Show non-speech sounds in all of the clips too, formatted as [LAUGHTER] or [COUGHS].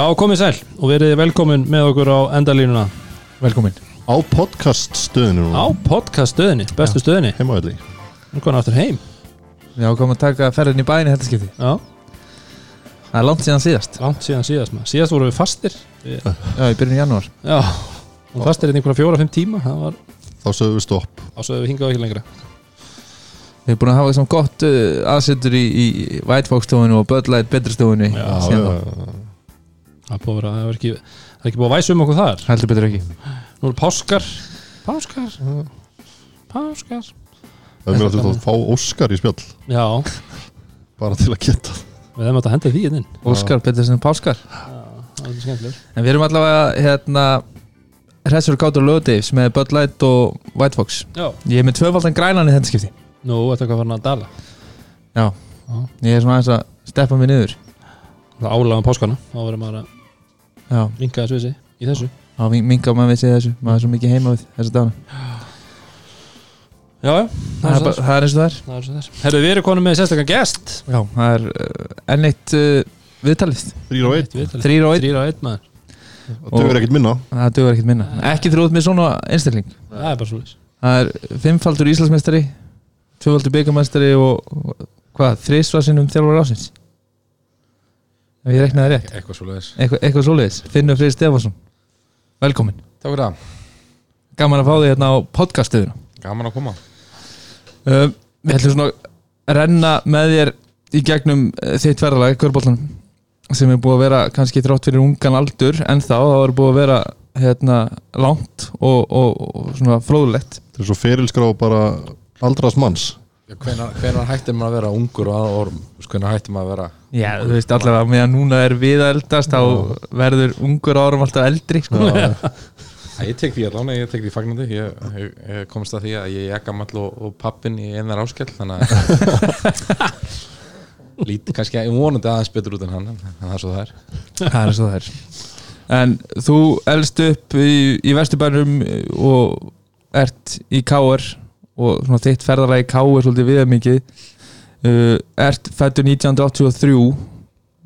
Já, komið sæl og verið velkomin með okkur á endalínuna. Velkomin. Á podcast stöðinu á podcast stöðinni, bestu stöðinni Heimavelli Nú komin aftur heim. Já, komum að taka ferðin í bæni þetta skipti. Já, Það er langt síðan síðast. Langt síðan síðast maður. Síðast vorum við fastir. Við, Já, í byrjun janúar. Já, og fastir í einhverja fjóra-fimm tíma. Það var, Þá sögum við stopp. Ásöðu við hingað ekki lengra. Við erum búin að hafa svona gott uh, aðsettur í, í White Fox stofunni og Bud Light betri stofunni Já, þá. já, Það er að vera, það er ekki, það er ekki búið að væsa um okkur þar. Heldur betur ekki. Nú eru páskar. Páskar. Páskar. Það er mér að þú fá Óskar í spjall. Já, Bara til að geta. Við hefum átt að henda því hérna inn. Óskar betur sem Páskar. Er En við erum allavega hérna Hressur Kátur Löðdeifs með Bud Light og White Fox. Já, Ég er með tvöfaldan grænan í þetta skipti nú ertu eitthvað farin að dala? Já. Ég er svona aðeins að steppa mig niður. Það álaga um páskana. Þá verður maður að Já, vinka þessu við sig í þessu. Þá mingar maður við sig þessu. Maður er svo mikið heima við þessu dana Já, já, Það er, bara- það er eins og það er. Það er svo þess. Herru, við erum konum með sérstakann gest. Já, það er uh, enn eitt uh, viðtalið. Þrýr og einn. Þrýr og einn. Þrýr á einn maður. Það dögur ekkert minna. Það dugur ekkert minna. Ekki þrótt með svona einstakling. Það er bara svo þess. Það er fimmfaldur Íslandsmeistari Tvöfaldur byggamestari og og hvað, þrísvarsinnum þjálfur ásins Ef ég reknaði rétt. Eitthvað svo leiðis Eitthvað, eitthvað svoleiðis. Finnur Freyr Stefansson Velkomin Takk fyrir það, Gaman að fá þig hérna á podcastuðuna gaman að koma. Uh, Við ætlum svona að renna með þér í gegnum uh, þitt ferðalag, körbóltanum sem er búið að vera kannski þrátt fyrir ungan aldur en þá, það var búið að vera hérna langt og, og, og svona fróðlegt. Það er svo ferilskrá bara aldras manns. Hvenar, hvenar hættir maður að vera ungur og að orm Hvenar hættir maður að vera Já, þú veist allavega meðan núna er við að eldast þá verður ungur árum alltaf eldri sko. Ég tek því allan, ég tek því fagnandi. Ég, ég, ég komst að því að ég er gamall og, og pappin í einar áskell Þannig að [LAUGHS] Lítið kannski, ég vonandi aðeins betur út en hann það er svo það er Það er svo það er En þú elst upp í, í Vesturbænum og ert í Káar og svona þitt ferðalega í Káar svolítið viða mikið uh, ert fættur 1983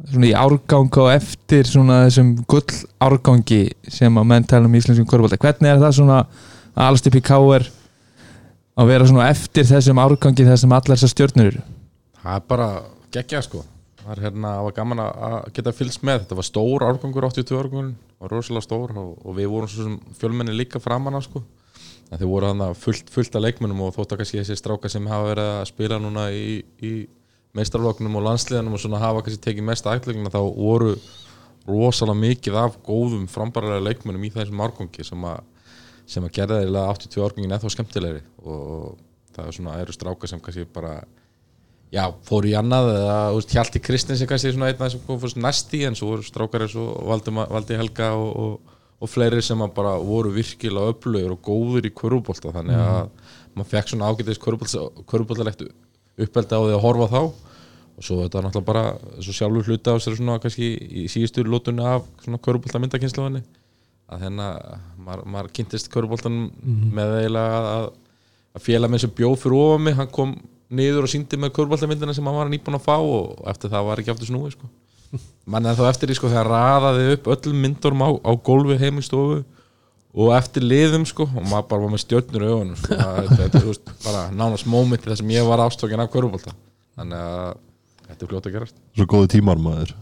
svona í árgang og eftir svona þessum gull árgangi sem að menn tala um íslenskum korfbalta hvernig er það svona að alast upp í Káar að vera svona eftir þessum árgangi þessum allar þessar stjörnur eru? Það er bara geggja sko. Það er hérna, það var gaman að geta fylgst með. Þetta var stór árgangur, 82 árgangur var rosalega stór og, og við vorum svo sem fjölmenni líka framan af sko en þeir voru þannig fullt, fullt af leikmennum og þótt að kannski þessi stráka sem hafa verið að spila núna í, í meistarloknum og landsliðanum og svona hafa kannski tekið mest aðeiklingina þá voru rosalega mikið af góðum frambæralega leikmennum í þessum árgangi sem að, sem að gerða þeirlega 82 árgangin eða þá skemmtilegri. Og það er svona eru stráka sem kannski bara já, fóru í annað eða Hjalti Kristins er kannski svona einn af þessum kom fórst næst í en svo voru strákar eins og Valdi Helga og, og, og fleiri sem bara voru virkilega öflugir og góður í körfubólta þannig að maður fekk svona ágætis körfubóltalegt uppeldi á því að horfa þá. Og svo þetta er náttúrulega bara svo sjálfur hluti á sér svona kannski í síðustu lótunni af svona körfubólta myndakynsluðinni að hérna maður, maður kynntist körfubóltan með eiginlega að, að félag minn sem bjóð fyrir ofan mig hann kom niður og síndi með körbóltamyndina sem hann var nýbúin að fá og eftir það var ekki aftur snúi sko. Mann en þá eftir því sko þegar raðaði upp öllum myndurum á, á gólfi heimilstofu og eftir liðum sko og maður bara var með stjörnur í augunum sko. Það- þetta þetta er þú veist, bara nánast mómenti þar sem ég var ástókin af körbólta þannig að þetta er fljótt að gerast. Svo góði tímar maður.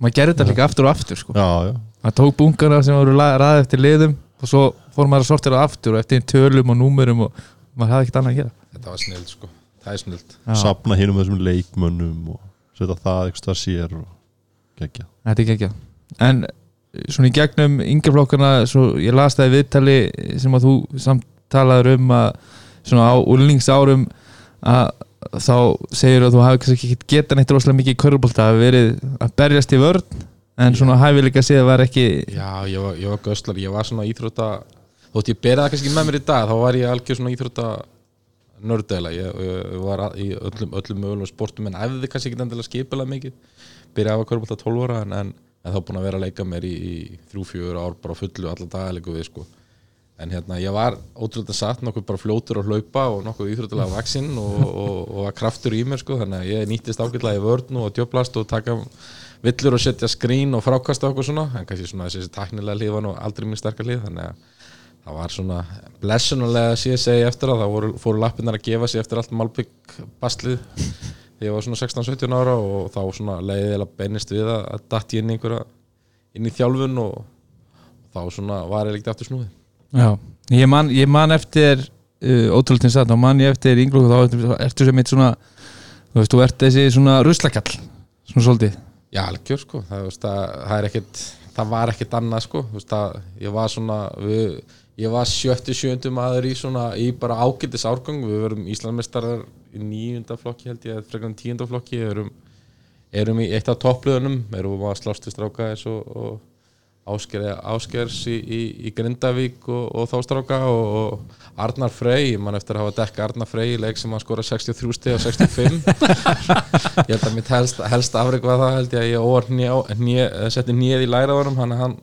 Maður gerði þetta líka aftur og aftur sko. Já, já. Maður tók bunkana sem voru raðið eftir liðum og svo fór maður að sortira aftur og eftir tölum og númurum og maður hafði ekkert annað að gera. Þetta var snild sko, það er snild. Sapna hinum þessum leikmönnum og setja það eitthvað sér og gegja Þetta er ekki En svona í gegnum yngjaflokkana svo ég las það í viðtali sem að þú samtalaður um að svona á úlningsárum að þá segir að þú hafi kannski ekki getað neitt rosalega mikið í körubólta að verið að berjast í vörn en svona hæfileika séð var ekki Já, ég var, ég var göslar, ég var svona íþrótta þótt ég bera það kannski með mér í dag þá var ég algjör svona íþrótta nördeila, ég, ég var í öllum, öllum mögulegum sportum en æfði kannski ekki endilega skipilega mikið byrjaði að körbólta 12 ára en, en, en þá búin að vera að leika mér í, í þrjú, fjögur ár bara fullu alla dagalegu við sko. En hérna ég var ótrúlega satt nokkuð bara fljótur að hlaupa og nokkuð íþróttilega vaksinn og, og, og var kraftur í mér sko þannig að ég nýttist ágætlega í vörn og djöblast og taka villur og setja skrín og frákasta okkur svona en kannski svona þessi taknilega var nú aldrei mjög sterkar hlið þannig að það var svona blessunulega síðan segi eftir að það voru, fóru lappinnar að gefa sig eftir allt Malbygg baslið þegar ég var svona 16-17 ára og þá svona leiðið eða beinist við að, að datt ég inn í einhverja inn í þjálfun og, og þá svona var ég líkt aftur snúið. Já, ég man, ég man eftir uh, ótrúlega satt, þá man ég eftir ynglúk þá ertu- sem eitt svona þú veist, þú ert þessi svona ruslakall svona svolítið. Já, algjör sko, það, veist, það, það er ekkit það var ekkit annað sko. Veist, það, ég var svona við, ég var sjötti sjöndi maður í svona í bara ágætis árgang, við verum Íslandmestarar í níunda flokki held ég, frekar en tíunda flokki erum, erum í eitt af toppliðunum erum við að slást við stráka eins og, og Ásker, Áskers í, í, í Grindavík og, og þá stráka og, og Arnar Frey, ég man eftir að hafa dekka Arnar Frey í leik sem hann skora 63 steg og 65 ég held að mitt helst, helst afreg var það held ég að ég setti nýð í læraðunum hann, hann,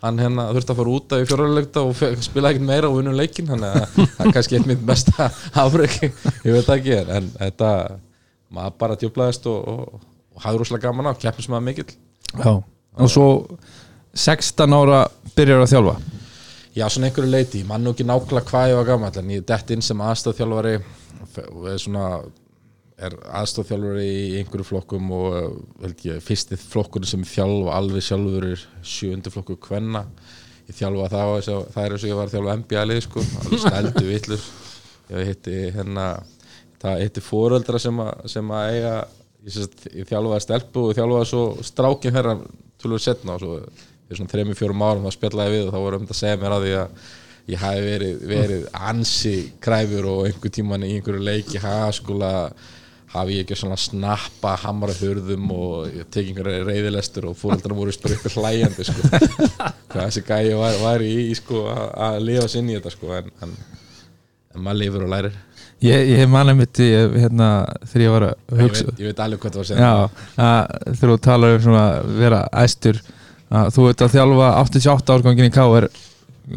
hann hérna þurfti að fara út af í fjóralegta og spila ekkert meira og vinnum leikin þannig að það er kannski eitt mitt besta [LAUGHS] afreg ég veit ekki en þetta maður bara djöflaðist og, og, og hafði rúslega gaman á, keppnis maður mikill. Já, og svo 16 ára byrjar að þjálfa. Já, svona einhverju leiti, ég man nú ekki nákvæmlega hvað ég var gammal en ég dett inn sem aðstofþjálfari og svona er aðstofþjálfari í einhverju flokkum og eh, ég, fyrsti flokkur sem þjálfa alveg sjálfur er sjöundi flokkur kvenna. Ég þjálfa það og þess að það er eins og ég var að þjálfa NBA lið sko, alveg snældu villur ég hitti hérna það hitti fóröldra sem að, sem að eiga ég, sést, ég þjálfaði stelpu og þjálfaði svo strákin herra tölur setna og svo fyrir svona þrejum, fjórum árum þá spjallaði við og þá voru um þetta að segja mér að því að ég hafi verið, verið ansi kræfur og einhver tíman í einhverju leiki haskula hafi ég ekki svona snappa hamra hurðum og ég teki einhverja reyðilestur og fóröldrar voru bara ykkur hlæjandi sko. [LAUGHS] hvað þessi gæi var, var í, í sko, að, að lifa sinni í þetta sko. en, en, en maður lifur og lærir Ég, ég man einmitt í, hérna, þegar ég var að ég hugsa veit, ég veit alveg hvað það var að segja Já, að, þegar þú talar um svona vera æstur að þú ert að þjálfa 88 árgangin í K.R.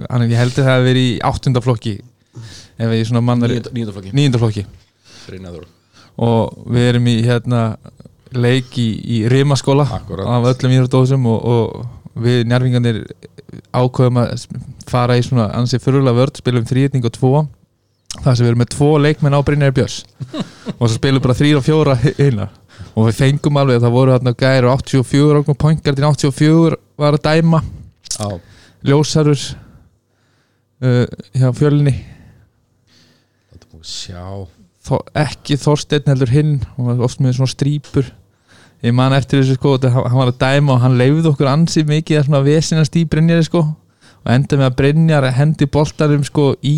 Ég heldur það að vera í 8. flokki ef ég svona mannar nýjöndaflokki 9. flokki Brynjaður og við erum í hérna leik í, í Rimaskóla af öllum íþróttóðsum og, og við njárfingarnir ákveðum að fara í svona ansið fyrirlega vörd, spilum þrýðning og tvo það sem við erum með tvo leikmenn á Brynjar Björns. [LAUGHS] Og svo spilum bara þrýr og fjóra hinna og við fengum alveg það voru hérna gæri og 84 og poingartin 84 var að dæma. Já, ljósarur uh, hjá fjölinni þetta múið sjá Þó, ekki Þorsteinn heldur hinn og var oft með svona strípur. Ég man eftir þessu sko hann var að dæma og hann leifði okkur ansið mikið að svona vesinast í Brynjari sko og enda með að Brynjar hendi boltarum sko í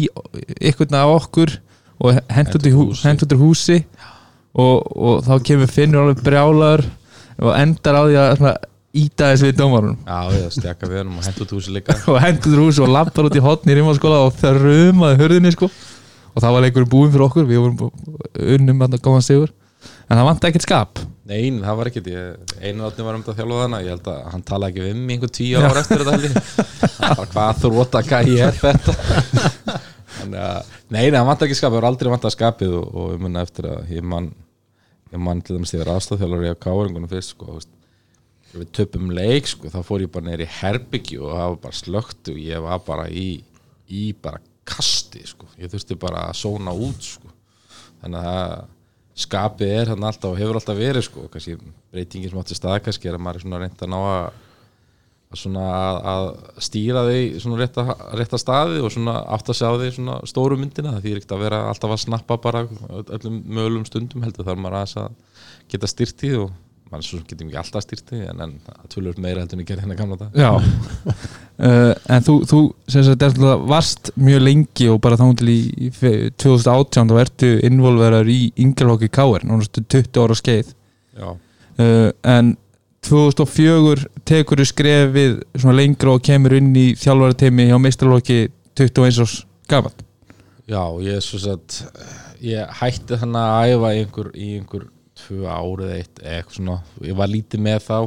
ykkurna á okkur og í hú, húsi. í húsi. Og, og þá kemur Finnur alveg brjálaður og endar á því að svona, íta þess við dómarunum. Já, ég stjaka við hann og hendur út húsi líka. Og hendur í húsi og lappar út í hotni [LAUGHS] í rímaskóla og það rumaði hörðinni sko og það var leikurinn búinn fyrir okkur. Við vorum unnum að góðan sigur. En það vant ekkert skap. Nei, það var ekkert, ég, einu átni var um að þjálfa þannig ég held að hann talaði ekki við mig einhver tíu ára eftir þetta ég. Hann bara, hvað gæi er þetta. Þannig að, nei, nei, hann vant ekki skapið, það var aldrei vant að skapið og, og ég munna eftir að ég man ég man til dæmis þegar aðstofþjálfur ég á káringunum fyrst, sko, þú við töpum leik, sko, þá fór ég bara neyri herbyggju og það var bara slögt og ég var bara í, í bara kasti, sko, ég þurfti bara að sóna út, sko. Þannig að skapið er hann alltaf og hefur alltaf verið sko, kannski breytingin sem átti stað kannski er að maður er svona reynd að ná að, að að, stýra því svona rétta, rétta staði og svona átt að sjá því svona stóru myndina. Það þýr ekkert að vera alltaf að snappa bara öll- öllum mögulegum stundum heldur þarf maður að geta styrti og maður svo getum ekki alltaf styrti en, en það tölur meira heldur en ég gerði hérna gamla dag Já. Uh, [LAUGHS] En þú, þú sem sagt, varst mjög lengi og bara þá til í, í fe- 2018 þá ertu involverar í yngjörlokki Káir, náttúrulega 20 ára skeið. Já, uh, en 2004 tekur þú skrefið svona lengra og kemur inn í þjálfarateimi hjá meistarlokki 21 árs gaman Já, ég er svo satt ég hætti þannig að æfa í einhver, í einhver tvö árið eitt eitthvað svona, ég var lítið með þá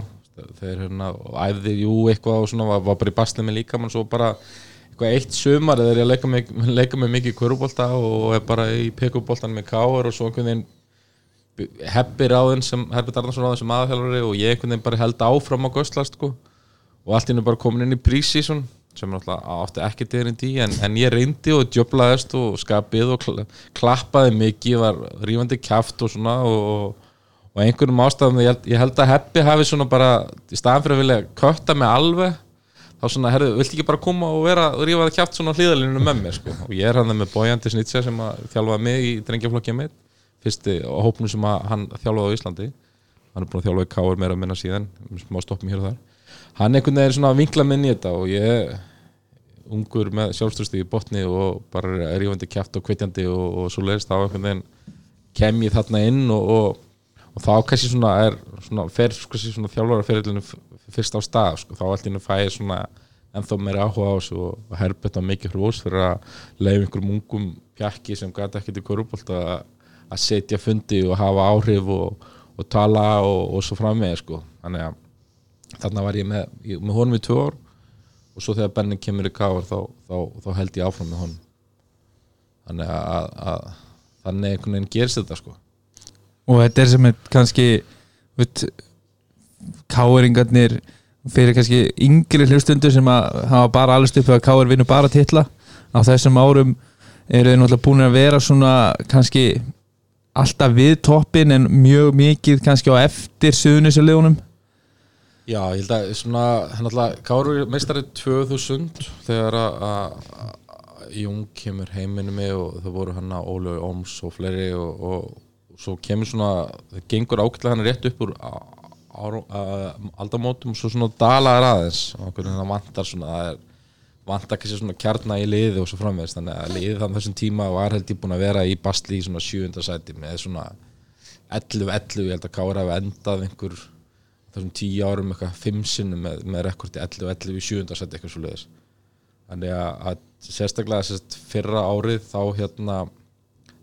þegar hérna, æfði jú eitthvað og svona, var, var bara í basli með líka mann svo bara eitthvað eitt sumar þegar ég leika mig, leika mig mikið í kvörubólta og er bara í pekubóltan með káar og svo einhvern veginn Heppi ráðin sem Heppi Darnarsson ráðin sem aðhjálfari og ég einhvern veginn bara held áfram á Göstlast sko. og allt í hennu bara komin inn í prísísun sem náttúrulega átti ekki dyrinn í en, en ég reyndi og djöblaðist og skapið og kla, klappaði mikið var rífandi kjaft og svona og, og einhvernum ástæðum ég, ég held að Heppi hafi svona bara í staðan fyrir að vilja kötta mig alveg þá svona, herðu, viltu ekki bara koma og vera og rífa það kjátt svona hlýðalinu með mér sko. og ég er hann með Bojandi Snitsa sem að þjálfaði mig í drengjaflokkja mitt fyrsti á hópnum sem hann þjálfaði á Íslandi hann er búin að þjálfa í Káur meira minna síðan og hann einhvern veginn svona að vinkla minni í þetta og ég ungur með sjálfstöðstíð í botni og bara rífandi kjátt og kveitjandi og, og svo leiðist þá einhvern veginn kem ég þarna inn og, og, og þá kannski svona er svona, fer svona þjálfaraferillinu fyrst á stað sko, þá allt innu fæ ég svona ennþá meira áhuga á þessu og, herbett á mikið hrós fyrir að leiða einhverjum ungum pjakki sem gæti ekkert í korubólt að, að setja fundi og hafa áhrif og, og tala og, svo framvegi sko. þannig að þarna var ég með, ég, með honum í tvö ár og svo þegar Benni kemur í káar þá, þá, þá held ég áfram með honum. Þannig að, að, þannig einhvern veginn gerist þetta sko. Og þetta er sem er kannski káeringarnir fyrir kannski yngri hlustundur sem að hafa bara alveg stupu að káer vinnu bara titla á þessum árum eru þeir náttúrulega búin að vera svona kannski alltaf við toppin en mjög mikið kannski á eftir suðunislegunum Já, ég held að svona, hann alltaf, Káru meistari 2000 þegar að- Jung kemur heiminu mig og það voru hann að Ólu Óms og fleiri og, og svo kemur svona, það gengur ákveðlega hann rétt upp úr aldamótum og svo svona dalar aðeins og okkur það vantar svona, það er vantar kannski svona kjarna í liði og svo framvegist þannig að liðið þannig þessum tíma var held ég búin að vera í bastli í svona sjöunda sæti með svona 11-11, ég held að Kára hafi endað einhver þessum tíu árum eitthvað fimm sinnum með, með rekordi 11-11 í sjöunda sæti eitthvað svo leiðis þannig að, að sérstaklega sérst, fyrra árið þá hérna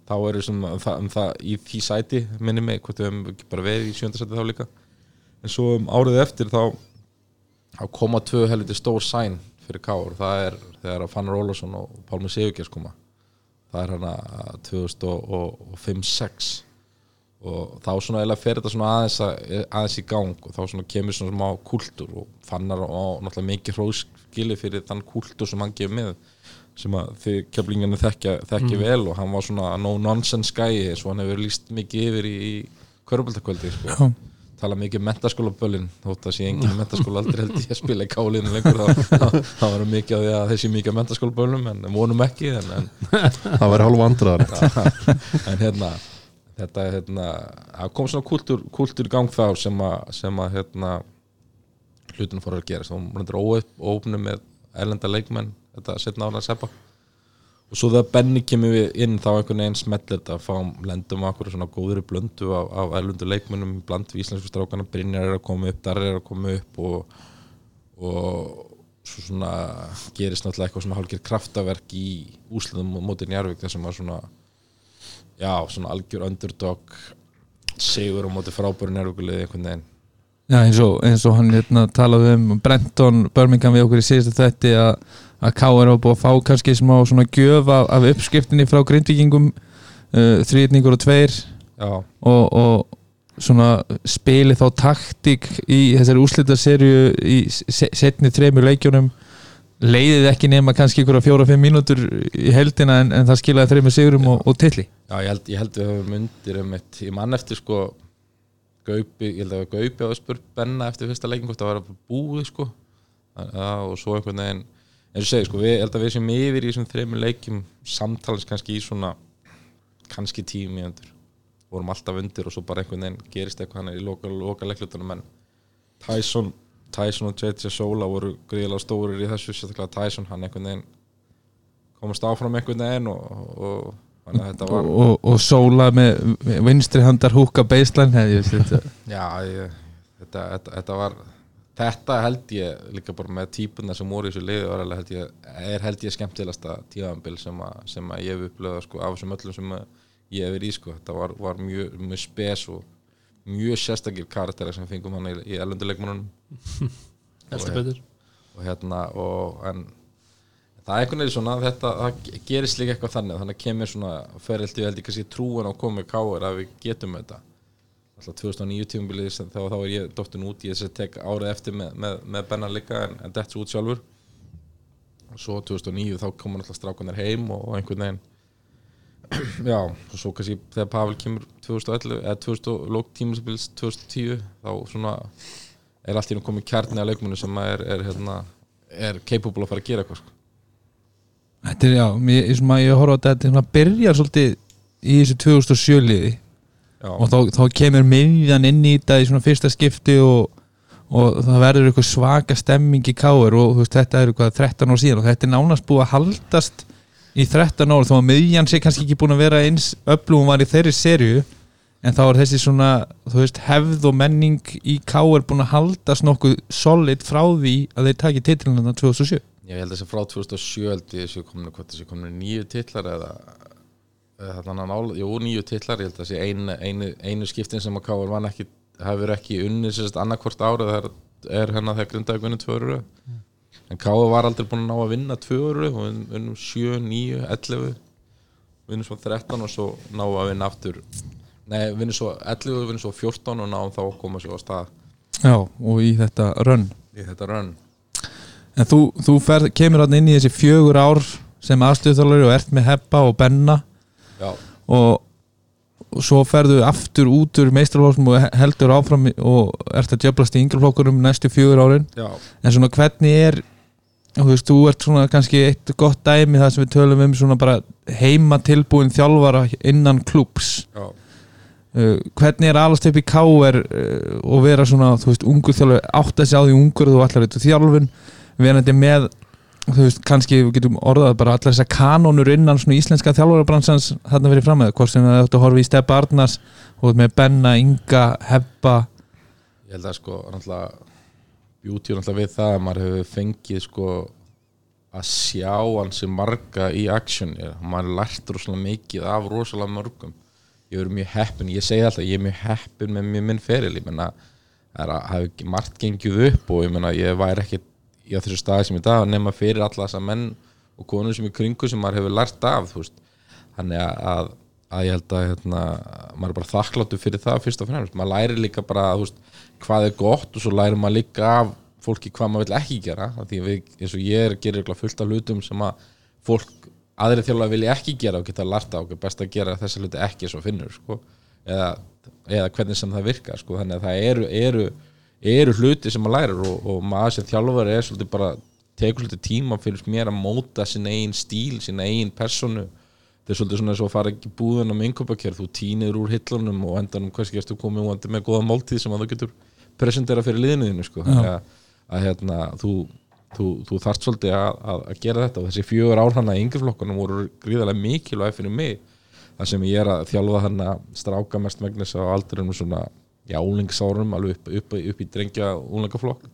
þá eru sem um það, um það í því sæti minni mig, hvort við hefum ekki bara verið í sjönda sæti þá líka. En svo um árið eftir þá, þá koma tvö helviti stór sæn fyrir Káur, það er þegar Fannar Ólafsson og Pálmi Sigurgjars koma. Það er hana 2005-06 og þá svona eiginlega fer þetta svona aðeins, að, aðeins í gang og þá svona kemur svona smá kúltúr og fannar og náttúrulega mikið hróskili fyrir þann kúltúr sem hann gefur með sem að þið keflingarnir þekkja, þekkja vel og hann var svona no nonsense gæi svo hann hefur líst mikið yfir í, í körbaldakvöldi sko. tala mikið um mentaskólaböllin þótt að sé engin mentaskóla aldrei held ég að spila í kálinu lengur. Þá, þá, þá var mikið á því að þessi mikið mentaskólaböllum en vonum ekki en, en [LAUGHS] það væri hálf vandrar [LAUGHS] en hérna þetta hérna kom svona kultúr í gang þá sem að, sem að hérna hlutin fór að gera þá var óöfnum með erlenda leikmenn þetta setna ára að seppa og svo þegar Benny kemur við inn þá einhvern veginn smellir þetta fáum lendum okkur svona góðri blöndu af, af erlendu leikmennum bland við íslensku strákana. Brynjar er að koma upp, Darri er að koma upp og, og svo svona gerist náttúrulega eitthvað svona hálfgerð kraftaverk í úsliðum mótin Jarvik þar sem var svona já, svona algjör underdog sigur á móti frábæru nærvíkulið einhvern veginn. Já, eins og, eins og hann hérna, talaði um Brenton Birmingham við okkur í síðustu þætti að, að K.R. var búið að fá kannski smá svona gjöf af, af uppskriftinni frá grindvíkingum uh, þrýtningur og tveir. Og, og svona spili þá taktík í þessari úslitaserju í se- setni þremur leikjunum leiðið ekki nema kannski ykkur að fjóra-fimm mínútur í heldina en, en það skilaði þremur sigurum og, og tilli já ég, held, ég held við höfum undir um eitt, ég mann eftir sko Gaupi, ég held að Gaupi hafa spurt Benna eftir fyrsta leikin hvort það var bara búið sko. Já, og svo einhvern veginn eins og segi sko, við, ég held að við sem yfir í þessum þreymur leikjum samtalens kannski í svona kannski tíu mínútur. Vorum alltaf undir og svo bara einhvern veginn gerist eitthvað hann í loka, loka leiklutunum en Tyson, Tyson og J.J. Sola voru gríðilega stórir í þessu sérstaklega Tyson, hann einhvern veginn komast áfram einhvern veginn og, og, og og, og, sóla með vinstri handar húka þetta [LAUGHS] Já, ég, þetta, þetta, þetta var þetta held ég líka bara með típuna sem voru í þessu liði er held ég skemmtilegasta tíðanbil sem, sem að ég hef upplöðað sko, af þessum öllum sem ég hef verið í sko. þetta var, var mjög, mjög spes og mjög sérstakir karakterar sem fengum hann í, í elunduleikmunum [LAUGHS] Heldur betur. og hérna og en það er einhvern veginn svona þetta, það gerist líka eitthvað þannig þannig að kemur svona ferildi held ég kannski trúin á komið káir að við getum þetta. Alltaf 2009 tímabilið sem- þá, þá er ég dóttin út ég þess að tek árið eftir með, með, með Benna líka en, en dett svo út sjálfur og svo 2009 þá komur alltaf strákunar heim og, og einhvern veginn [CLEARS THROAT] já, og svo kannski þegar Pavel kemur 2011 eða 2000, lók tímabilið 2010 þá svona er allt í nú komið kjarni að leikmunni sem er, er, hérna, er capable að fara að gera eitthvað sko. Þetta er, já, mér, ég, svona, ég horfa á þetta svona byrjar svolítið í þessu 2007 liði já, og þá, þá kemur miðjan inn í þetta í svona fyrsta skipti og, og það verður eitthvað svaka stemming í káir og veist, þetta er eitthvað 13 ár síðan og þetta er nánast búið að haldast í 13 ár þó að miðjan sé kannski ekki búin að vera eins öflugum var í þeirri serju en þá er þessi svona, veist, hefð og menning í káir búin að haldast nokkuð solid frá því að þeir taki titilina 2007 ég held að þessi frá 2007 held ég þessi kominu, nýju titlar eða, nála, jú nýju titlar, ég held að þessi einu, einu, einu skiptin sem að Káur vann ekki hefur ekki unnið sérst annarkvort árið það er, er hennar þegar grindaði gunni tvö öru en Káur var aldrei búin að ná að vinna tvö öru og vinn- vinnum 7, 9, 11 vinnum svo 13 og svo ná að vinna aftur. Nei, vinnum svo 11 og vinnum svo 14 og náum þá að koma svo á stað. Já, og í þetta rönn í þetta rönn En þú, þú fer, kemur hann inn í þessi fjögur ár sem aðstöðþjálfari og ert með Heppa og Benna. Já, og, og svo ferðu aftur út úr meistralósum og heldur áfram og ert að djöblast í yngreflokkurum næstu fjögur árin. Já, en svona hvernig er þú veist, þú ert svona kannski eitt gott dæmi það sem við tölum um svona bara heima tilbúin þjálfara innan klúps já. Uh, hvernig er alast upp í káer uh, og vera svona, þú veist, ungur þjálfur átt að sjá því ungur þú allar eitthvað þjálfun verandi með þú veist, kannski við getum orðað bara allar þessar kanónur innan svona íslenska þjálfarabransans þarna verið fram með, hvort sem það ættu að horfa í Steppa Arnars og með Benna, Inga, Hebba ég held að sko náttúrulega er náttúrulega við það að maður hefur fengið sko að sjá hansi marga í ég, maður lært rosalega mikið af rosalega mörgum. Ég er mjög heppin, ég segi alltaf ég er mjög heppin með minn feril ég menna það að ekki margt gengið upp og ég menna ég væri ekki í þessu staði sem í dag nema fyrir alla þessa menn og konur sem í kringu sem maður hefur lært af þannig að, að, að ég held að hérna, maður er bara þakkláttu fyrir það fyrst og fremst, maður læri líka bara veist, hvað er gott og svo læri maður líka af fólki hvað maður vill ekki gera því við, eins og ég er, gerir fullt af hlutum sem að fólk aðri þjóðlega vilja ekki gera og geta lært á okkur best að gera þessa hluti ekki svo finnur sko. eða, eða hvernig sem það virkar sko. þannig að það eru, eru, eru hluti sem maður lærir og, og maður sem þjálfur er svolítið bara tekur svolítið tíma fyrir mér að móta sin eigin stíl, sin eigin personu þetta er svolítið svona eins og að fara ekki búðun um innkjöpakjör, þú tínir úr hillunum og endanum hverski erstu komið og endur með góða máltíð sem að þú getur presentera fyrir liðniðinu sko. Þannig að, að hérna, þú, þú, þú þarft svolítið að, að, að gera þetta. Og þessi fjögur ár hana í yngjaflokkunum voru gríðarlega mikilvæg fyrir mig. Það sem ég er að þjálfa hana stráka mest megnis á aldrinum svona já, úlingsárum alveg upp, upp, upp í drengja úlingaflokk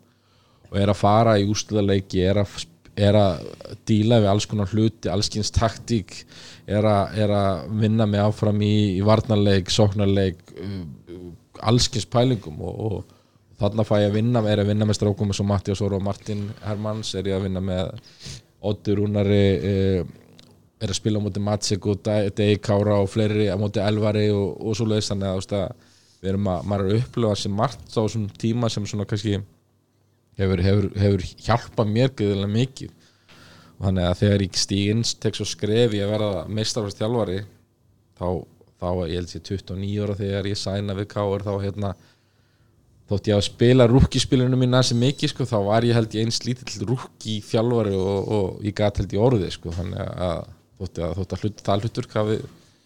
og er að fara í úsluðarleiki er að, er að díla við alls konar hluti, allskins taktík er að, er að vinna mig áfram í, í varnarleik, sóknarleik uh, allskins pælingum. Og, og þarna fæ ég að vinna er að vinna með strákum eins og Mattias Óra og Martin Hermanns er ég að vinna með Oddur Rúnari uh, er að spila á móti Matsik og Degi Kára og fleiri á móti Elvari og, og svo leiðist þannig að, að við erum að, maður er að upplifa sem margt á þessum tíma sem svona kannski hefur, hefur, hefur hjálpað mér gæðilega mikið. Og þannig að þegar ég stígins tek svo skref í að verða meistarfast þjálfari þá, þá ég held ég 29 ára þegar ég sæna við Káur þá hérna þótt ég að spila rúkispilinu mín næst mikið sko, þá var ég held ég eins lítill rúki þjálfari og, og ég gat held ég orðið sko, þannig að þótt að, þótt að hlut, það hlutur hafi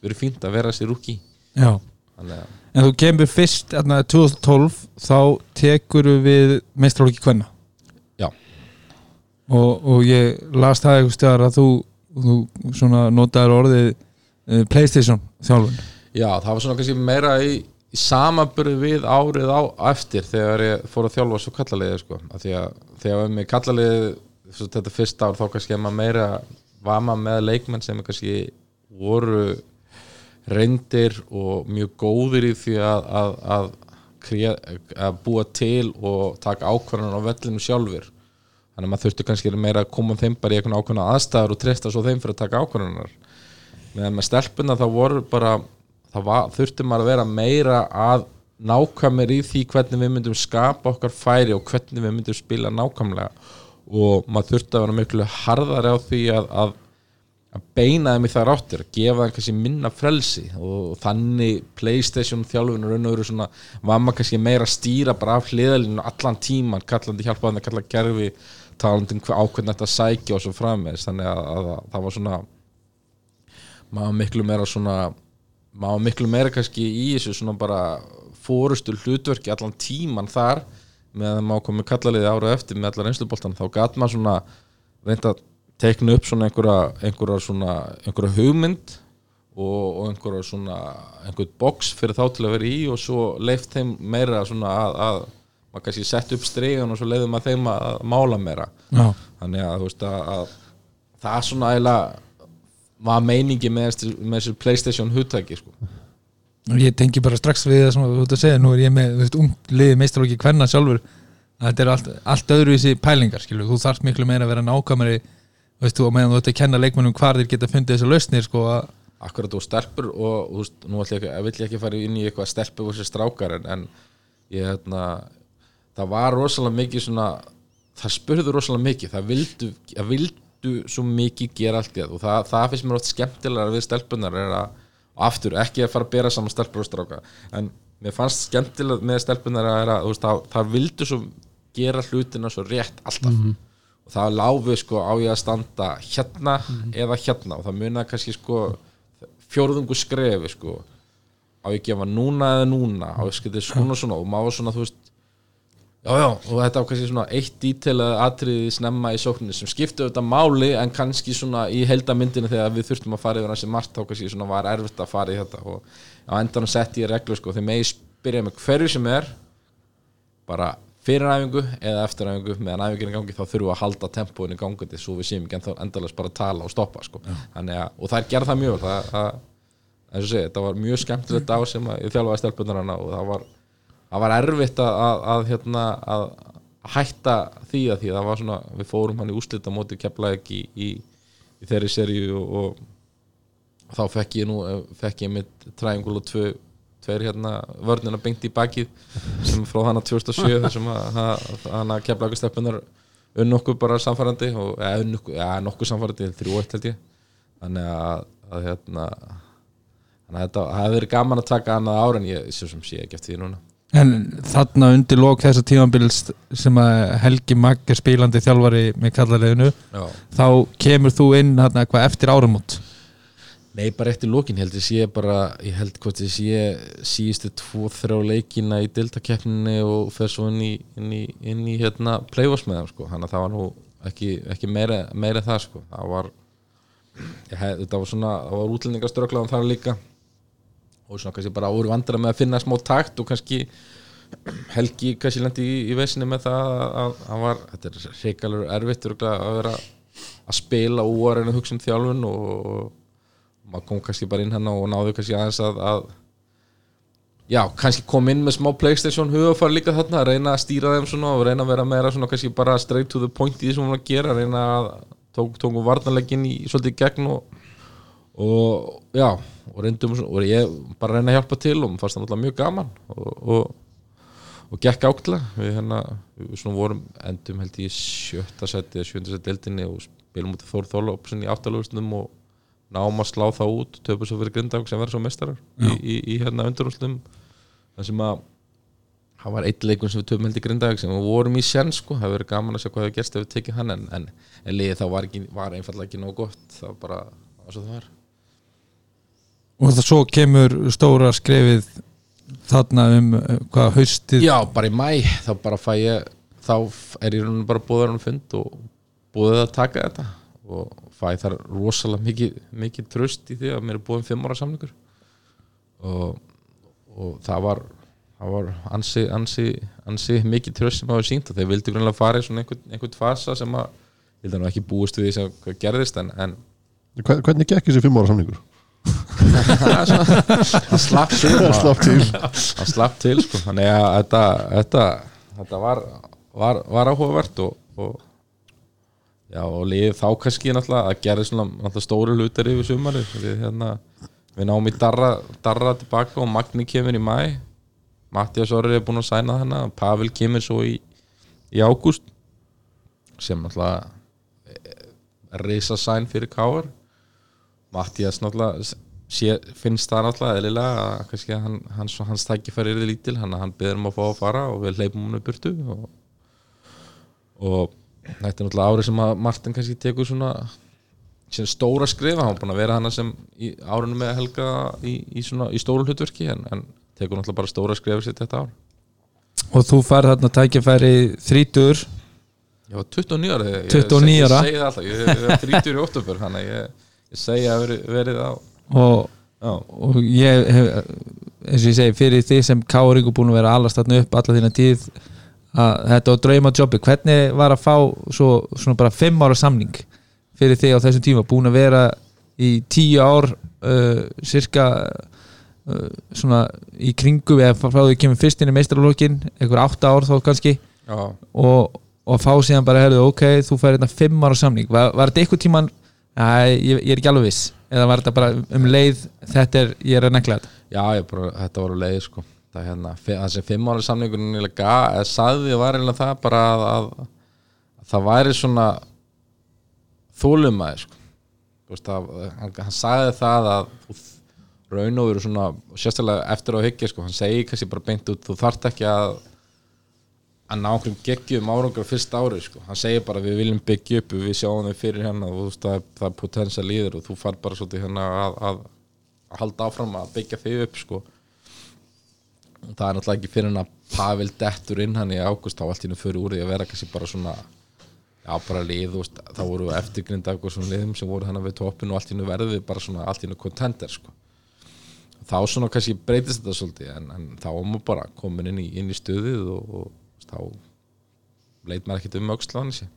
verið fínt að vera þessi rúki Já. þannig en þú kemur fyrst atna, 2012 þá tekur við meistralóki kvenna Já. og, og ég las það eitthvað stjáðar að þú, þú notaður orðið uh, Playstation þjálfun Já, það var svona kannski meira í, í samaburði við árið á eftir þegar ég fór að þjálfa svo kallaliði sko. að þegar við með kallaliði svo þetta fyrsta ár þá kannski er maður meira var maður með leikmenn sem kannski voru reyndir og mjög góðir í því að, að, að, krea, að búa til og taka ákvarðan á vellinu sjálfur þannig að maður þurfti kannski meira að koma þeim bara í einhvern ákveðna aðstæður og treysta svo þeim fyrir að taka ákvarðanar meðan með stelpuna þá voru bara þurfti maður að vera meira að nákvæmir í því hvernig við myndum skapa okkar færi og hvernig við myndum spila nákvæmlega. Og maður þurfti að vera miklu harðari á því að, að, að beina þeim í það ráttir, gefa þeim kannski minna frelsi. Og þannig Playstation þjálfun og raun og veru svona var maður kannski meira að stýra bara af hliðalinu allan tíman, kallandi hjálpaðan að kalla gerfi talandi um ákveðin þetta sækja og svo frammeðis þannig að, að, að það var svona maður miklu meira svona maður miklu meira kannski í þessu svona bara fórustu hlutverki allan tíman þar með að maður komið kallaliði árað eftir með allar einsluboltan þá gat maður svona reynda að tekna upp svona einhverja, einhverja svona einhverja hugmynd og, og einhverja svona einhvern box fyrir þá til að vera í og svo leift þeim meira svona að, að maður kannski sett upp streigan og svo leiðum maður þeim að mála meira. Já, þannig að þú veist að, að það er svona eiginlega var meiningi með, þessu Playstation hugtæki sko. ég tengi bara strax við það sem þú ert að segja, nú er ég með þú veist, ung liði meistarlóki hverna sjálfur. Þetta er allt, allt öðruvísi pælingar skilur, þú þarft miklu meira að vera nákvæmari og meðan þú ert að kenna leikmennum hvar þeir geta fundið þessar lausnir sko akkurat og stelpur og þú veist, nú ég vill ég ekki fara inn í eitthvað stelpur þessi strákar en, en ég hérna það var rosalega mikið svona það spurðu rosalega mikið. Það vildu, það vildu svo mikið gera allt í það og það, það finnst mér oft skemmtilega við stelpunar er að aftur ekki að fara að bera saman stelpur og stráka en mér fannst skemmtilega með stelpunar að, að veist, það, það vildu svo gera hlutina svo rétt alltaf. Og það láfið sko á ég að standa hérna eða hérna. Og það munaði kannski sko fjórðungu skrefi sko. Á ég að gefa núna eða núna? Á ég að skilja svona svona og maður svona þú veist já já og þetta var kannski svona eitt dítelað atriði snemma í sókninni sem skipti auðvitað máli en kannski svona í heldamyndinu þegar við þurftum að fara yfir hansi margt þá kannski svona var erfitt að fara í þetta og á endanum sett ég reglu sko þegar megi spyrja mig hverju sem er bara fyrir æfingu eða eftir æfingu meðan æfingin er í gangi þá þurfum við að halda tempóinu í gangandi svo við séum ekki endalast bara að tala og stoppa sko. Að, og það gerði það mjög það, það, segi, þetta var mjög skemmtilegt á sem að ég þjálfaði stelpunar hana og það var, það var erfitt að, að, að, hérna, að hætta því að því það var svona, við fórum hann í úslita móti keflaðið í, í, í þeirri seríu og, og þá fekk ég nú fekk ég mitt triangle og tvö tveir hérna vörnina bengt í bakið sem frá hana 2007 þessum að hana kefla okkur steppunar unn okkur bara samfærandi og eða unn okkur, ja, nokkuð samfærandi þrjú eitt held ég. Þannig að, að hérna þannig að þetta hefði verið gaman að taka annað ára en ég svo sem sé ekki eftir því núna En þarna undir lók þessa tímabils sem að Helgi Magg er spílandi þjálfari með kallarleginu þá kemur þú inn hérna hvað eftir áramót? Nei, bara eftir lókin, held ég sé bara ég held hvort ég sé síðustu tvo, þrjá leikina í deltakeppninni og fer svo inn í, inn í, inn í hérna playoffs með þeim sko, þannig að það var nú ekki, ekki meira, meira það sko, það var hef, þetta var svona, það var útlendingaströklaðan þar líka og svona kannski bara voru vandra með að finna smá takt og kannski Helgi kannski lendi í, í vesinni með það að, að var, þetta er reikalur erfitt að vera að spila og að reyna að hugsa um þjálfun og, og maður kom kannski bara inn hann og náðu kannski aðeins að, að já, kannski kom inn með smá Playstation hugafar líka þarna, að reyna að stýra þeim svona og reyna að vera meira svona kannski bara straight to the point í því sem hún var að gera, reyna að tók, tókum varnarleikin í svolítið gegn og, og já og reyndum og ég bara reyna að hjálpa til og mér fannst það náttúrulega mjög gaman og, og, og gekk ákveðlega við hérna, við svona vorum endum held ég í sjötta seti eða sjönda seti deildinni og spilum út Þór Þorlóp í aftalöfustunum og náum að slá það út töpum svo fyrir Grindavík sem verður svo mestarar í, í, í hérna undanústum það sem að það var eitt leikum sem við töpum held í Grindavík sem við vorum í sjens sko, það verður gaman að sjá hvað það gerst ef við tekið hann en, en, en liðið þá var, ekki, var einfallega ekki nóg gott. Það var bara, það var og það svo kemur stóra skrefið þarna um uh, hvað haustið? Já, bara í mæ, þá bara fæ ég þá er ég rauninu bara búður um fund og búið að taka þetta. Og fæ þar rosalega mikið, mikið tröst í því að mér er búið um fimm ára samlingur og, og það var það var ansi, ansi, ansi mikið tröst sem hafa sínt og þeir vildi grunlega fara í svona einhvern, einhvern fasa sem að ég held að nú ekki búist við því sem hvað gerðist en, en Hver- Hvernig gekk þessi fimm ára samningur? Það slapp til Það slapp til. Það slapp til sko. þannig að þetta, þetta, þetta var, var, var áhugavert og, og já og liðið þá kannski náttúrulega að gera svona stóru hlutir yfir sumari við, hérna, við náum í darra, darra tilbaka og Magni kemur í mæ Mattias Orri er búin að sæna þarna. Pavel kemur svo í, í ágúst sem náttúrulega risa sæn fyrir Káar Mattias náttúrulega sé, finnst það náttúrulega eðlilega að kannski hann, hans, hans tækifæri er lítil hann, hann beður um að fá að fara og við hleypum hann upp burtu og, og þetta er náttúrulega árið sem að Martin kannski tekur svona sem stóra skrifa, hann var búin að vera hana sem í árunum með Helga í, í, svona, í stóru hlutverki en, en tekur náttúrulega bara stóra skrifa sitt þetta ár og þú fær þarna tækifæri þrítur var 29 ára ég- 29 ég, ára. ég segi það alltaf, ég, var 30 í óttubur þannig að ég, ég segi að verið, á. Og, og ég hef eins og ég segi, fyrir því sem Káringu búin að vera allast þarna upp alla þína tíð að þetta var drauma jobbi hvernig var að fá svo, svona bara fimm ára samning fyrir því á þessum tíma? Búin að vera í tíu ár uh, cirka uh, svona í kringu eða frá því kemur fyrst inn í meistaralókin einhver átta ár þá kannski. Já, og, og fá síðan bara herðu, ok, þú fær hérna fimm ára samning. Var, var þetta eitthvað tíman Æ, ég, ég er ekki alveg viss. Eða var þetta bara um leið þetta er, ég er að negla þetta? Já ég bara, þetta var á leið sko. Það, hérna, fi- sem fimm ára ga- eða sagði var eiginlega það bara að, að, að það væri svona þólumæði sko. Þú veist, að, hann, hann sagði það að þú raun og veru svona sérstaklega eftir á hyggja sko, hann segi kannski bara beint út þú þarft ekki að að ná einhverjum geggjum árangur á fyrsta ári sko. hann segir bara við viljum byggja upp við sjáum þau fyrir hérna og þú veist er, það er potential í þér og þú far bara svolítið hérna að, að, að halda áfram að byggja þau upp sko. Og það er náttúrulega ekki fyrir hann að Pavel dettur inn hann í águst þá allt hennu fyrir úr því að vera kannski bara svona já bara lið veist, þá voru eftirgrind af eitthvað svona liðum sem voru hann við toppin og allt hennu verði bara svona allt í hennu contender sko. þá svona kannski breytist þetta svolítið en, en þá í, í þá leit maður ekkert um öxla hann sér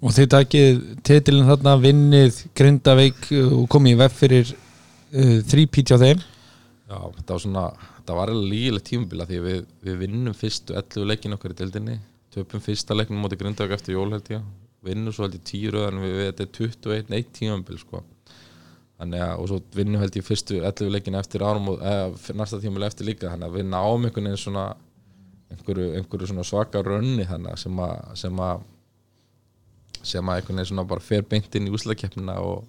og þið takið titilin þarna vinnið Grindavík uh, og komið í vef fyrir uh, þrípít hjá þeim? Já, þetta var svona, þetta var alveg lígileg tímabila því við, við vinnum fyrstu 11 leikin okkar í deildinni, töpum fyrsta leiknum móti Grindavík eftir jól held ég vinnum svo held ég 10 röðan við, við þetta er 21 eitt tímabil sko. Þannig að, og svo vinnum held ég fyrstu 11 leikin eftir árum og fyrir næsta tímabil eftir líka, þannig að við náum einhvern veginn svona einhverju, einhverju svona svaka rönni þannig sem að sem að sem að einhvern veginn svona bara fer beint inn í úslakeppnina og,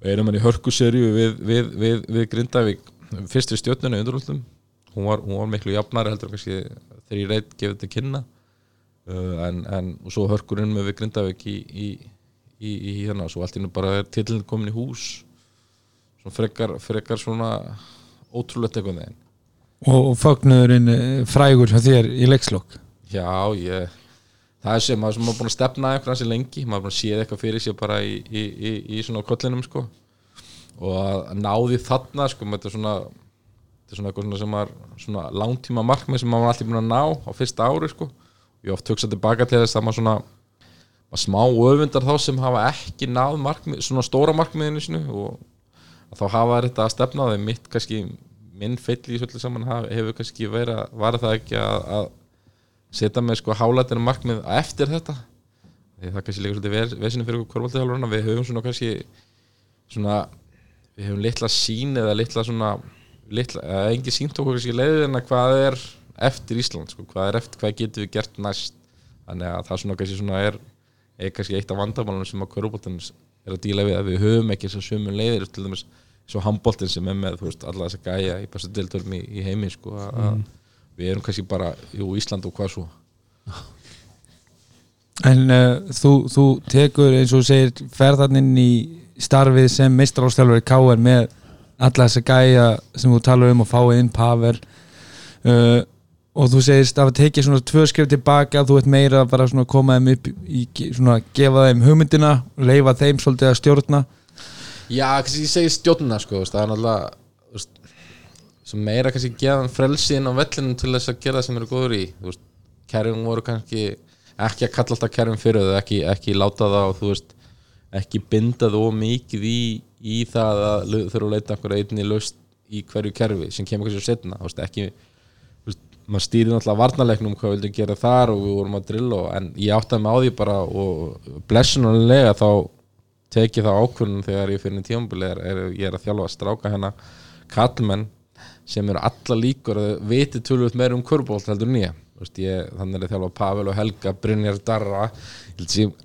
og erum hann í hörkuserju við, við, við, við Grindavík. Fyrst við stjórnuna í undirúldum hún var, hún var miklu jafnari heldur kannski þegar ég reynd gefið til kynna. Uh, en, en og svo hörkurinn með við Grindavík í, í, í, í hérna svo allt í nú bara titillin komin í hús. Svona frekar, frekar svona ótrúlegt eitthvað þeim og fögnuðurinn uh, frægur hjá þér í leikslokk Já, ég það er sem maður maður búin að stefna eitthvað hansi lengi, maður búin að séð eitthvað fyrir sér bara í, í, í, í svona kollinum sko. Og að náði þarna sko, þetta er svona þetta er svona eitthvað svona sem maður svona langtíma markmið sem maður var alltaf búin að ná á fyrsta ári sko, ég oft hugsa tilbaka til þess að maður svona maður smá öfundar þá sem hafa ekki náð markmið, svona stóra markmiðinu sinu og þá hafa þetta að stefna þeim mitt kannski minn feill í svolítið saman hefur kannski verið að var það ekki að, að setja með sko hálætinu markmið eftir þetta? Því það kannski líka svolítið vesinu fyrir korfaldihjálfurna við höfum svona kannski svona við höfum litla sín eða litla svona litla, eða engi sínt okkur kannski leiðið en að hvað er eftir Ísland sko, hvað er eftir, hvað getum við gert næst? Þannig að það svona kannski svona er er kannski eitt af vandamálunum sem að korfaldin er að díla við að við höfum ekki þessar sömu leiðir til dæmis svo handbóltin sem er með veist, alla þess að gæja í bestu deltölum í, í heimi sko, að mm. við erum kannski bara jú, Ísland og hvað svo en uh, þú, þú tekur eins og segir ferðarninn í starfið sem meistarástjálfur í K.R. með alla þess að gæja sem þú talar um og fáið inn Pavel uh, og þú segist að tekið svona tvö skrif tilbaka þú ert meira bara svona að koma þeim upp í svona að gefa þeim hugmyndina leifa þeim svolítið að stjórna Já, kannski ég segi stjórnuna sko, það er náttúrulega sem meira kannski geðan frelsiðin á vellinum til þess að gera það sem eru góður í kerfum voru kannski ekki að kalla alltaf kerfum fyrir þau ekki, ekki láta það og þú veist ekki binda of mikið í, í það að þurfa að leita einhverja einni laust í hverju kerfi sem kemur kannski setna, þú veist, ekki maður stýrir náttúrulega varnarleiknum hvað vildi gera þar og við vorum að drilla og- en ég áttaði mig á því bara og blessunarlega þá tekið það ákvörðun þegar ég fyrir tímabili er, er, ég er að þjálfa að stráka hérna kallmenn sem eru alla líkur að viti tölvöld meira um körbólt heldur en ég, þannig er ég þjálfa Pavel og Helga, Brynjar Darra.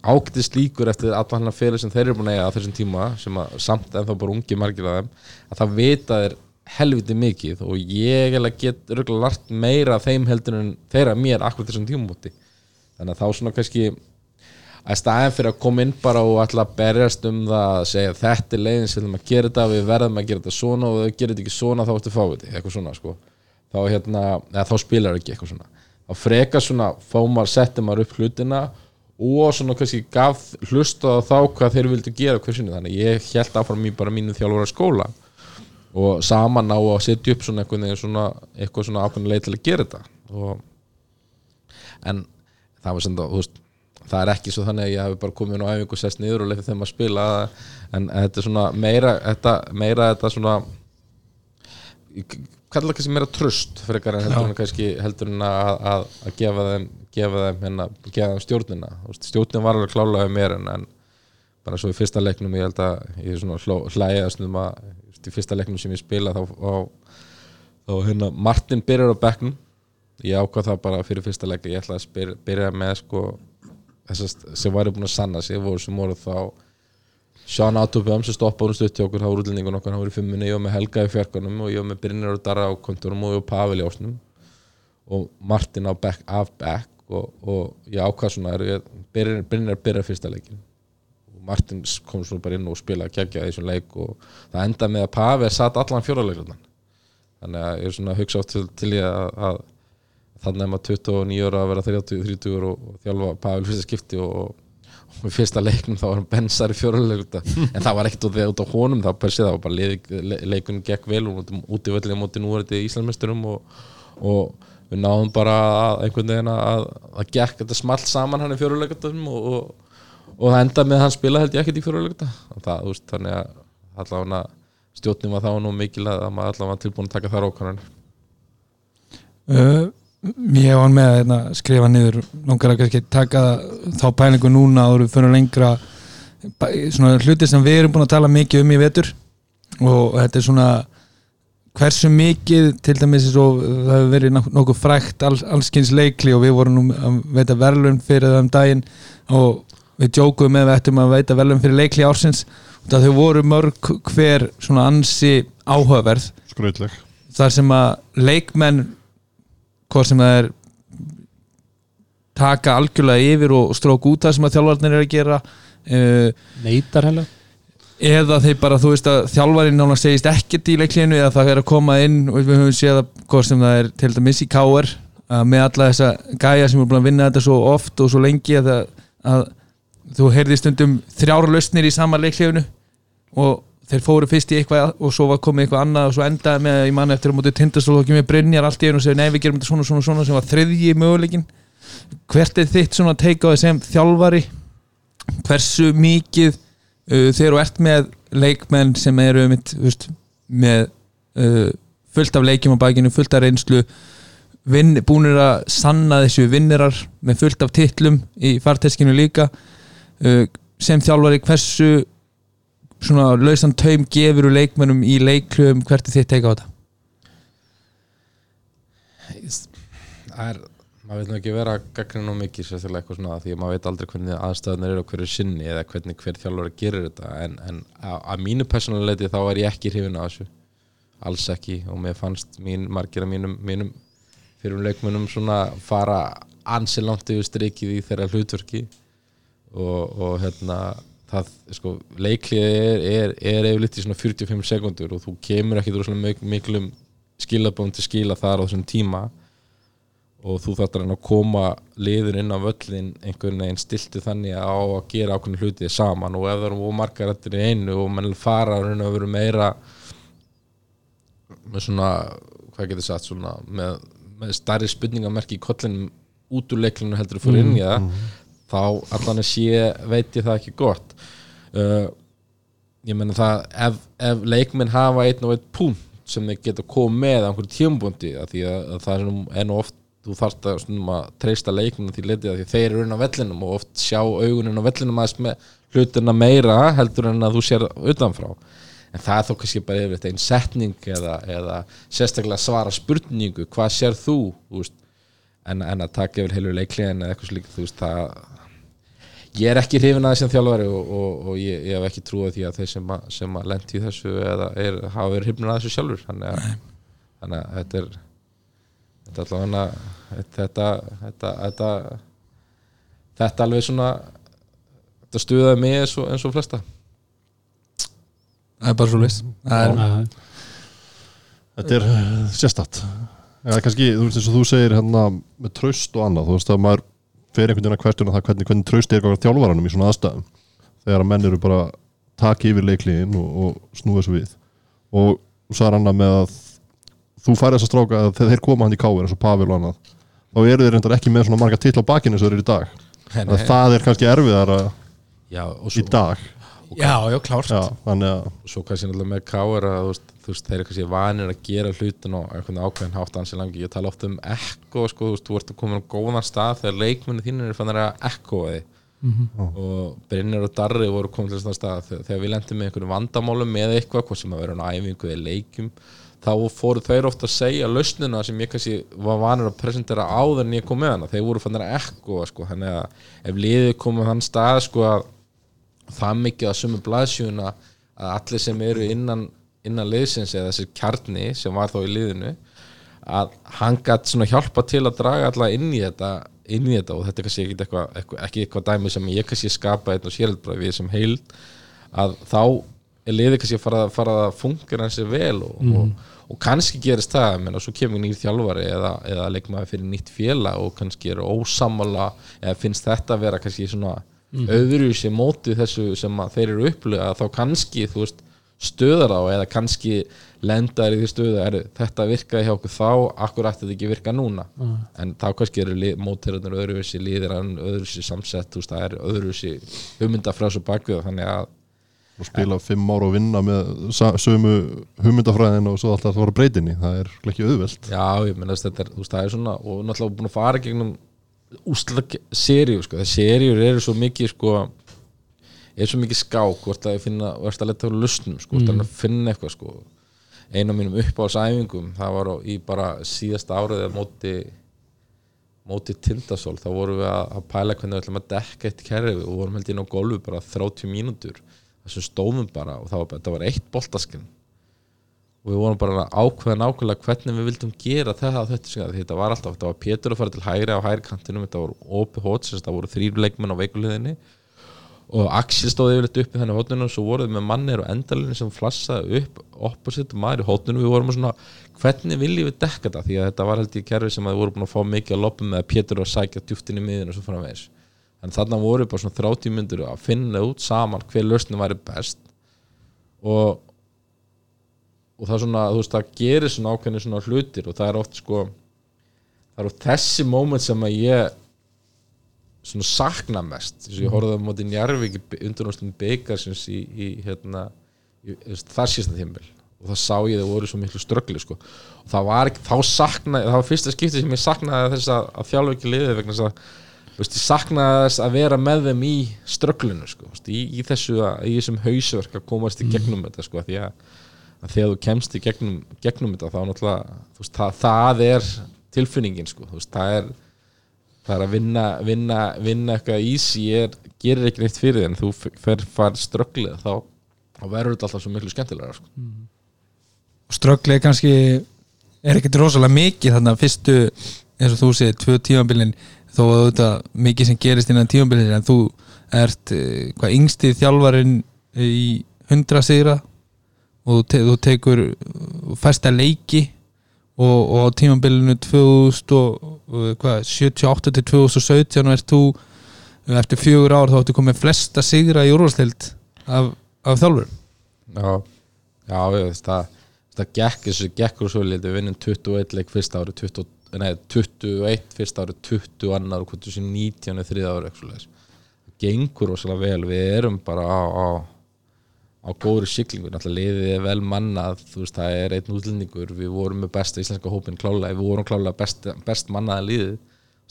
Ágætist líkur eftir allan hann fyrir sem þeir eru búin að eiga á þessum tíma sem að samt ennþá bara ungi margir af þeim að það vita þeir helviti mikið og ég eiginlega get örgulega lart meira þeim heldur en þeirra mér akkur þessum tímumóti þannig að þá svona kannski að staðin fyrir að koma inn bara og að berjast um það að segja þetta er leiðin sem við ætlum að gera þetta við verðum að gera þetta svona og við gerum þetta ekki svona þá ertu fáið þetta, eitthvað svona sko. Þá, hérna, þá spilar ekki eitthvað svona. Þá frekar svona fómar settir maður upp hlutina og svona kannski gaf hlusta þá hvað þeir vildu gera hver sinni. Þannig ég held áfram í bara mínu þjálfur skóla og saman á að setja upp svona eitthvað svona, eitthvað svona ákveðin leið til að gera þetta. Og, en það var sem þú veist það er ekki svo þannig að ég hafi bara komið á æfingu og sest niður og leifið þeim að spila en þetta er svona meira þetta, meira þetta svona ég kalla það kannski meira tröst frekar en heldur en kannski heldur en að, að, að gefa þeim gefa þeim, hérna, gefa þeim stjórnina. Stjórnin var alveg klálega mér en, en bara svo í fyrsta leiknum ég held að ég er svona hlæðast um að í fyrsta leiknum sem ég spila þá, þá, þá hérna Martin byrjar á bekknum. Ég ákvað það bara fyrir fyrsta leik ég ætla að byrja með sko þessast sem væri búin að sanna sig voru sem voru þá Sean Atubjörn sem stoppaði um stutt hjá okkur þá voru útlendingun okkur, hann voru fimmunni, ég var með Helga í fjarkanum og ég var með Brynjar og Darra á kontorum og ég var Pavel í ásnum og Martin á back, af back og, og ég ákvað svona Brynjar, byrjar fyrsta leikin og Martin kom svo bara inn og spilaði kækja þessum leik og það enda með að Pavel satt allan fjóraleikurnan þannig að ég er svona að hugsa átt til, til ég að, að þannig að maður 29 ára að vera 30, 30 og, og þjálfa Pavel fyrsta skipti og og í fyrsta leiknum þá var hann bensar í fjóruleik [LAUGHS] en það var ekkert út, út á honum það, persi, það var bara leik, leikun gekk vel og út í völdlega móti nú er þetta í Íslandsmeisturum og, og við náðum bara að einhvern veginn að það gekk þetta smalt saman hann í fjóruleikum og, og, og það enda með að hann spila held ég ekkert í fjóruleikum þannig að allavega stjórnum var þá nú mikil að maður allavega var tilbúin að taka þar uh, Ég var með að hérna, skrifa niður. Langar að kannski taka þá pælingu núna og fyrir lengra. Svona hluti sem við erum búin að tala mikið um í vetur. Og þetta er svona hversu mikið til dæmis og það hefur verið nokkuð frækt all, allskynns leikli og við vorum nú að veita verðlun fyrir það um daginn. Og við djókuðum með að við ættum að veita verðlun fyrir leikli ársins. Og það þau voru mörg hver svona ansi áhugaverð. Skrautleg. Þar sem að leikmenn hvort sem það er taka algjörlega yfir og strók út það sem að þjálfarnir er að gera uh, Neitar heller. eða þeir bara, þú veist að þjálfarinn nána segist ekkert í leiklinu eða það er að koma inn og við höfum séð að hvort sem það er til dæmis í káer með alla þessa gæja sem er búin að vinna þetta svo oft og svo lengi að, að þú heyrði stundum þrjára lausnir í sama leiklinu og þeir fóru fyrst í eitthvað og svo var komið eitthvað annað og svo endaði með í mann eftir að móti tindastól og ekki með Brynjar allt í einu og segja nei við gerum þetta svona svona svona sem var þriðji möguleikin hvert er þitt svona teika á þessum þjálfari? Hversu mikið uh, þegar þú ert með leikmenn sem eru mitt, veist, með uh, fullt af leikjum á bakinu, fullt af reynslu vin, búinir að sanna þessu vinnirar með fullt af titlum í farteskinu líka uh, sem þjálfari hversu svona lausan taum gefur úr leikmennum í leiklum hvert er þitt teika á þetta? Það er, maður veit nú ekki vera gaggrinn og mikið sérstaklega eitthvað svona því að maður veit aldrei hvernig aðstæðunar eru á hverju sinni eða hvernig hver þjálfur gerir þetta. En, en að mínu personaliti þá er ég ekki hrifin af þessu. Alls ekki. Og mér fannst mín, margir af mínum, mínum fyrir um leikmennum svona fara ansi langt yfir strikið í þeirra hlutverki. Og, og hérna það, sko, leiklið er, er, er yfirleitt í svona 45 sekundur og þú kemur ekki úr svona miklum skilabóðum til skila þar á þessum tíma og þú þarf að koma liður inn á völlin einhvern veginn stilti þannig á að gera ákveðin hlutið saman og ef það eru margar eftir einu og mann fara að vera meira með svona, hvað getur sagt svona, með, með starri spurningamerki í kollinum út úr leiklinu heldur að fyrir inn í það mm. þá allan að sé veit ég það ekki gott uh, ég menna það ef, ef leikminn hafa einn og einn punkt sem þeir geta komið með á einhverju tjömbundi því að, að það er nú oft þú þarfst að, að treysta leikminn því því þeir eru inn á vellinum og oft sjá augunin á vellinum aðeins með hlutina meira heldur en að þú sér utanfrá. En það er þó kannski bara yfir einn setning eða, eða sérstaklega svara spurningu, hvað sér þú, þú veist, en, en að taka yfir heilu leikliðin eða eitthvað slíkt, það ég er ekki hrifin að þessum þjálfari og, og, og ég, ég hef ekki trúið því að þeir sem að, sem að lendi í þessu eða er, hafa verið hrifnir að þessu sjálfur. Þannig að, þannig að þetta er þetta er allavega þetta, þetta, þetta þetta alveg svona þetta stuðaði mig eins og, eins og flesta. Það er bara svo list er, Þetta er uh, sérstatt eða kannski, þú veist eins og þú segir hérna með traust og annað, þú veist að maður fer einhvern veginn að hverstuna það hvernig, hvernig traust er gáður þjálfaranum í svona aðstæðum. Þegar að menn eru bara taki yfir leikliðin og, og snúa þessu við. Og þú sagði annað með að þú færði þess að stráka að þegar þeir koma hann í káir eins og Pavel og annað þá eru þeir reyndar ekki með svona marga titla á bakinu og þeir eru í dag. Að það er kannski erfiðara já, og í svo, dag. Já, já, klárt. Já, að svo kannski náttúrulega með káir að þú veist, þú veist, þeir eru kannski vanir að gera hlutin og einhvern ákveðin hátt ansi langi. Ég tala ofta um ekko, sko, þú veist, þú ert að koma á góðan stað þegar leikmenni þínir er fannir að ekkoa þig og Brynjar og Darri voru komið til þess stað þegar, þegar við lendum með einhverjum vandamálum með eitthvað, hvað sem að vera á æfingu eða leikjum, þá fóru þeir ofta að segja lausnina sem ég kannski var vanur að presentera áður en ég kom með hana. Þeir voru fannir að ekkoa, sko þannig að ef sko að allir sem eru innan, innan liðsins eða þessi kjarni sem var þá í liðinu að hann gætt svona hjálpa til að draga alla inn í þetta inn í þetta og þetta er kannski ekki eitthvað, ekki eitthvað dæmi sem ég kannski skapa einn og bara við sem heild að þá er liðið kannski að fara, fara að fungera hansi vel og, og, og kannski gerist það menn, og svo kemur nýr þjálfari eða, eða leikmaður fyrir nýtt félag og kannski er ósamála eða finnst þetta að vera kannski svona öðru sem móti þessu sem þeir eru upplega þá kannski þú veist stöðar á eða kannski lendar í því stöðu er þetta virkaði hjá okkur þá akkur ætti þetta ekki virka núna? En þá kannski eru mótirarnir öðruvísi líðir öðruvísi samsett þú veist, það er öðruvísi hugmynda frá svo bakvið þannig að og spila fimm ára og vinna með sömu hugmyndafræðin og svo alltaf að fara breytinni það er ekki auðvelt. Já, ég menn þetta er, þú veist, það er svona og náttúrulega búin að fara gegnum úsla seríu, sko, það seríur eru svo mikið, sko er svo mikið skák, hvort að ég finna hvort að leta á lusnum, sko, hvort að finna eitthvað, sko. Einu af mínum uppáhalsæfingum það var á, í bara síðasta árið eða móti móti Tindasól, þá vorum við að, að pæla hvernig við ætlum að dekka eitt kerfi og vorum held inn á golfu bara 30 mínútur þessum stóðum bara og það var, það var eitt boltaskinn. Og við vorum bara ákveða nákvæmlega hvernig við vildum gera þetta og þetta, þetta var alltaf, þetta var Pétur að fara til hægri á hægri kantinum, þetta voru OP hóts það voru þrýr leikmenn á veikuliðinni og Axel stóði yfirleitt upp í þennan hótninu og svo voruð með mannir og endalinu sem flassaði upp opposite og maður í hótninu við vorum svona, hvernig viljum við dekka þetta? Því að þetta var held í kerfi sem við vorum búin að fá mikið að loppum með að Pétur að sækja djúftin í miðinu og svo framvegis. En þarna voru við bara svona 30 myndur að finna út saman hver lausnin væri best. Og og það er svona, þú veist, það gerir svona ákveðni svona hlutir og það er oft sko það er oft þessi moment sem að ég svona sakna mest. Þess að ég horfði á móti Njarvík undanústum byggarsins í, í hérna í, þar síðan tímbil og það sá ég það voru svo miklu ströggli sko. og það var ekki, þá saknaði það var fyrsta skipti sem ég saknaði þess að, að þjálfa ekki liðið vegna þess að veist, ég saknaði þess að vera með þeim í strögglinu sko, veist, í, í þessu að, í þessum hausverk að komast í gegnum þetta sko, því að, að þegar þú kemst í gegnum, gegnum þetta þá náttúrulega veist, það, það er tilfinningin sko, það er það er að vinna, vinna, vinna eitthvað er, gerir ekki neitt fyrir þig en þú fer far strögglið þá, þá verður þetta alltaf svo miklu skemmtilega sko. strögglega kannski er ekkert rosalega mikið þannig að fyrstu eins og þú segir, tvö tímabilin þó að þetta mikið sem gerist innan tímabilin en þú ert eh, hvað yngsti þjálfarin í 100 sigra og te þú tekur fæsta leiki og, og á tímabilinu 2000 og, 78 til 2017 og ert þú eftir fjögur ár þá áttu komið flesta sigra í úrvalstild af, af þjálfur já, já, ég veist það það gekk, þessu gekkur svo lítið við vinnum 21 leik fyrsta ári 20, nei, 21 fyrsta ári 20 annar og 19 þriða ári gengur rosalega vel við erum bara á, á á góðri siglingu, náttúrulega liðið er vel mannað, þú veist, það er einn útlendingur. Við vorum með besta íslenska hópin klálega við vorum klálega best, best mannaða liðið.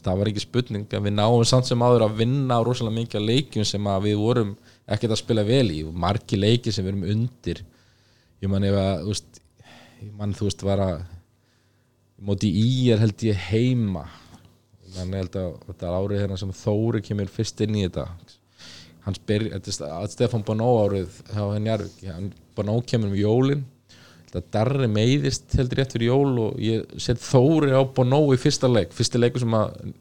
Það var ekki spurning, en við náum samt sem áður að vinna á rosalega mikið leikjum sem við vorum ekkert að spila vel í, margi leiki sem við erum undir. Ég man ef að veist, ég man þú veist var að móti í er held ég heima. Þannig held að þetta er árið hérna sem Þóri kemur fyrst inn í þetta hans byrj, þetta er sta- að Stefán Bonó árið hjá henni Jarvik, hann Bonó kemur um jólin. Þetta Darri meiðist heldur rétt fyrir jól og ég set Þóri á Bonó í fyrsta leik. Fyrsta leiku sem að,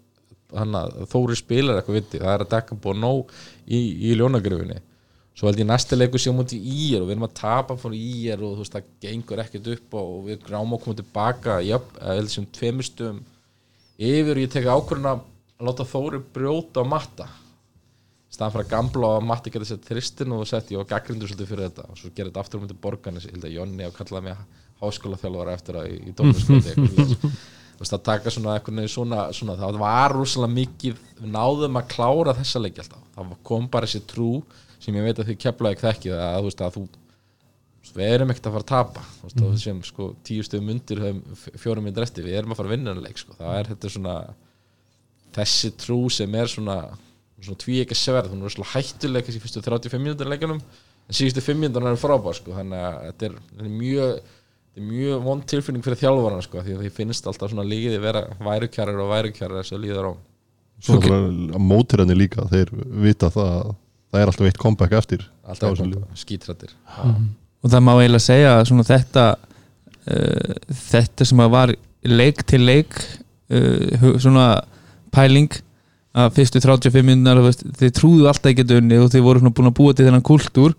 að Þóri spilar eitthvað viti, það er að dekka Bonó í, í ljónagrifinni. Svo held ég næsta leiku sé á móti í og við erum að tapa fór í og þú veist það gengur ekkert upp og við gráum að koma tilbaka eða sem tveimur stöðum yfir og ég tek ákvörðun að láta Þóri brjóta á matta staðan fyrir að gamla og að Matti geta sett þristin og sett ég og gaggrindur svolítið fyrir þetta og svo gera þetta aftur um þetta borgarnis ég held að Jonni hafa kallað mig háskóla þjálfara eftir að í, í tónliskóti þú veist að taka svona eitthvað svona, svona það var rosalega mikið við náðum að klára þessa leiki alltaf það kom bara þessi trú sem ég veit að þið keflaði ekki þekki að þú veist að þú við erum ekkert að fara að tapa veist, mm. sem sko tíu stöðum undir fjórum minn resti, við erum að fara að vinna þennan leik sko. það er þetta svona þessi trú sem er svona svona tví ekki sverð, hún er svona hættuleg kannski fyrstu 35 mínútur leikunum en síðustu 5 mínútur er frábær sko. þannig að þetta er, þetta er mjög þetta er mjög vond tilfinning fyrir þjálfarana sko, því að því finnst alltaf svona líðið vera værukjarar og værukjarar þess að líður á Svo okay. að mótirarnir líka þeir vita það að það er alltaf eitt comeback eftir alltaf Já, sem skítrættir og það má eiginlega segja að svona þetta uh, þetta sem að var leik til leik uh, svona pæling að fyrstu 35 minnar þið trúðu alltaf ekki unni og þið voru búin að búa til þennan kultúr.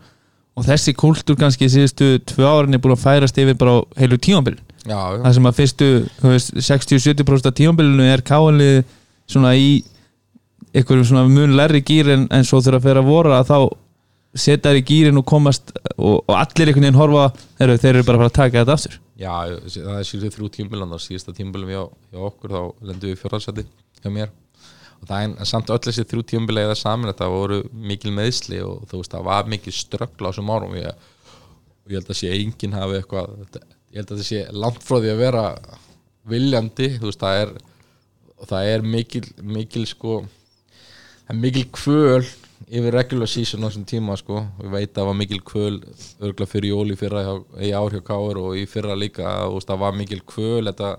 Og þessi kultúr kannski síðustu tvö árin er búin að færast yfir bara á heilu já, það sem að fyrstu þú veist, 60-70% af tímambilinu er káanlið svona í einhverjum svona mun lærri gýr en, en svo þegar að fyrir að voru að þá setja þær í gýrin og komast og, og allir einhvern veginn horfa þeir, þeir eru bara að fara að taka þetta aftur. Já, það er síðustu þrjú tímbilan og síðusta tímbilum hjá, hjá okkur þá lendum við fjórðarsæti hjá mér og það er samt öll þessi þrjú tímbilega eða saman þetta voru mikil meðsli og þú veist það var mikil ströggla á þessum árum. Ég, og ég held að sé enginn hafi eitthvað ég held að það sé því að vera viljandi veist það er það er mikil, mikil sko það mikil kvöl yfir regular season á þessum tíma sko. Ég veit að það var mikil kvöl örgulega fyrir jóli fyrra í ár hjá Káur og í fyrra líka og það var mikil kvöl þetta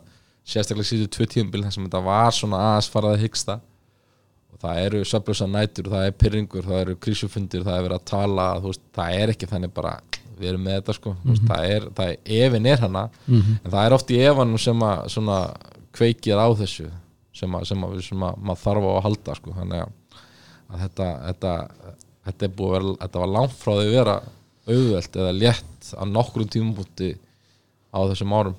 sérstaklega síðu tvö tímabil þar sem þetta var svona aðeins farað að hyggsta það eru söflösa nætur það er pyrringur, það eru krísufundir það er verið að tala, veist, það er ekki þannig bara, við erum með þetta sko. Mm veist, það er, það er, efin er hana en það er oft í efanum sem að svona kveikir á þessu sem að, sem að, sem að maður þarf á að halda sko, þannig að, að þetta, þetta, þetta er búið að vera þetta var langt frá því að vera auðvelt eða létt á nokkrum tímabúti á þessum árum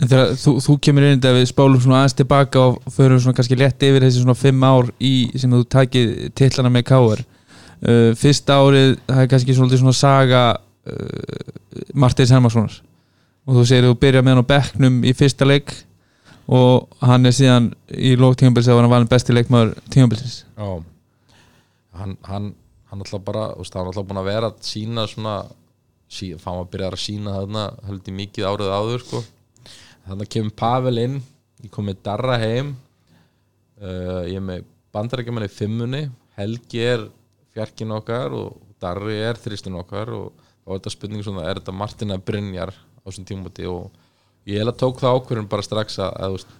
en þegar þú, þú kemur inn þetta við spálum svona aðeins tilbaka og förum svona kannski létt yfir þessi svona fimm ár í sem þú takið titlana með Káar uh, fyrsta árið það er kannski svona, svona saga uh, Martins Hermanssonar og þú segir þú byrja með hann á bekknum í fyrsta leik og hann er síðan í lók tímabils að var hann besti leikmaður tímabilsins. Já. Hann, hann, hann alltaf bara þú veist, hann alltaf búin að vera að sína svona sí, fann að byrja að sína þarna heldur mikið árið áður sko. Þannig kemur Pavel inn ég kom með Darra heim uh, ég er með bandarækjumann í fimmunni Helgi er fjarkin okkar og Darri er þristin okkar og þá er þetta spurning svona er þetta Martina Brynjar á þessum tímabúti og ég held að tók það ákvörðun bara strax að, að veist,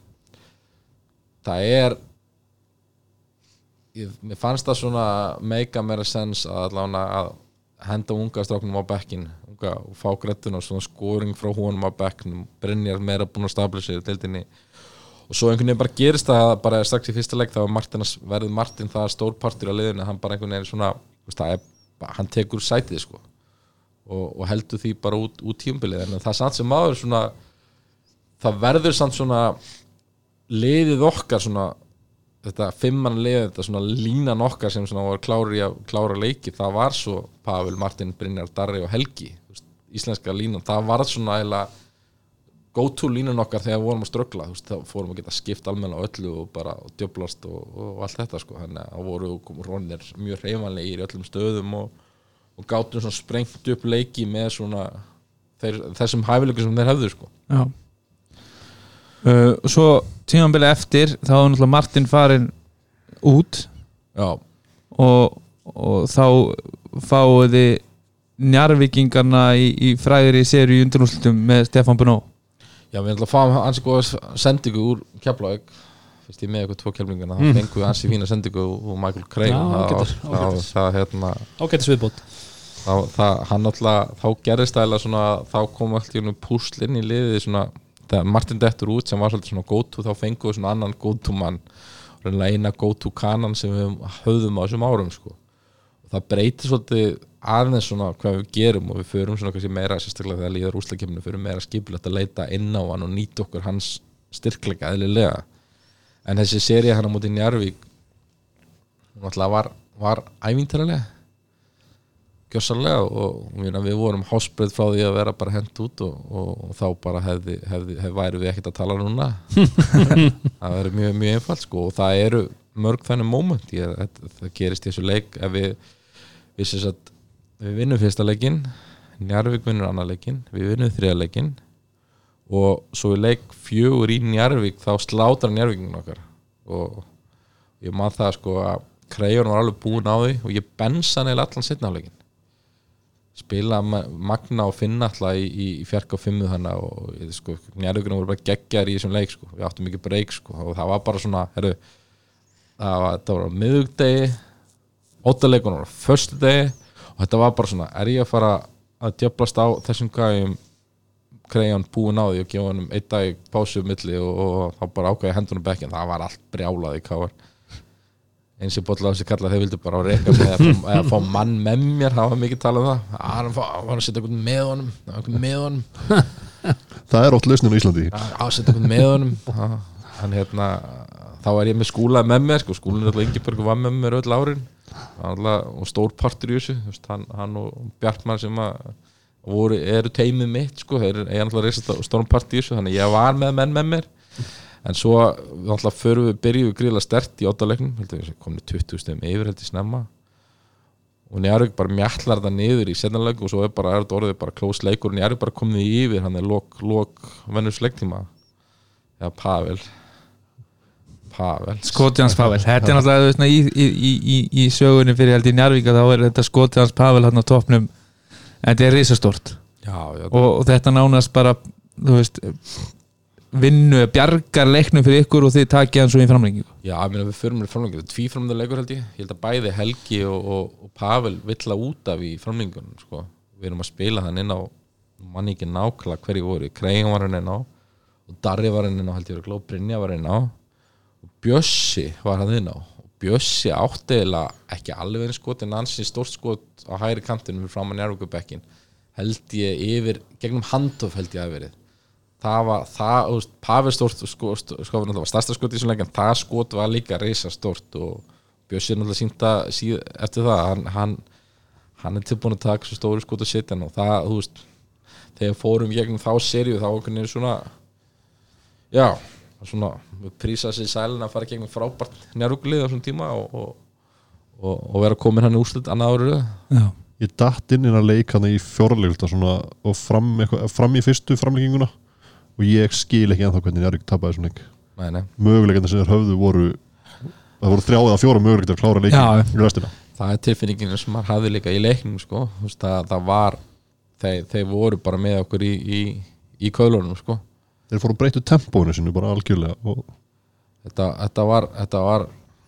það er ég, mér fannst það svona meika meira sens að að henda unga stráknum á bekkin unga, og fá grettun og svona skoring frá honum á bekknum, Brynjar meira búin að stabla sér í deildinni. Og svo einhvern veginn bara gerist það bara strax í fyrsta leik þá að- verður Martin það stórpartur á liðinu, hann bara einhvern veginn svona er, hann tekur sætið sko. Og, og heldur því bara út, út tímbilið en það er samt sem maður svona það verður samt svona liðið okkar svona þetta fimmann liðið, þetta svona línan okkar sem svona var klári að klára leiki það var svo Pavel, Martin, Brynjar, Darri og Helgi íslenska línan, það var svona eða go to línan okkar þegar við vorum að ströggla þú veist, þá fórum að geta skipt almenna öllu og bara og djöblast og, og allt þetta sko þannig að þá voru rónir mjög hreyfanlegir í öllum stöðum og, og gátum svona sprengt upp leiki með svona þeir, þessum hæfileikum sem þeir hefðu sko. Já. Uh, og Svo tímabili eftir þá er náttúrulega Martin farin út já, og, og þá fáið þið njarvíkingarna í, í fræðir í seri í undurnúslutum með Stefán Bunó Já, við ætlum að fá ansi góða sendingu úr Keflavík. Fyrst ég með eitthvað tvo keflinguna þá fengum við ansi fína sendingu úr Michael Craig. Já, það, ágætis, það, ágætis. það, hérna, ágættis viðbót. þá, það, hann alltaf þá gerðist svona þá kom allt í húnum púsl inn í liðið svona, þegar Martin dettur út sem var svolítið svona go to þá fengum við svona annan go to mann. Og reynilega eina go to kanan sem við höfðum á þessum árum sko. Það breytir svolítið aðeins svona hvað við gerum og við förum svona kannski meira sérstaklega þegar líður úslakefninu förum meira skipilegt að leita inn á hann og nýta okkur hans styrkleika eðlilega. En þessi seri hann á móti Njarvík var, var ævintaralega gjössalega og við, við vorum hásbreyð frá því að vera bara hent út og, og, og þá bara hefði, hefði, hefði væri við ekkert að tala núna. [LAUGHS] Það verður mjög, mjög einfalt sko og það eru mörg þannig það, það gerist í þessu leik. Ef við við, sem sagt, við vinnum fyrsta leikin Njarvík vinnur annar leikin við vinnum þriða leikin og svo í leik fjögur í Njarvík þá slátar Njarvíkinn okkar og ég maður það sko að Krejón var alveg búin á því og ég bensa neil allan setna á leikin spila ma- Magna og Finna alltaf í, í, í fjark og fimmu þannig og sko, Njarvíkinn voru bara geggjar í þessum leik sko. við áttum ekki breyk sko. og það var bara svona herru, það var, var miðugdegi óttaleikunum á föstudegi og þetta var bara svona er ég að fara að djöblast á þessum gæjum? Krejón búin á því og gefa hann um einn dag pásu um milli og, og þá bara ákvæði hendunum bekkin það var allt brjálað í káar eins og bólla á þessi kalla þeir vildu bara reyka með að að fá mann með mér. Það var mikið talað um það. Að hann var að setja einhvern með honum. Einhvern með honum. [LAUGHS] Það er ótt lausnin á Íslandi. Að setja einhvern með honum. Hann hérna þá er ég með skúla með mér sko, skúlin er alltaf Ingeborg var með mér öll árin og stór partur í þessu veist, hann, hann og Bjartmann sem voru, eru teimið mitt sko, reysast stórum part í þessu þannig ég var með menn með mér. En svo förum við byrjum við gríðlega stert í óttalegnum heldur við komum 20 stegum yfir heldur snemma. Og Njarvík bara mjallar það niður í setjanleik og svo er bara er þetta orðið bara close leikur. Og Njarvík bara komið yfir hann er lok, lok vennus leiktíma. Eða Pavel Pavel. Skoti hans Pavel. Þetta er náttúrulega í, í, í, í, sögunni fyrir held í Njarvíka þá er þetta skoti hans Pavel hann á toppnum. En þetta er risastort og, og þetta nánast bara þú veist vinnu, bjargar leiknum fyrir ykkur og þið takið hann svo í framlengingu. Já, ég meina við förum með framlengjum Tvíframlega leikur held ég. Ég held að bæði Helgi og, og, og Pavel vill að út af í framlengjum sko. Við erum að spila þann inn á manni ekki nákvæmlega hverju voru. Kreigan var hann inn á og Darri var hann inn á held ég og Brynja var hann inn á Bjössi var hann inn á. Bjössi átti eiginlega ekki alveg eins skot en ansi stórt skot á hægri kantinu fyrir fram að njárvíkubekkin held ég yfir, gegnum handof held ég að verið. Það var, það, Pavel stórt sko, sko, var stærsta skot í þessum leik en það skot var líka reysa stórt og Bjössi er náttúrulega sínta síð, eftir það, hann, hann, hann er tilbúin að taka svo stóru skot að setja og það, þú veist þegar fórum gegnum þá serju þá okkur er svona já, svona prísa sér sælin að fara gegnum frábært njárúklið á svona tíma og, og, og, og vera komin hann í úrslit annað árið Já, Ég datt inn inn að leik hann í fjórleikta svona og fram, eitthvað, fram í fyrstu framlegginguna og ég skil ekki ennþá hvernig Njarvík tapaði þessum leik nei, nei. möguleikanda sem þeir höfðu voru það voru þrjá eða fjóra möguleikta að klára leikin í það er tilfinningin sem maður hafði líka í leiknum sko. Það, það var þeir, þeir voru bara með okkur í, í, í kaulunum sko. Þeir fóru að breytu tempóinu sinu bara algjörlega og þetta, þetta var, þetta var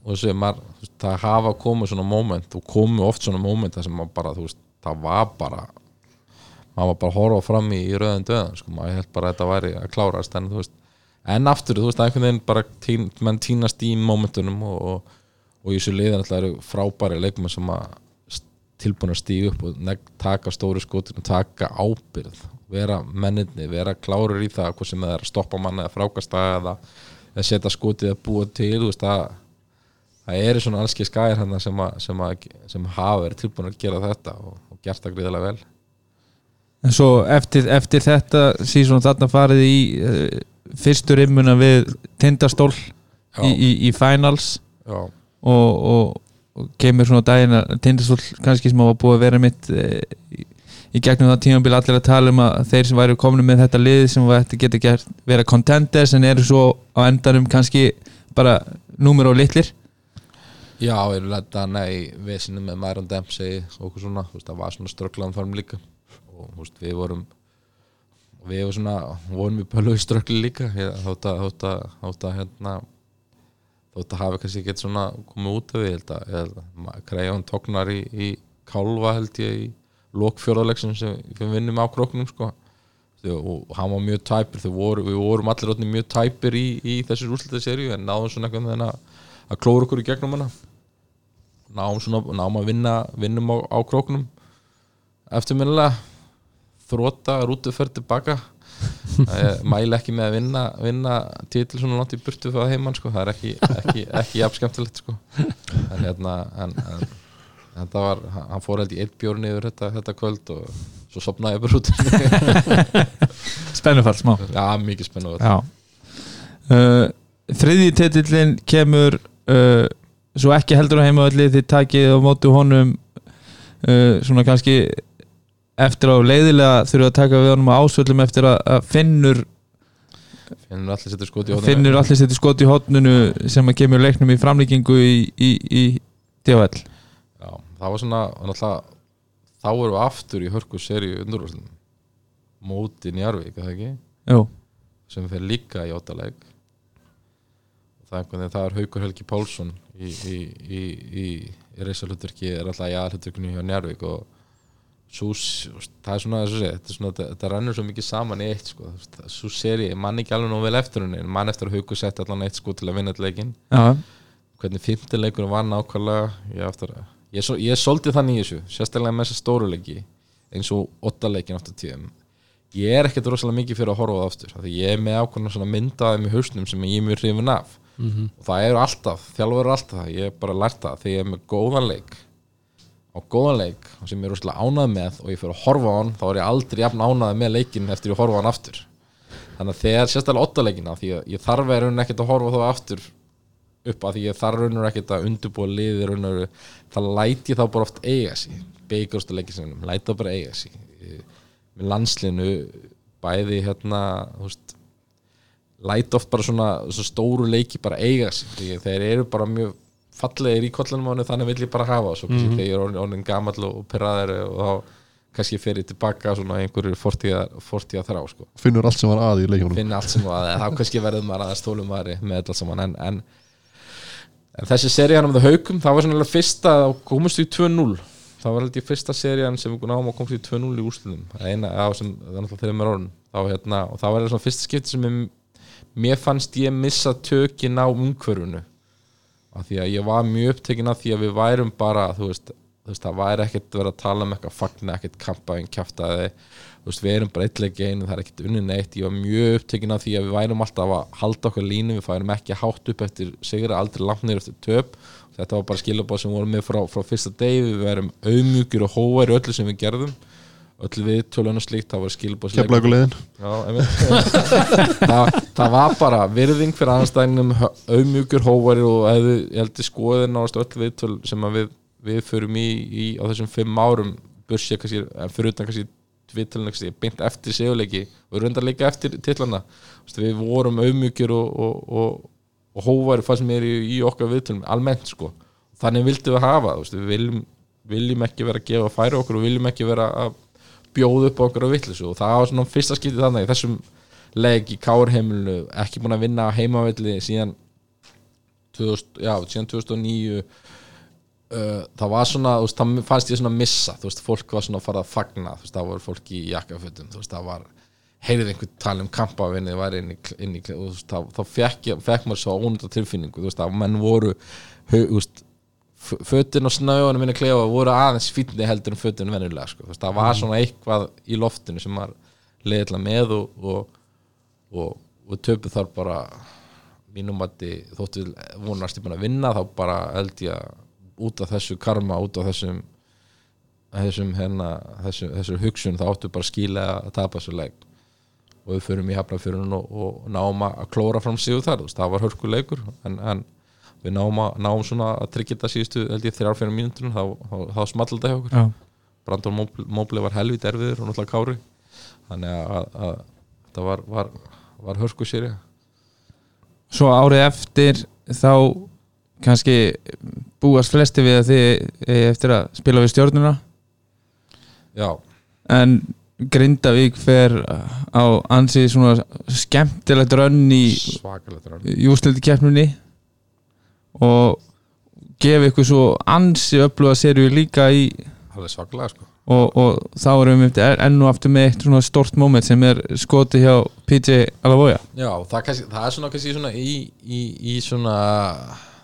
þessi, maður, veist, það hafa komið svona moment og komu oft svona moment þar sem maður bara, þú veist, það var bara maður var bara að horfa fram í, í rauðan döðan sko, maður held bara að þetta væri að klárast en þú veist, en aftur, þú veist, einhvern veginn bara tín, menn tínast í momentunum og, og, og í þessu liðan alltaf eru frábæri leikmenn sem að tilbúin að stíga upp og taka stóri skotin og taka ábyrð vera menninni, vera klárur í það hvað sem það er að stoppa manna eða frákasta eða, eða setja skotið að búa til veist, það það eru svona allski skæðir hann sem, að, sem, að, sem hafa verið tilbúin að gera þetta og, og gert það gríðilega vel. En svo eftir, eftir þetta síðan þarna farið í uh, fyrstu rimmuna við tindastól í, í, í finals Já, og, og, kemur svona daginn að tindastól kannski sem var búið að vera mitt uh, í, gegnum það tímabil allir að tala um að þeir sem væri komin með þetta lið sem þetta geta gert vera contenders en eru svo á endanum kannski bara númer og litlir. Já, við erum lenda hana í vesinu með Myron Dempsey og okkur svona, veist, það var svona strögglaðan form líka. Og veist, við vorum við vorum svona, vorum við pölu í ströggli líka Ég- þótt að, þótt að, þótt að hérna þótt að hafa kannski ekkert svona komið út af við, ég held að, ég að Krejón tóknar í, í kálfa held ég í lokfjörðalegsum sem við vinnum á króknum sko. Og hann var mjög tæpur, þau voru, við vorum allir orðnir mjög tæpir í, í þessir úrslitaserju en náðum svona eitthvað þennan að, klóra okkur í gegnum hana. Náum, svona, náum að vinna vinnum á, á króknum. Eftirminnilega þróta, rútuferð tilbaka ég mæli ekki með að vinna, vinna titil svona langt í burtu fyrir að heimann sko. það er ekki, ekki, ekki jafn skemmtilegt sko. en hérna en, en, en það var, hann fór held í eitt bjórn yfir þetta, þetta kvöld og svo sopnaði ég bara út [LAUGHS] Spennufall smá. Já, mikið spennu Já. Uh, Þriðji titillin kemur uh, svo ekki heldur á heimavalli þið takið á móti honum uh, svona kannski eftir á leiðilega þurfa að taka við honum á ásvöldum eftir að, að finnur finnur allir setja skot í hóðinu finnur allir setja skot í hotnunu sem að kemur leiknum í framlíkingu í, í, í DFL Já, það var svona náttúrulega, þá erum við aftur í hörku seri undurvarslun móti Njarvík, er það ekki? Jú, sem fer líka í óttaleg það er Haukur Helgi Pálsson í, í, í, í, reysalhutverki er alltaf í aðalhutverkinu hjá Njarvík og svo, það er svona, þetta, svona þetta, rannur svo mikið saman í eitt sko. svo seri, mann ekki alveg nóg vel eftir henni en mann eftir að Haukur setti allan eitt sko til að vinna þetta leikin já, hvernig fimmtileikur var nákvæmlega ég, aftur, ég, svo- ég soldi þannig í þessu sérstaklega með þessa stóru leiki eins og ottaleikin aftur tíðum. Ég er ekkert rosalega mikið fyrir að horfa á það aftur af því ég er með ákveðna svona myndaðum í hausnum sem ég er mjög hrifin af. Og það eru alltaf, þjálfur eru alltaf ég er bara lært það, þegar ég er með góðan leik og góðan leik sem ég er rosalega ánað með og ég fyrir að horfa á hann þá er ég aldrei jafn ánað með leikin eftir ég horfa á hann aftur. Þannig að þegar sérstaklega ottaleikina því að ég þarf að raunin ekkert að horfa þá aftur upp að því ég þarf raunur ekkert að undirbúa liði raunur það læti þá bara oft eiga sig. Beigarustu leikisinnum, læti það bara eiga sig. Með landslinu bæði hérna þú veist, læti oft bara svona, svona stóru leiki bara eiga að þeir eru bara mjög fallegir í kollanum á henni þannig vil ég bara hafa svo mm þegar ég er orðin, gamall og perraðir og þá kannski fer ég tilbaka svona einhverju fortíða, þrá sko. Finnur allt sem var að í leikjónum finna allt sem var þá kannski verður maður aðeins tólum maður með þetta saman. En, en, en þessi serían um það haukum það var svona fyrsta þá komust við í 2-0 það var ég fyrsta serían sem við náum að komast í 2-0 í úrslutum hérna og það var svona fyrsta skipti sem ég, mér fannst ég missa tökin á umhverfunu af því að ég var mjög upptekin af því að við værum bara þú veist, þú veist það væri ekkert verið að tala um eitthvað fagna, ekkert kampa en kjaftaði þú veist, við erum bara eitthvað einu, það er ekkert unni neitt. Ég var mjög upptekin af því að við værum alltaf að halda okkur línu, við færum ekki hátt upp eftir sigra, aldrei langt niður eftir töp. Þetta var bara skilabáð sem vorum með frá, frá fyrsta degi, við værum auðmjúkir og hóvar í öllu sem við gerðum. Öll við tölun og slíkt, það var skilabáð einmitt. [LAUGHS] það, það var bara virðing fyrir anstæðinum auðmjúkur hóvari og hefði, ég held að skoðið náðast öll viðtöl sem að við, við förum í, í á þessum fimm árum en fyrir utan kannski viðtölun kannski beint eftir seguleiki og rundar líka eftir veist, við vorum auðmjúkir og, og, og, og hóvari fannst mér í, í okkar viðtölum almennt sko, þannig vildum við hafa við viljum, viljum ekki vera að gefa færi okkur og viljum ekki vera að bjóða upp okkur á vittlisu og það var svona fyrsta skiptið þannig þessum leik í Kárheimilinu ekki búin að vinna á heimavelli síðan 2000, já, síðan 2009 uh, það var svona, þú veist, það fannst ég svona missa, þú veist, fólk var svona að fara að fagna, þú veist, það voru fólk í jakkafötum þú veist, það var, heyrið einhvern tala um kampavinni, var inn í, inn í þú veist, þá, þá fekk, fekk maður svo ónunda tilfinningu, þú veist, að menn voru þú veist, f- fötin og snöðunum minni klefa voru aðeins fínni heldur en fötin venjulega, sko, þú veist, það var svona eitthvað í loftinu sem var leiðilega með og, og, og, og töpu þar bara mínum að þóttu vonast ég búin að vinna þá bara held ég að út af þessu karma, út af þessum þessum hérna þessu, þessu hugsun þá áttu bara skýla að tapa þessu leik. Og við förum í hafnafjörun og, og náum að klóra fram síðu þar, það var hörkuleikur en, en við náum, að, náum svona að tryggja þetta síðustu, held ég, þrjár fyrir mínútur þá, þá, þá small þetta hjá okkur. Já. Brandon Mobley, var helvít erfiður og náttúrulega kári. Þannig að, að, að þetta var, var, var hörku séri Svo árið eftir þá kannski búast flesti við að þið eigi eftir að spila við stjórnuna já, en Grindavík fer á ansið svona skemmtilegt rönn í svakalegt rann jústildi keppnunni og gefa ykkur svo ansi öfluga serju líka í alveg svakalega sko. og, og þá erum við eftir enn og aftur með eitt svona stort moment sem er skoti hjá PJ Alavoya. Já, það, kannski, það er svona kannski svona í, í, í svona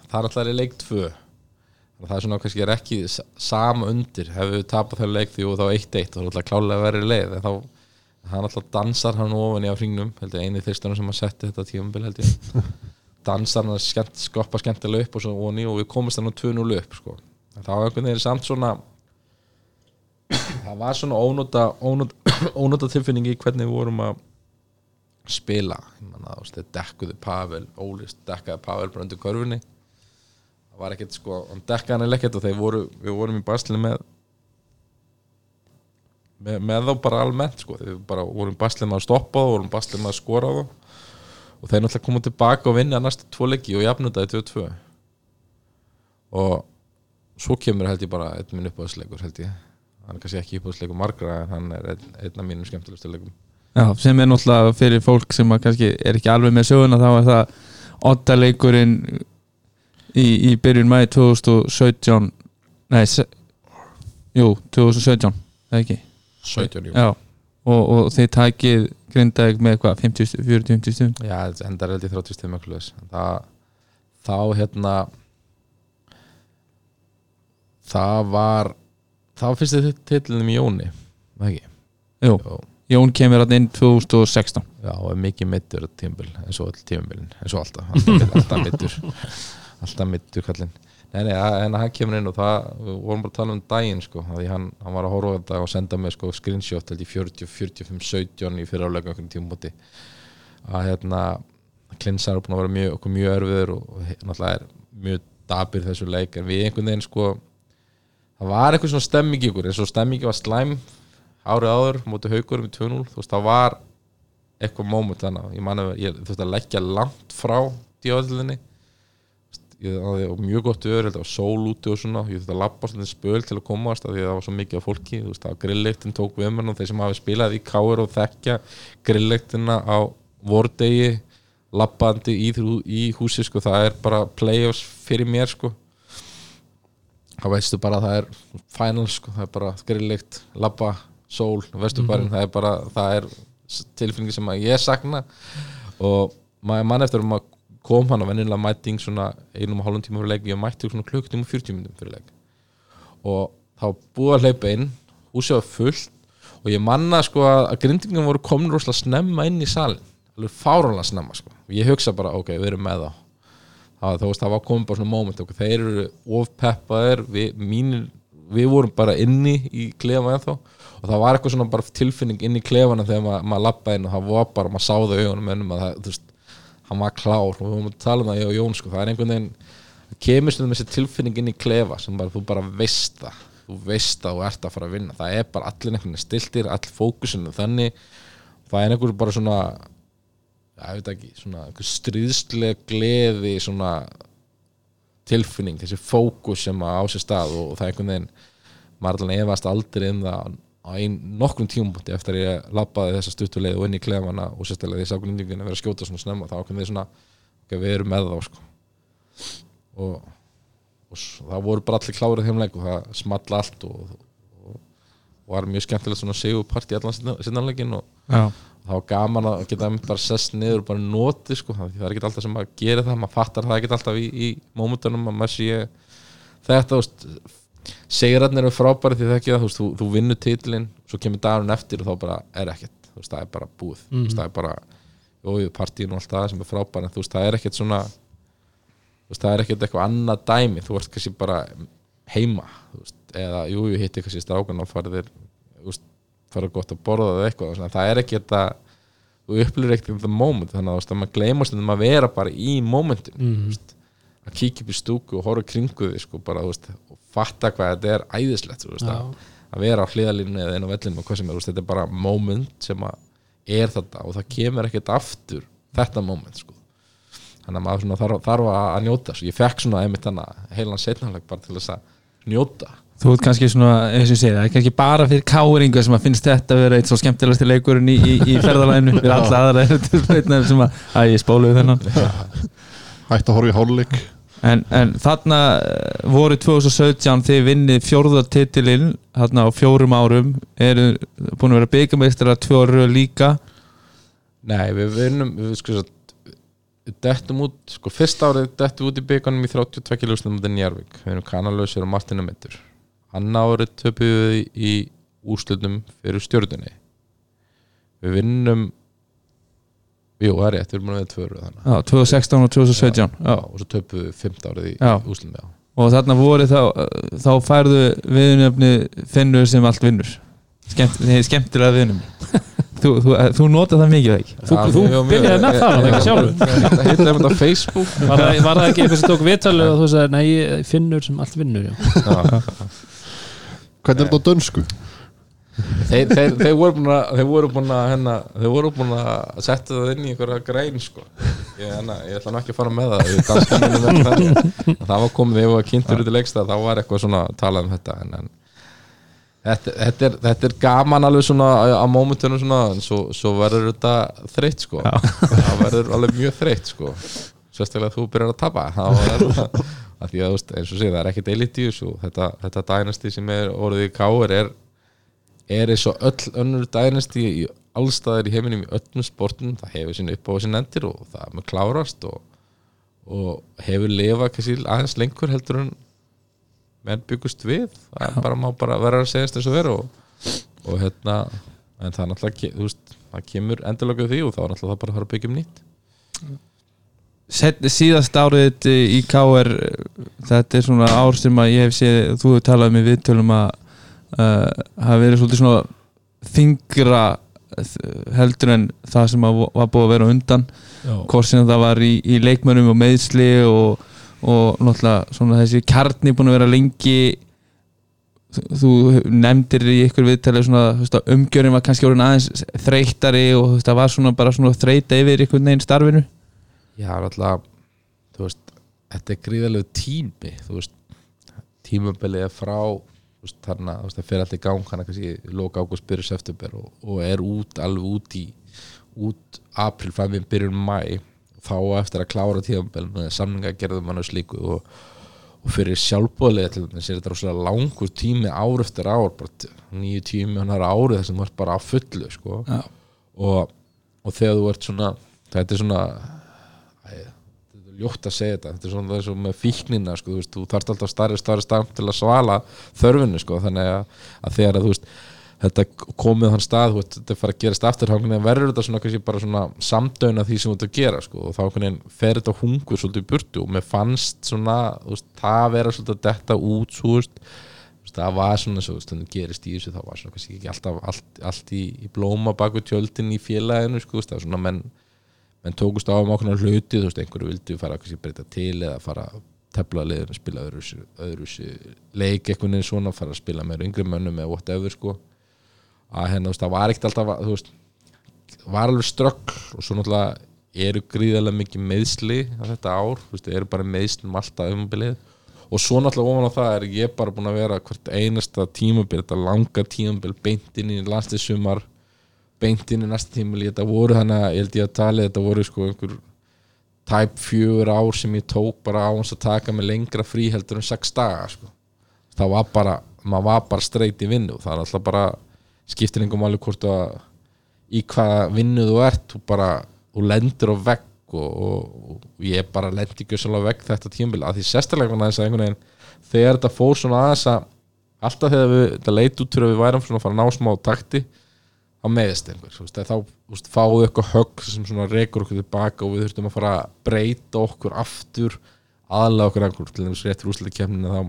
það er alltaf í leik 2 það er svona kannski er ekki sama undir. Hefur við tapað þegar leik 3 og þá 1-1 þá er alltaf klálega verið leið. En þá hann alltaf dansar hann ofan í á hringnum held ég eini þyrstunum sem að setja þetta ég. [LAUGHS] Dansar hann skemmt, skoppa skemmtilega upp og svo ofan í og við komumst hann á 2-0 upp sko. þá er einhvern veginn samt svona það var svona ónóta, ónóta, [COUGHS] ónóta tilfinningi hvernig við vorum að spila. Þeir dekkuðu Pavel Óli dekkaði Pavel bara undir körfunni. það var ekkert sko, hann dekkaði hann ekkert og þeir voru, við vorum í basli með með, með þá bara almennt sko, þeir bara vorum í basli með að stoppa þá, vorum í basli með að skora þá. Og þeir náttúrulega komu tilbaka og vinna næstu tvo leiki og í 2-2 og svo kemur held ég bara einn minn uppáðsleikur held ég. Hann er kannski ekki uppáðsleikur margra en hann er einn, einn af mínum skemmtilegustu leikum. Já, sem er náttúrulega fyrir fólk sem kannski er ekki alveg með söguna þá er það oddaleikurinn í, í byrjun mæði 2017 nei, jú, 2017 eða ekki? 17 jú. Já, og, og þið takið grindaðið með hvað, 50, 40, 50 stund Já, 30 stegum eitthvað leis það, þá hérna það var það var fyrst þitt titlinum í Jóni var ekki? Jú, Jó, Jón kemur hann inn 2016 já, og er mikið mittur tímabil, eins og all tímabilin eins og alltaf, alltaf, alltaf mittur [LAUGHS] alltaf mittur kallinn. En hann kemur inn og það við vorum bara að tala um daginn sko, því hann, hann var að horfa þetta og senda mig sko screenshot held í 40, 45, 17 í fyrirhálega einhvern tímumóti að hérna klinsar er búin að vera mjög, okkur mjög örfiður og, og he- náttúrulega er mjög dabir þessu leik en við einhvern veginn sko það var eitthvað svona stemming í ykkur eins og stemmingi var slæm árið áður móti haugur með 2-0 þú veist það var eitthvað moment þannig ég man að ég þurfti að leggja langt frá djóðlinni ég hafði mjög gott öður, þetta var sól úti og svona ég þurfti að labba svolítið spöl til að komast því að það var svo mikið af fólki, þú veist það var grillleiktin tók við mér og þeir sem hafi spilað í káir og þekkja grillleiktina á vordegi labbandi í, í húsi sko, það er bara playoffs fyrir mér sko. Þá veistu bara að það er final sko, það er bara grillleikt, labba sól, veistu bara, það er bara það er tilfinningi sem ég sakna. Og maður mann eftir um að kom hann að vennilega mæting svona einum og hálfum tíma fyrir leik ég mætti svona klukkutíma og 40 minnum fyrir leik. Og þá búið að hleypa inn húsið var fullt og ég manna sko að, grindingum voru komin rosalega snemma inn í salin alveg fáránlega snemma sko. Og ég hugsa bara ok, við erum með þá. Það, veist, það var komin bara svona moment ok, þeir eru ofpeppaðir við, við vorum bara inni í klefa ennþá. Og það var eitthvað svona bara tilfinning inn í klefana þegar maður, maður lappaði inn og það var bara, maður sáði augunum ennum að það, þú veist, hann var klár og við vorum að tala um það ég og Jón sko, það er einhvern veginn það kemur stundum þessi tilfinning inn í klefa sem bara, þú bara veist það. Þú veist að þú ert að fara að vinna. Það er bara allir einhvern veginn stiltir, all fókusinu þannig, það er einhver bara svona ég veit ekki, svona stríðslega gleði svona tilfinning, þessi fókus sem á sér stað og, það er einhvern veginn maður allan efast aldrei um það á ein, nokkrum tímubúti eftir að ég labbaði þessa stuttuleið og inn í klefana og sérstaklega því sáknindingin að vera að skjóta svona snemma þá ákveðum við svona, ok, við erum með þá sko. og, og það voru bara allir klárið þeim leik og það small allt og, og, og var mjög skemmtilegt svona sigur part í allan sinnanleikin og það var gaman að geta bara sest niður og bara notið sko, það er ekki alltaf sem að gera það maður fattar það ekki alltaf í, í mómentunum að maður sé þetta þú veist, segirarnir eru frábæri því það ekki það, þú, þú, þú vinnur titlinn svo kemur dagurinn eftir og þá bara er ekkert þú veist, það er bara búið mm. veist, það er bara, jójú, partíin og allt það sem er frábæri en þú veist, það er ekkert svona þú veist, það er ekkert eitthvað annað dæmi þú ert kannski bara heima þú veist, eða jújú, hitti kannski strákan og farið þú farið gott að borða eða eitthvað svona, það er ekki þetta þú upplýður ekkert in the moment þannig að þú að maður gleymast um að vera bara í momentin Mhm. veist, að kíkja upp í stúku og horfa kringu því sko, bara, þú veist, fatta hvað þetta er æðislegt þú veist, að, að vera á hliðalínu eða inn á vellinu og hvað sem er, þú veist, þetta er bara moment sem að er þetta og það kemur ekkert aftur þetta moment sko. þannig að maður svona þarf, þarf að að njóta svo ég fekk svona einmitt heilan setnanleg bara til þess að njóta. Þú ert kannski svona, eins og ég segi það er kannski bara fyrir káringa sem að finnst þetta að vera eitt svo skemmtilegasti leikurinn í, í, í [LAUGHS] ferðalæðinu fyrir alla aðra erindisbreytna sem að, að ég spóluði þennan. [LAUGHS] Hætt að horfa í hálfleik en, en þarna eh, voru 2017 þið vinnið fjórðartitilinn þarna á fjórum árum. Eru búin að vera byggameistrar að tvöru líka? Nei, við vinnum við sko dettum út, sko fyrsta árið dettum við út í byggunum í 32 kilóstum út í Njarvík, við erum kanalausir og Martina Mittur annar árið töpum við í úrslutum fyrir stjórnunni við vinnum jú, það er rétt, við erum að við tvöru þannig já, 2016 og 2017 já. Já, og svo töpum við 15 árið í já. og þarna voru þá þá færðu viðnöfni finnur sem allt vinnur Skemmt, þið er skemmtilega viðnum [LAUGHS] þú, þú, þú nota það mikið ekki Þú- þú byrjaði með það, það ekki sjálfur? Þetta heitir þetta á Facebook Var það, var það ekki eitthvað sem tók viðtalið og þú sagði, nei, ég finnur sem allt vinnur já. Já. Hvernig er þetta á dönsku? Þeir, þeir, þeir voru búin að þeir voru búin að hérna, þeir voru búin að setja það inn í einhverja grein sko. ég, hérna, ég ætla ekki að fara með það það var komið þegar ég var kynntur út í leikstað þá var eitthvað svona að tala um þetta en, en þetta, þetta, er, þetta er gaman alveg svona á, mómentunum svona en svo, svo verður þetta þreytt sko. Það verður alveg mjög þreytt sko. Sérstaklega þú byrjar að tapa það að því að eins og sé það er í þessu. Þetta, þetta dænasti sem er orðið í káir er er eins og öll önnur dænasti í allstaðar í heiminum í öllum sportum það hefur sín upp á sín endir og það er með klárast og, og hefur lifað kannski aðeins lengur heldur en menn byggust við. Það er bara, má bara vera að segjast eins og vera og, og hérna en það er náttúrulega, þú veist, það kemur endurlökuð því og þá er náttúrulega það bara að fara að byggja um nýtt. Set, síðast árið í KR þetta er svona ár sem að ég hef séð þú hefur talað með viðtölum að uh, hafa verið svolítið svona þingra uh, heldur en það sem að var búið að vera undan. Hvort sem það var í, í leikmönnum og meðsli og, og náttúrulega svona þessi kjarni búin að vera lengi. Þú nefndir í ykkur viðtalið svona umgjörinn var kannski orðin aðeins þreyttari og þú veist, það var svona bara svona þreyta yfir ykkur neginn starfinu. Já, alltaf, þú veist, þetta er gríðalegu tími, þú veist, tímabilið er frá, þú veist, það fer alltaf í gang hana kannski í loka ágúst, byrjun september og, og er út, alveg út í, út april, í byrjun mæ, þá eftir að klára tímabilið með samninga gerðum hann og slíku og, og fyrir sjálfbóðlega til þess er þetta rosalega langur tími ár eftir ár, bara nýju tími hann árið þess að þú ert bara á fullu, sko, Já. og, og þegar þú ert svona, þetta er svona, er ljótt að segja þetta. Þetta er svona þessu með fíknina sko, þú, veist, þú þarft alltaf starri starri starf til að svala þörfinu sko, þannig að, að þegar að þú veist þetta komið þann stað, veist, þetta fara að gerast aftur þá verður þetta svona, bara svona samdöina því sem þú ert að gera sko, og þá fer þetta hungur svolítið í burtu og mér fannst svona, veist, það vera svolítið að detta út, svo það var svona svo stundum gerist í þessu þá var svona kannski ekki alltaf allt, allt í, í blóma baku tjöldin í félaginu sko, það var svona menn menn tókust á um ákveðna hluti þú veist, einhverju vildu fara að breyta til eða fara að tefla liðinu, spila öðru, öðru leik eitthvað neins svona, fara að spila með yngri mönnum eða whatever sko. Að hérna, þú veist, það var ekkert alltaf þú veist, var alveg ströggl og svo náttúrulega eru gríðarlega mikið meðsli á þetta ár, þú veist, eru bara meðslum alltaf umbilið og svo náttúrulega ofan á það er ég bara búin að vera hvert einasta tímabil, þetta langa tímabil beint inn í landslýsumar beint inn í næsta tímabil þetta voru þannig að ég held ég að tala þetta voru sko einhver tæp fjögur ár sem ég tók bara á hans að taka með lengra frí heldur en sex daga sko. það var bara maður var bara streit í vinnu. Það er alltaf bara skiptir einhver máli hvort að í hvaða vinnu þú ert þú bara, þú lendur á vegg og, og, og ég bara lendi ekki svolítið á vegg þetta tímabil. Að því sérstaklega var þess að einhvern veginn þegar þetta fór svona aðeins að alltaf þegar við, þetta leit út fyrir að við værum svona að fara að ná smá takti á meðist þá þú veist, fáðu eitthvað högg sem rekur okkur tilbaka og við þurftum að fara að breyta okkur aftur, aðlega okkur einhver til þess rétt fyrir úsleika kemnina þá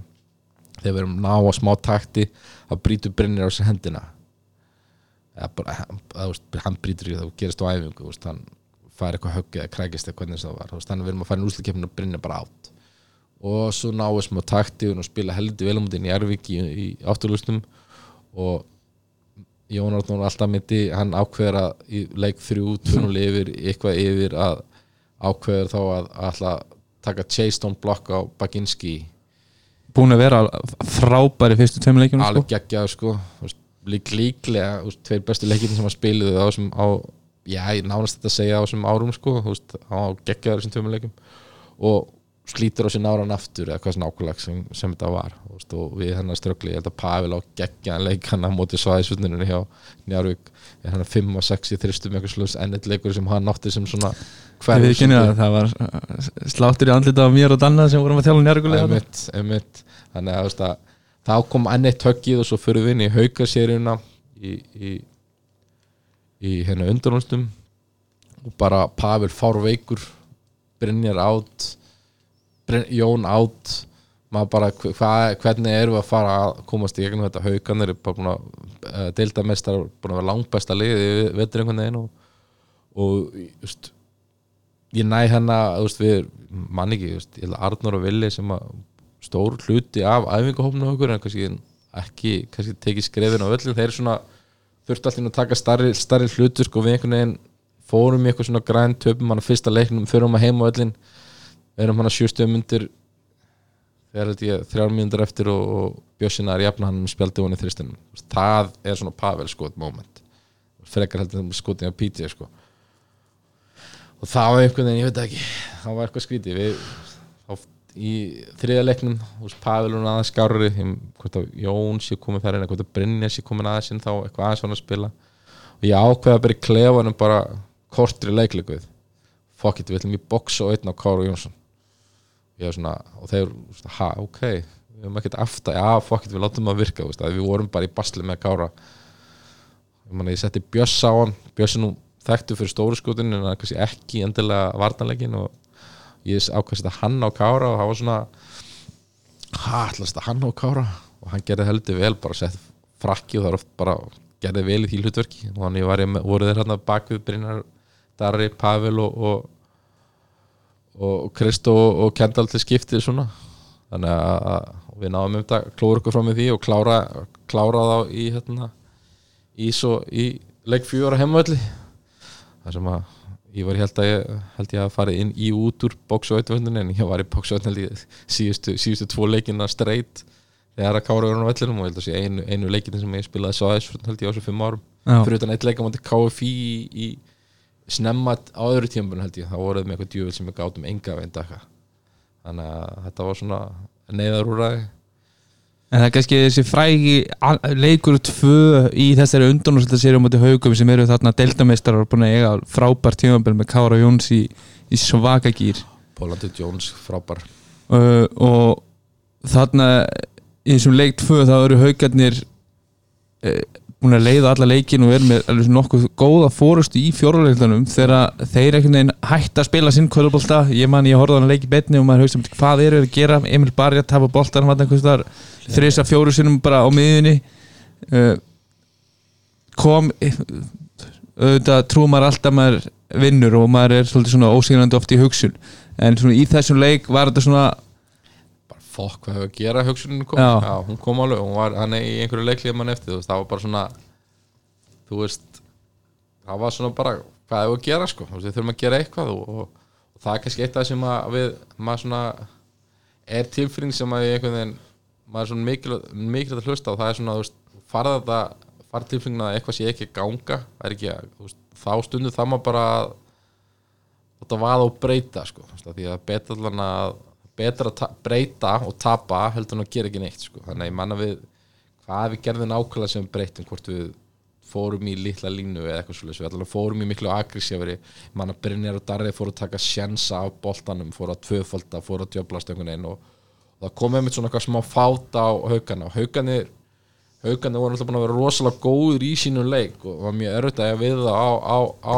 þegar við erum ná á smá takti þá brýtur Brynjar á sig hendina. Eða bara, að, þú veist, hann í það og gerist á æfingu, veist, hann fær eitthvað högg eða krækist eða hvernig það var, þannig að við erum að fara í úsleika kemnina og Brynjar bara átt og svo náðu smá takti og spila heldur vel um þetta í Jærvík í, í átturlustum og Jón Árnór alltaf myndi hann ákveður að í leik þrjú, tvunul yfir eitthvað yfir að ákveður þá að, að taka chase down block á Baginski. Búin að vera frábæri fyrstu tveim leikjum sko. alveg sko. Þú veist, lík, líklega veist, tveir bestu leikinn sem að spiluðu á þessum á, já, ég nánast þetta að segja á þessum árum sko, þú veist, á geggjaður þessum tveimur leikum og slítur á sér náran aftur eða hvað sem nákvæmlega sem, sem þetta var veist, og við hennar ströggli, ég held að Pavel á geggjaðan leik hann á móti svæðisvölduninu hjá Njarvík, er hann að 5 og 6 í þristum eitthvað slús ennitt leikur sem hann átti sem svona Ég við kynni að það var uh, sláttur í andlita af mér og Danna sem vorum að þjála einmitt. þannig að þú veist að þá kom enn eitt höggið og svo fyrir við inn í haukaseríuna í, í, í hérna undanústum og bara Pavel fárveikur Brynjar átt Jón átt maður bara hva, hvernig erum við að fara að komast í gegnum þetta? Haukanir er bara búin að uh, deildamestar búin að vera langbæsta liði við veitur einhvern veginn og, og just, ég næ við mann ekki, veist, ég held að Arnur og Vili sem að stór hluti af æfingahófnum okkur en kannski ekki kannski tekið skrefin á öllum þeir svona þurfti alltaf að taka starri, starri hlutur sko við einhvern veginn fórum í eitthvað svona græn töpum hann að fyrsta leiknum, förum að heima á öllin erum hann að sjöstum myndir þegar held ég þrjár mínútur eftir og, og Bjössina er jafna hann spjaldi hún í þristinum það er svona Pavel skot moment. Frekar heldur það skotin á PJ sko. Og það var einhvern veginn, ég veit ekki það var eitthvað skrítið. Við, í þriða leiknum hús Pavel og aðeins skárri ég- hvort að Jón sé komið þar inn hvort að Brynja sé komið aðeins inn þá eitthvað aðeins svona að spila. Og ég ákveða að byrja klefanum bara kortri leikleikuð fuck it, við ætlum í box og einn á Káru Jónsson ég var svona, og þeir svona, ha, ok, við erum ekkert aftar já, it, við látum það virka, veist, að við vorum bara í basli með Kára. Ég, man, ég setti Bjöss á hann, Bjöss er nú þekktu fyrir stóru skutin en hann er kannski ekki endilega vartanleikin og ég ákvæmst að hann á Kára og það var svona ha, allast að hann á Kára? Og hann gerði heldur vel, bara sett frakki og það er oft bara gerði vel í því hlutverki. Og var ég með, voru þeir hérna bakvið Brynjar, Darri, Pavel og, og og Kristó og Kendall til skiptið svona. Þannig að við náðum um þetta klóra okkur fram með því og klára, klára þá í hérna í svo í leik fjóra heimvöldi þar sem að ég var held að ég held ég að fara inn í út úr bóksvöldvöldinu en ég var í bóksvöldinu síðustu, síðustu tvo leikina straight þegar að kára verður á vellinum og ég held að sé einu, einu leikinu sem ég spilaði svo aðeins held ég á þessu fimm árum. Fyrir utan eitt leik á móti KFI í, í snemma á öðru tímpun held ég þá voruð með eitthvað djúvel sem við gátum enga veinda þannig að þetta var svona neyðarúræði En það er kannski þessi frægi leikur tvö í þessari undanúrsölda séri á móti haugum sem eru þarna deltameistarar og búin að eiga frábært tímabel með Kára Jóns í, í svaka gýr Pólandur Jones frábær. Uh, og þarna í þessum leik tvö þá eru haugarnir uh, búin að leiða alla leikin og eru með nokkuð góða fórustu í fjóruleiklanum þegar þeir einhvern veginn hætta að spila sinn kvöldbolta, ég man ég horfði á hann leik í betni og maður hugsa um hvað eru þeir að gera? Emil Barja tapa boltan, hann var einhvers þar þrisa fjóru sinnum bara á miðunni uh, kom auðvitað trú maður alltaf maður vinnur og maður er svolítið svona ósýrandi oft í hugsun. En svona í þessum leik var þetta svona fokk hvað hefur að gera hugsunin kom Já. Já, hún kom alveg, hún var hann í einhverju leiklið mann eftir, þú veist, það var bara svona þú veist það var svona bara, hvað hefur að gera sko þú veist, við þurfum að gera eitthvað og, og, og það er kannski eitt af það sem að við maður svona er tilfinning sem að einhvern veginn maður er svona mikilvægt mikil að hlusta og það er svona, þú veist, farða þetta farða tilfinningin að eitthvað sé ekki ganga það er ekki að, veist, þá stundu það maður bara að þetta vaða og breyta sko, því að betra allan að betra að ta- breyta og tapa heldur en að gera ekki neitt sko. þannig að ég manna við hvað við gerðum nákvæmlega sem breytum hvort við fórum í litla línu eða eitthvað svolítið, við allan fórum í miklu agressífari, manna Brynjar og Darri fóru að taka sjensa af boltanum fóru að tvöfalda, fóru að djöblast einhvern veginn og, og það kom einmitt svona eitthvað smá fáta á haugana og hauganir haugarnir voru alltaf búin að vera rosalega góður í sínum leik og var mjög erfitt að við það á, á, á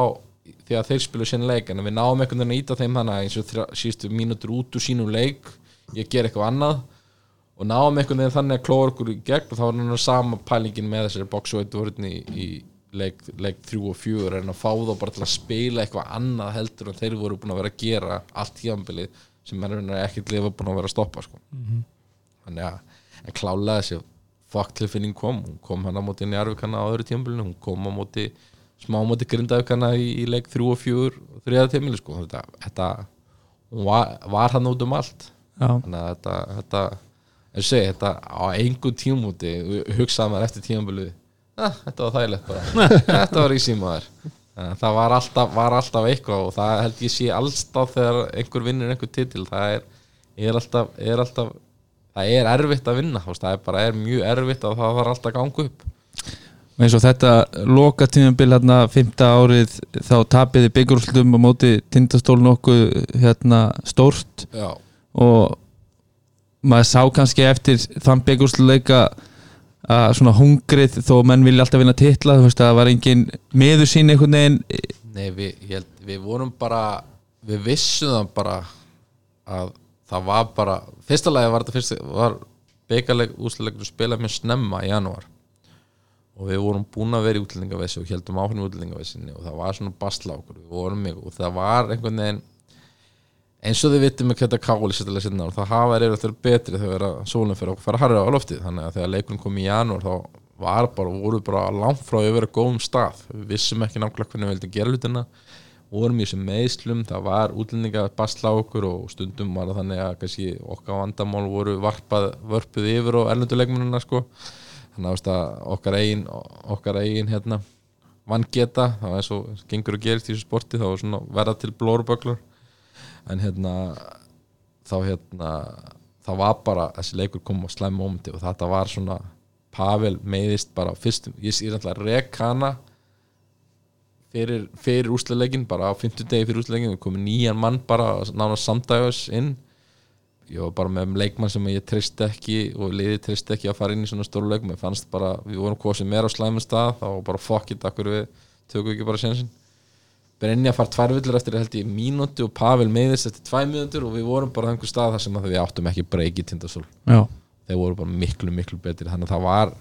því að þeir spilu sín leik en við náum einhvern veginn að íta þeim þannig að eins og þrjá, síðustu mínútur út úr sínum leik ég ger eitthvað annað. Og náum einhvern veginn þannig að klóra okkur í gegn og þá var hann sama pælingin með þessari box og eitt vörðni í leik, leik þrjú og fjögur en að fá þá bara til að spila eitthvað annað heldur en þeir voru búin að vera að gera allt tíðanbilið sem er ekkert lifa búin að vera að stoppa sko. þannig að en klálega þessi fuck tilfinning kom. Hún kom hann á móti Smámóti grindaukana í, í leik 3 og 4 þriða tímili sko. Þetta, þetta hún var, var hann út um allt. Já, þannig að þetta, þetta ég segi, þetta á einhver tímúti hugsaði maður eftir tímabölu ah, þetta var þægilegt bara. [LAUGHS] Þetta var í símaður það var alltaf, var alltaf eitthvað og það held ég sé allstaf þegar einhver vinnur einhver titil. Það er, er, alltaf, er alltaf það er erfitt að vinna það er bara er mjög erfitt og það var alltaf að ganga upp og eins og þetta loka tímabil hérna fymta árið þá tapiði byggurúslutum á móti tindastól nokkuð hérna stórt. Já, og maður sá kannski eftir þann byggurúsluleika að svona hungrið þó menn vilja alltaf vinna titla þú veist að það var engin meður sín einhvern veginn. Nei við, held, við vorum bara við vissum það bara að það var bara fyrsta lagi var þetta fyrst var beigaleg úsleikur spilað mjög snemma í janúar og við vorum búin að vera í útlendingavessi og heldum áhrifin í útlendingavessinni og það var svona basla okkur, og það var einhvern veginn eins og þið vittum með þetta káli séttalega sinna og það hafa er eftir betri þegar að sólinn fyrir okkur fara harra á loftið. Þannig að þegar leikurinn kom í janúar þá var bara, voru bara langt frá að vera góðum stað. Við vissum ekki nákvæmlega hvernig við vildum gera hlutina. Vorum í þessum meðslum, það var útlendinga að basla okkur og stundum var þannig að kannski okkar vandamál voru varpað, vörpuð yfir og erlenduleikmununa sko þannig að, okkar eigin okkar eigin hérna vangeta, það var eins og gengur að gerist í þessu sporti, það var svona verða til blórböglur en hérna þá hérna það var bara, þessi leikur kom á slæm mómenti og þetta var svona Pavel meiðist bara fyrstum, ég sé alltaf rekana fyrir, fyrir úrsluleikin bara á 50 degi fyrir úrsluleikin við komum nýjan mann bara nána samdægos inn ég var bara með leikmann sem ég trist ekki og liði trist ekki að fara inn í svona stóru leikum ég fannst bara, við vorum sem er á slæmum stað þá bara fuck it, akkur við tökum ekki bara sensin Brynja far tvær villur eftir held ég mínúti og Pavel meiðist eftir tvæ mínútur og við vorum bara á einhver stað þar sem við áttum ekki breyki tindasól. Þeir voru bara miklu miklu betri þannig að það var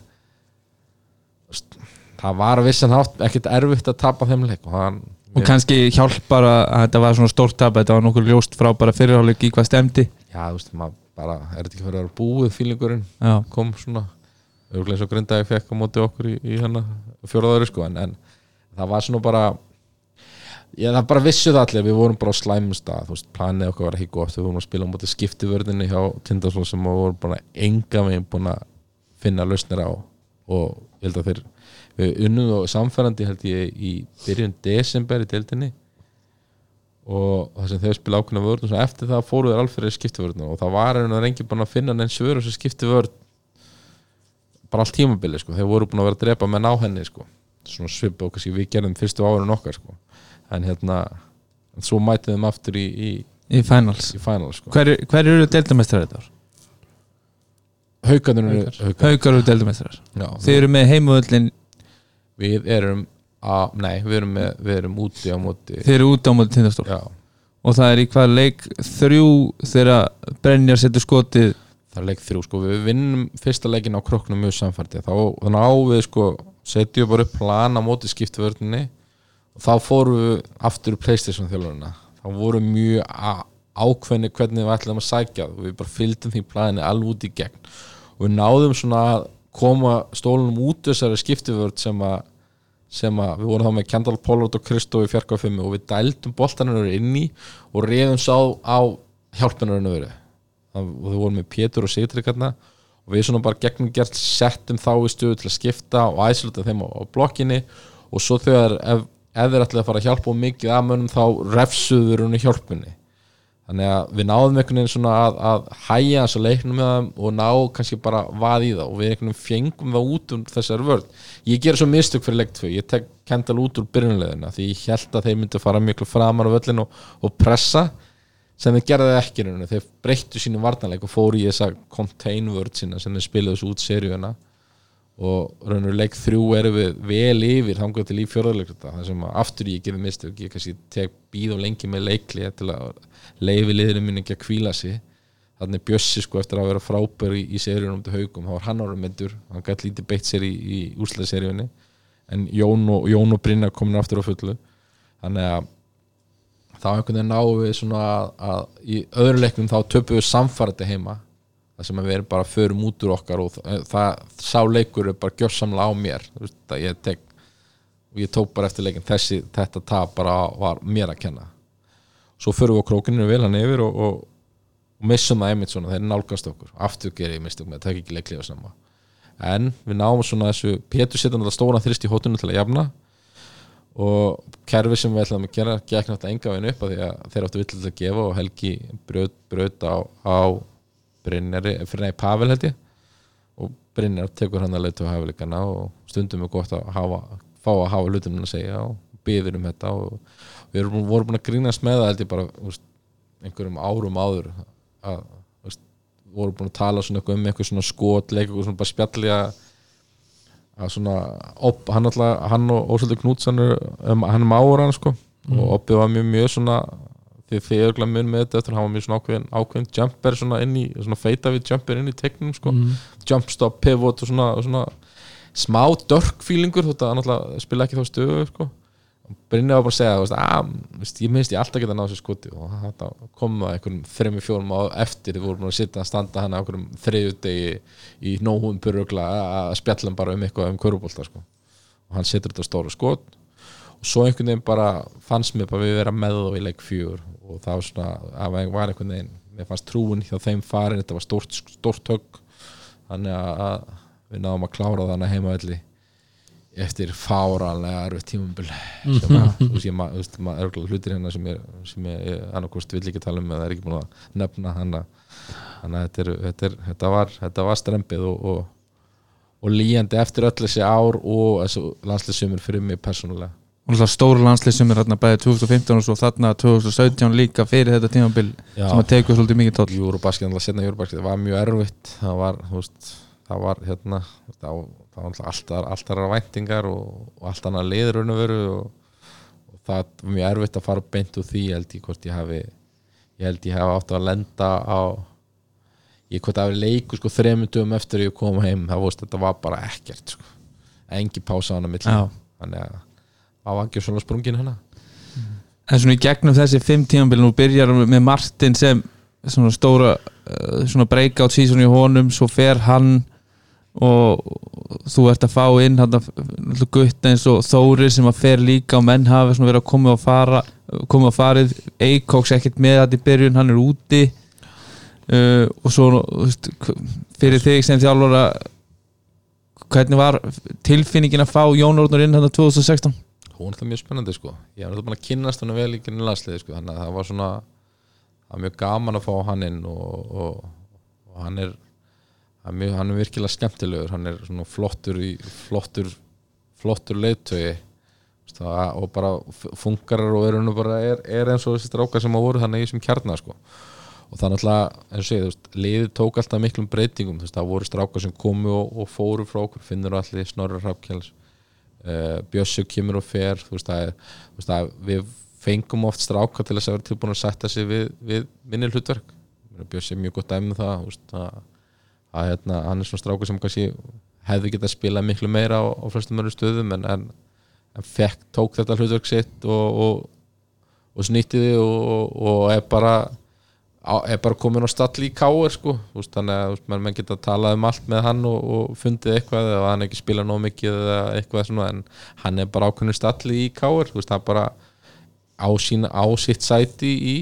það var vissan hátt ekkert erfitt að tapa þeim leik og, hann, og kannski hjálpar að að þetta var svona stórt tap þetta var nokkur ljóst frá bara fyrirháleik í hvað stemdi já, þú veist, maður bara er þetta ekki fyrir að vera búið fílingurinn? Já, kom svona auðvitað eins og grindaði fekk á móti okkur í, í hana fjóraðaður sko en, en það var svona bara ég það bara vissu það allir við vorum bara á slæmum stað þú veist, planið okkar var ekki gott við vorum að spila á móti skiptivörðinni hjá Tindasól sem við vorum bara enga veginn búin að finna lausnir á og ég held að þeir við unnum og samfærandi held ég í byrjun desember í deildinni. Og það sem þeir spila ákveðna vörð og eftir það fóru þeir alferðið skiptivörðina og það var einhvern veginn ekki búin að finna neins svör sem skiptivörð bara allt tímabili sko, þeir voru búin að vera að drepa menn á henni sko, svona svipa og kannski við gerðum fyrstu árun okkar sko. En hérna, en svo mætið þeim aftur í, í, í finals. í final sko. Hver, hver eru deildamestrar þetta ár? Haukarnir eru haukar, eru deildamestrar þeir eru með heimavöllin við erum að, nei, við erum, með, við erum úti á móti þeir eru út á móti tindastól já, og það er í hvað leik þrjú þegar Brennjar setur skotið? Það er leik þrjú sko, við vinnum fyrsta leikin á kroknum mjög samfærdið, þá þannig á við sko, setjum bara upp plan á móti skiptvörninni og þá fórum við aftur í Playstation þjálfurina þá voru mjög ákveðni hvernig við ætlum að sækja og við bara fylgdum því planinu alveg út í gegn. Og við náðum svona að koma stólunum út þessari skiptivörð sem að sem að við vorum þá með Kendall Pollard og Kristó í fjarka og við dældum boltanur inn í og reyðum sá á hjálpunarinn öðru og við vorum með Pétur og Sigtrik hérna og við svona bara gegnum gert settum þá í stöðu til að skipta og æsluta þeim á, á blokkinni og svo þegar ef, ef þeir ætlaði að fara að hjálpa og mikið að mönnum þá refsuður hún í hjálpunni þannig að við náðum einhvern veginn svona að, að hæja þess að leiknum með þeim og ná kannski bara vað í það og við einhvern veginn fengum það út úr þessari vörð ég ger svo mistök fyrir leikt fyrir ég tek Kendall út úr byrjunleðina því ég held að þeir myndi að fara miklu framar á völlin og, og pressa sem þeir gerði ekki rauninu, þeir breyttu sínum varnarleik og fóru í þessa contain vörð sína sem þeir spilaðu þessu út seríuna og rauninu leik þrjú erum við vel yfir þangað til í fjörðarleik það sem að aftur ég gerði mistök ég kannski tek bíð og lengi með leikli til að leifi liðinu mín ekki að kvíla sig. Þannig Bjössi sko eftir að vera frábær í, í seríunum til haugum, þá var hann ára myndur hann gæti lítið beitt sér í, í úrslæðseríunni en Jón og, Jón og Brynja komin aftur á fullu. Þannig að þá einhvern veginn náum við svona að, að í öðru leiknum þá töpum við samfærandi heima það sem við erum bara förum út úr okkar og það, það sá leikur bara gjörsamlega á mér. Veist, ég tek og ég tók bara eftir leikin þessi, þetta tap bara var mér að kenna. Svo förum við á krókinu vel hann yfir og, og, og missum það einmitt svona, þeir nálgast okkur. Aftur gerir ég mistök með að taka ekki leiklifa sama en við náum svona þessu Pétur setja náttúrulega stóran þrist í hóttunum til að jafna. Og kerfi sem við ætlaðum að gera gekk náttúrulega enga veginn upp að þeir áttu villið að gefa og Helgi braut, braut á, á Brynjari, fyrir nei Pavel held ég. Og Brynjar tekur hann að leitu á hafileikana og stundum er gott að hafa, fá að hafa hlutum að segja og byður um þetta og við erum, vorum búin að grínast með það held ég bara úst, einhverjum árum áður að úst, vorum búin að tala um eitthvað svona skotleik eitthvað svona bara spjalli að svona op, hann, alltaf, hann og Ósaldur Knútsan um, hann er máur hann sko. Og Oppi var mjög mjög svona því þið örgulega mun með þetta eftir hann var mjög svona ákveðin, ákveðin jumper svona inn í svona feita við jumper inn í tegnum sko. Jump stop, pivot og svona, og svona smá dörk feelingur þú veist að alltaf spila ekki þá stöðu sko. Brynja var bara að segja þú veist, að, veist, ég minnst ég alltaf geta náðu sér skoti. Og þetta kom að einhverjum þrejum fjórum á eftir við vorum að sitja að standa hann á einhverjum þriðjudegi í nóhum byrjugla að spjalla hann bara um eitthvað um körubólta sko. og hann setur þetta stóra skot svo einhvern veginn bara fannst mér bara við vera með þá í leik fjúr og það var svona, það var einhvern veginn mér fannst trúin hjá þeim farin þetta var stórt, stórt högg. Þannig að við náðum að klára þannig heimavelli eftir fáralega erfið tímumbil sem að, þú veist, ég ma- þú veist, maður örgulega hlutir hérna sem ég, sem ég, annarkost vill ekki tala um eða er ekki búin að nefna hann þannig að þetta, er, þetta, er, þetta var þetta var strempið og, og, og líjandi eftir öll þessi ár og þessu landslýsumur fyrir mig persónulega og náttúrulega stóru landslið sem er hérna bæði 2015 og svo þarna 2017 líka fyrir þetta tímabil Já. sem að teku svolítið mikið tóll Júrubasket, alltaf setna Júrubasket, það var mjög erfitt. Það var, þú veist, það var hérna, það var, alltaf alltaf, alltaf væntingar og, og allt annað liður og og, og það var mjög erfitt að fara beint úr því ég held ég hvort ég hafi ég held ég hafi átt að lenda á ég hvort það hafi leiku sko þremundum eftir ég kom heim, það vorst á að ekki svona sprungin hana. En svona í gegnum þessi fimm tímabil nú byrjar með Martin sem svona stóra uh, svona breakout season í honum svo fer hann og þú ert að fá inn að gutt eins og Þóri sem að fer líka og menn hafa verið að koma og fara koma og farið, Eikóks ekkert með þetta í byrjun, hann er úti. Uh, og svo fyrir þig sem þjálfara hvernig var tilfinningin að fá Jón Ornur inn hann 2016? Hún er það mjög spennandi sko. Ég er alltaf búin að kynnast hann vel í kynni landsliði sko. Þannig að það var svona það var mjög gaman að fá hann inn og, og, og hann er mjög, hann er virkilega skemmtilegur. Hann er svona flottur í flottur, flottur leiðtögi og bara funkarar og er, bara, er, er eins og þessi strákar sem á voru þannig í þessum kjarnar sko. Og þú veist, liðið tók alltaf miklum breytingum, það voru strákar sem komu og, og fóru frá okkur, finnur allir Snorri Hrafkjáls uh, Bjössu kemur og fer þú veist, að, þú veist að við fengum oft stráka til þess að vera tilbúin að setja sig við, við minni hlutverk. Bjössi er mjög gott dæmi um það veist, að, að hérna, hann er svona stráka sem kannski hefði getað spilað miklu meira á, á flestum öru stöðum en, en, en fekk, tók þetta hlutverk sitt og, og, og snýttiði og, og, er bara er bara komin á stall í káir sko, þannig að menn, menn geta talað um allt með hann og, og fundið eitthvað eða hann ekki spila nóg mikið eða eitthvað svona en hann er bara ákveðinu stall í veist, það er bara á, sína, á sitt sæti í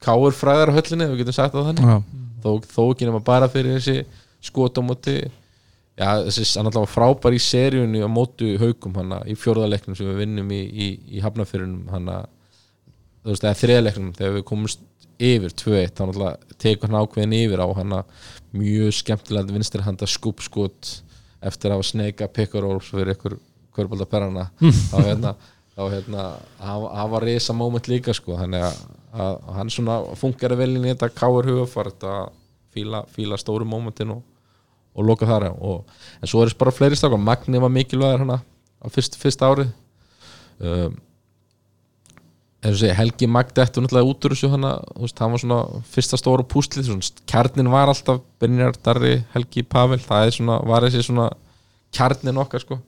káir fræðarhöllinni, við getum sagt það þannig. Já. þó, þó ekki nema bara fyrir þessi skot á móti já, þessi, var frábær í seríunni á mótu haukum hann í fjórðaleiknum sem við vinnum í, í, í hafnafyrunum hann þú veist, eða þriðaleiknum þegar við komumst yfir 2-1, þá náttúrulega tekur hann ákveðin yfir á hann mjög skemmtilegt vinstri handa skúpskot eftir að hafa sneika pickaróls fyrir ykkur körbóldaperrana þá hérna þá hérna, hann hann var risa moment líka sko, þannig að, að hann svona funkar vel inn í þetta káur hugafart að fíla, fíla stóru momentin og, og loka þar. Og, en svo er þess bara fleiri stakar, Magni var mikilvægur hana á fyrst, fyrst árið. Um, segja, Helgi Magdi eftir náttúrulega út úr þessu hana, veist, hann var svona fyrsta stóra púslið, kjarnin var alltaf Brynjar Darri, Helgi Pavel það svona, var þessi svona kjarnin okkar sko,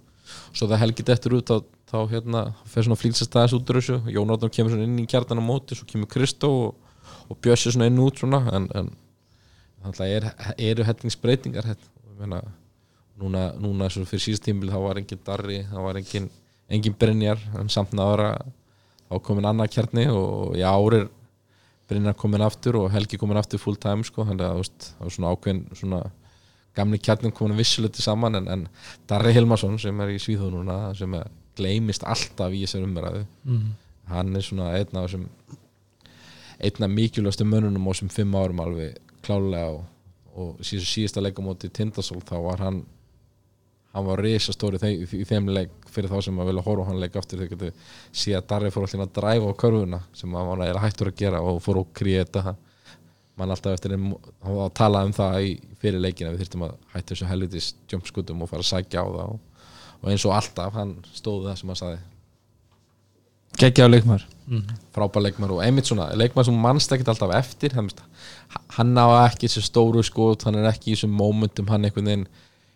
svo það Helgi dettur út þá, þá hérna, fer svona flýtsast aðeins út úr þessu, Jón Átnar kemur svona inn í kjarnan á móti, svo kemur Kristó og, og Bjössi svona inn út svona en, en er, eru hellingsbreytingar hérna, ég meina núna, núna fyrir síðast tímbil þá var engin Darri, þá var engin engin Brynjar en samt náður að þá komin annað kjarni og í ár er Brynjar komin aftur og Helgi komin aftur full time sko, þannig að það var svona ákveðin svona gamli kjarnin komin vissuleiti saman en, en Darri Hilmarsson sem er í Svíþóð núna sem gleymist alltaf í þessar umræðu mm. hann er svona einn af þessum einn af mikilvægastu mönnunum á þessum fimm árum alveg klálega og, og síðast, síðasta leikamóti Tindasól þá var hann hann var risastóri í, í þeim leik fyrir þá sem að vilja horfa á hann leik aftur. Þau getur síðan að Darri fór alltaf að dræfa á körfuna sem hann eiginlega hættur að gera og fór að kreita mann alltaf eftir hann var að tala um það í fyrir leikina við þurftum að hættu þessu helvitis jumpskutum og fara að sækja á það og, og eins og alltaf hann stóði það sem hann saði geggjaður leikmaður. Frábær leikmar og einmitt svona leikmar sem mannst ekkert alltaf eftir hann, hann á ekki þessu stóru skot hann er ekki í þessum momentum hann einhvern veginn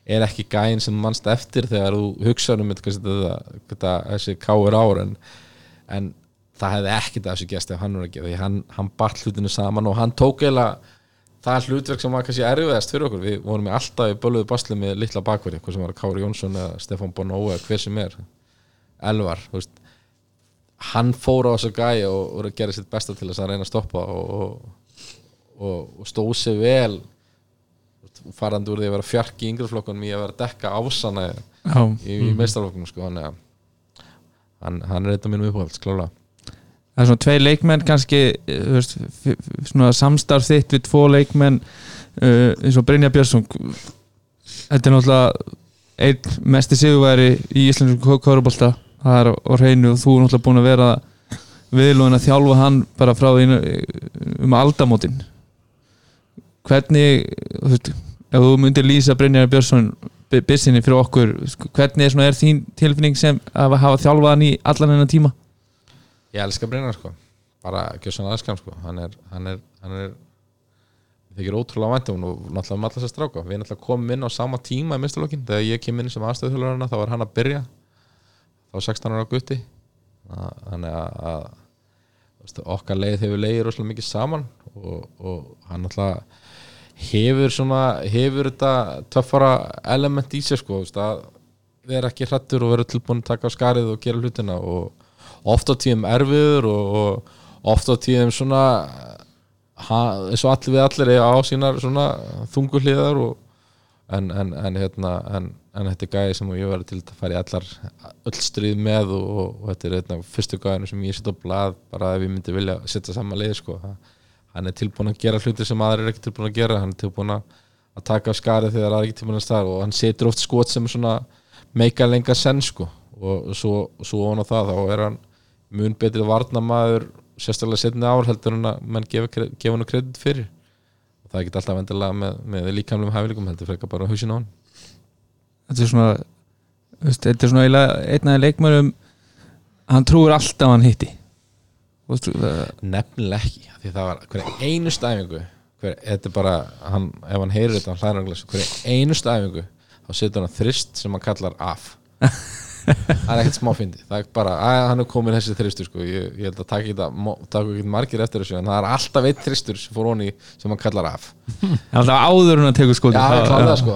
er ekki gæinn sem mannst eftir þegar þú hugsaður um þetta, þessi káir ár en, en það hefði ekkert af þessu gæst ef hann var ekki því hann, hann bart hlutinu saman og hann tók eða það hlutverk sem var kannski erfiðast fyrir okkur. Við vorum í alltaf í bölguðu basli með litla bakverði, hvað sem var Kári Jónsson eða Stefan Bonó eða hver sem er Elvar, þú veist. Hann fór á þessu gæi og, og gerði sitt besta til þess að reyna að stoppa og, og, og stóð sér vel farandi úr því að vera fjarki í yngreflokkunum í að vera að dekka ásana Já, í, í meistarflokkunum sko, hann, hann, hann er þetta mínum uppáhalds klála það er svona tvei leikmenn kannski eh, veist, svona samstarf þitt við tvo leikmenn uh, eins og Brynja Björnsson. Þetta er náttúrulega einn mesti sigurværi í íslensku kórubólta það er á hreinu og þú er náttúrulega búin að vera viðlóðin að þjálfa hann bara frá því um aldamótin hvernig veist, ef þú myndir lýsa Brynjar Björnsson bissinni fyrir okkur sko, hvernig er, svona, er þín tilfinning sem að hafa þjálfað hann í allan hennar tíma? Ég elska Brynjar sko. Bara gjössan aðskam sko. Hann er, hann er, hann er það þykir ótrúlega væntum og náttúrulega með alltaf að stráka. Við náttúrulega komum inn á sama tíma í mistalokkin þegar ég kem inn sem aðstöðuþjálfarana þá var hann að byrja. Þá var 16 ára gutti. Þannig að, okkar leið hefur leiðir rosalega mikið saman og, og hann náttúrulega hefur svona hefur þetta töffara element í sér sko að vera ekki hrættur og vera tilbúin að taka á skarið og gera hlutina og oft á tíðum erfiður og, og oft á tíðum svona eins og allir við allir eiga á sínar svona þunguhliðar og en, en, en hérna en, en þetta er gæði sem ég verði til að fara í allar öll stríð með og, og, og þetta er hérna fyrstu gæðinu sem ég setja á blað bara ef ég myndi vilja setja saman leið sko. Hann er tilbúin að gera hluti sem aðrir er ekki tilbúin að gera. Hann er tilbúin að taka af skarið þegar aðrir er ekki tilbúin að staða og hann setur oft skot sem svona meika lenga senn sko. Og svo, svo ofan á það þá er hann mun betri varnamaður sérstaklega setni ár heldur en að menn gefa, gefa hann kredit fyrir. Og það er ekki alltaf vendilega með, með líkamlum hæfileikum heldur frekar bara hausin á hann þetta er svona þetta er svona einn af leikmörum hann trúir alltaf hann hitti Það- nefnilega ekki því það var hverja einu stæfingu hver, þetta er bara, hann, ef hann heyrir þetta hann hlæður hann glas, hverja einu stæfingu þá setur hann þrist sem hann kallar af. [LAUGHS] Það er ekkert smá fyndi það er bara, að hann er komin þessi þristur sko. ég, ég held að taka ekki, margir eftir þessu en það er alltaf eitt þristur sem fór honi sem hann kallar af. Alltaf áður en að tekur skoti Já, Það- klálega já, sko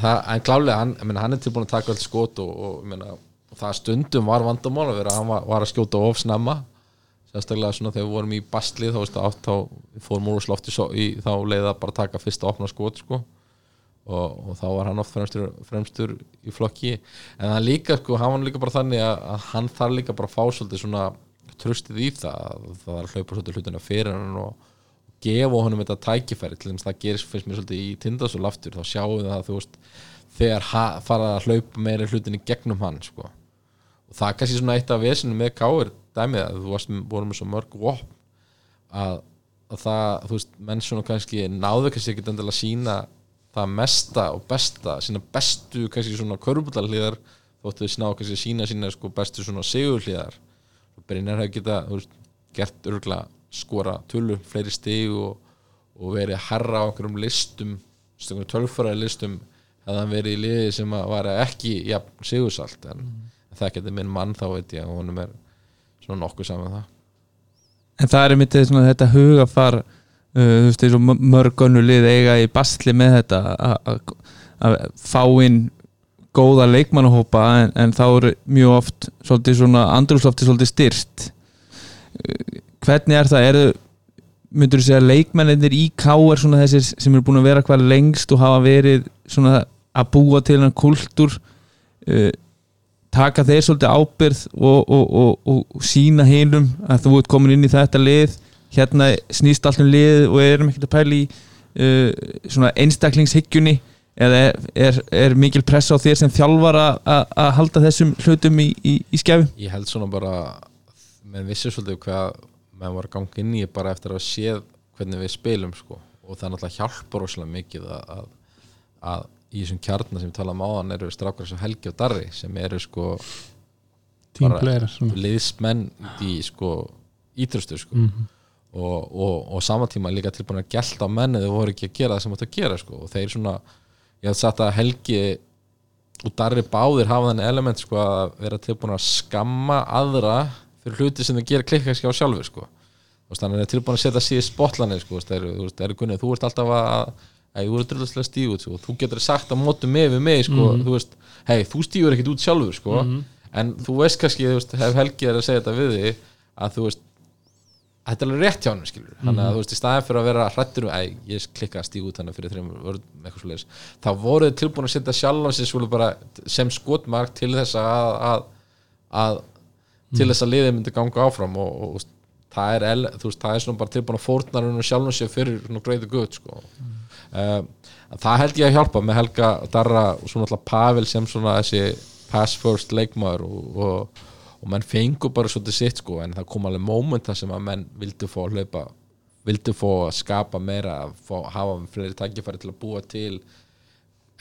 það, en klálega, hann, hann er tilbúin að taka allt skot og, og, meina, og það stundum var vandamál að vera hann var, var að skjóta of snemma sérstaklega svona þegar við vorum í bastlið þá, veist, átt, þá slófti í, þá leiði það bara að taka fyrsta opna skot sko. og, og þá var hann oft fremstur, fremstur í flokki en hann líka, sko, hann var líka bara þannig að, að hann þarf líka bara að fá svolítið svona tröstið í það það er að hlaupa svolítið hlutina fyrir hann og gefa honum þetta tækifæri til þess að það gerist fyrst mér svolítið í tindasól aftur þá sjáum við það þú veist þegar ha- fara að hlaupa meira hlutinni gegnum hann sko. og það er kannski svona eitt af vesinu með káir dæmið að þú varst, vorum með svo mörg vopn að, að það, þú veist, menn svona kannski náðu kannski ekki endilega að sína það mesta og besta sína bestu kannski svona körbúlarliðar þóttu þess ná kannski að sína sína sko bestu svona sigurliðar Brynjar hefði geta þú veist, gert örgulega skora tölu fleiri stig og, og verið að herra á einhverjum listum einhverjum tölfræði listum hefði hann verið í liði sem að var ekki ja, sigursalt en mm. það getur minn mann þá veit ég og honum er svona nokkuð saman það. En það er mitt svona, þetta hugafar uh, þú veist, eins og mörg önnu lið eiga í basli með þetta að- fá inn góða leikmannahópa en, en þá eru mjög oft svolítið svona andrúslofti svolítið styrt hvernig er það, eru myndur þú segja að leikmennir í K er svona þessir sem eru búin að vera hvað lengst og hafa verið svona að búa til hann kultúr uh, taka þeir svolítið ábyrð og, og, og, og sína hinum að þú ert komin inn í þetta lið. Hérna snýst allt um lið og erum ekkert að pæla í uh, einstaklingshyggjunni. Eða er, er, er mikil press á þér sem þjálfar að- halda þessum hlutum í, í, í skefum ég held svona bara menn vissi svolítið hvað menn var ganga inn í bara eftir að séð hvernig við spilum sko. Og það náttúrulega hjálpar rosalega mikið að, að, að í þessum kjarnar sem við talaðum áðan eru strákar sem Helgi og Darri sem eru sko svona. liðsmenn í sko ítröstu sko. Mhm. og, og, og saman tíma líka tilbúin að gelta á menni þau voru ekki að gera það sem áttu að gera sko. Og þeir svona, ég hef sagt að Helgi og Darri báðir hafa þannig element sko að vera tilbúin að skamma aðra fyrir hluti sem þau gera klikkaskjá sjálfur sko. Þú veist, þannig að þeir eru tilbúin að setja síði spotlanir sko, þú veist, þeir eru- þú veist, þeir þú ert alltaf að Hei, þú ert drulluslega stíg út sko. og þú getur sagt að mótu mig við mig sko. þú veist, hei, þú stígur ekkit út sjálfur sko. en þú veist kannski þú veist, hef Helgi er að segja þetta við þig að þú veist þetta er alveg rétt hjá hann skilur þannig að þú veist í staðin fyrir að vera hrættur æ, ég klikka að stígu út hann fyrir þreim vörðum eitthvað svoleiðis, þá voruð tilbúin að setja svolítið bara sem skotmark til þess að, að, að til þess að liðið myndi ganga áfram og, og, og það er el, veist, það er bara tilbúin að fórna mm. það held ég að hjálpa með Helga Darra og svona alltaf Pavel sem svona þessi pass first leikmaður og, og og menn fengu bara svolítið sitt sko en það kom alveg mómenta sem að menn vildu fá að hlaupa vildu fá að skapa meira að fá, hafa fleiri tækifæri til að búa til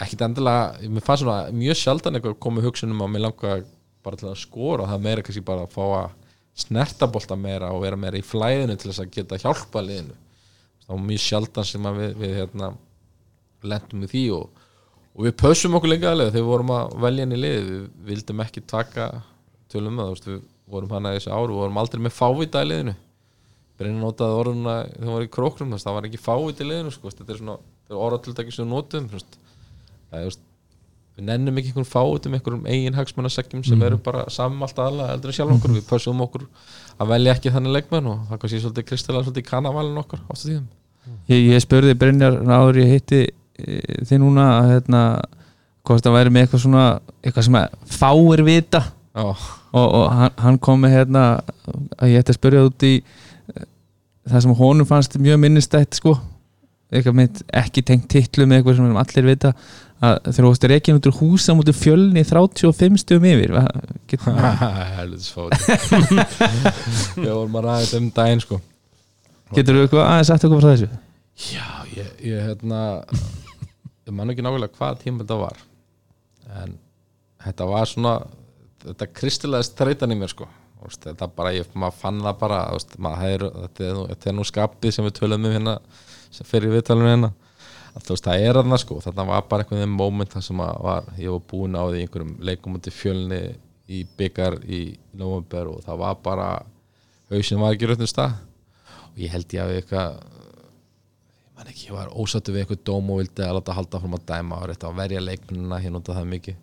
ekkit endilega, mér fannst svona mjög sjaldan eitthvað komið hugsunum að mér langa bara til að skora og það meira kannski bara að fá að snerta bolta meira og vera meira í flæðinu til þess að geta hjálpa liðinu það var mjög sjaldan sem að við, við hérna, lentum í því og, og við pössum okkur lengi aðlega þegar við vorum að velja henni lið við vildum ekki taka tölum að þú veist, við vorum hana þessi ár við vorum aldrei með fávita í liðinu. Brynni notaði orðuna þegar við vorum í að það var ekki fávita í liðinu sko. þetta er svona, er orðatildaki sem við notum það er, veist, við nennum ekki einhvern fávitum, einhverjum eigin hagsmannasekkjum sem eru bara saman allt aðalega eldur en sjálf okkur, við pössum okkur að velja ekki þannig leikmenn og það kannski svolítið kristilega svolítið kanavalin okkur ástu tíðum ég, ég spurði Brynjar áður ég hitti e, þið núna að hérna, hvort það væri með eitthvað svona eitthvað sem að fáir vita. Já, og, og hann, hann kom með hérna að ég ætti að spyrja út í eh, það sem honum fannst mjög minnistætt sko. Eitthvað með ekki tengt titlu með eitthvað sem allir vita að þegar þú varst reikin út úr húsa mútið fjölni 35 stöðum yfir [LAUGHS] fáið [LAUGHS] Við vorum að ræða þetta um daginn sko getur þú eitthvað aðeins sagt eitthvað frá þessu? Já, ég, ég hérna [LAUGHS] ég man ekki nákvæmlega hvað tíma þetta var en þetta var svona þetta kristilega streitan í mér sko. Veist, þetta bara, ég, maður fann það bara veist, maður þetta, er þetta er nú skapið sem við tölum um hérna sem fyrir viðtalinu hérna að, veist, það er þarna sko, þetta var bara einhvern veginn moment þar sem var, ég var búin á því einhverjum leikum út í fjölni í byggar í november og það var bara hausinn var ekki röttum stað og ég held ég að eitthvað ég man ekki, ég var ósattu við eitthvað dóm og vildi að láta halda fram að dæma og rétt að verja leikmennina hér nota það mikið.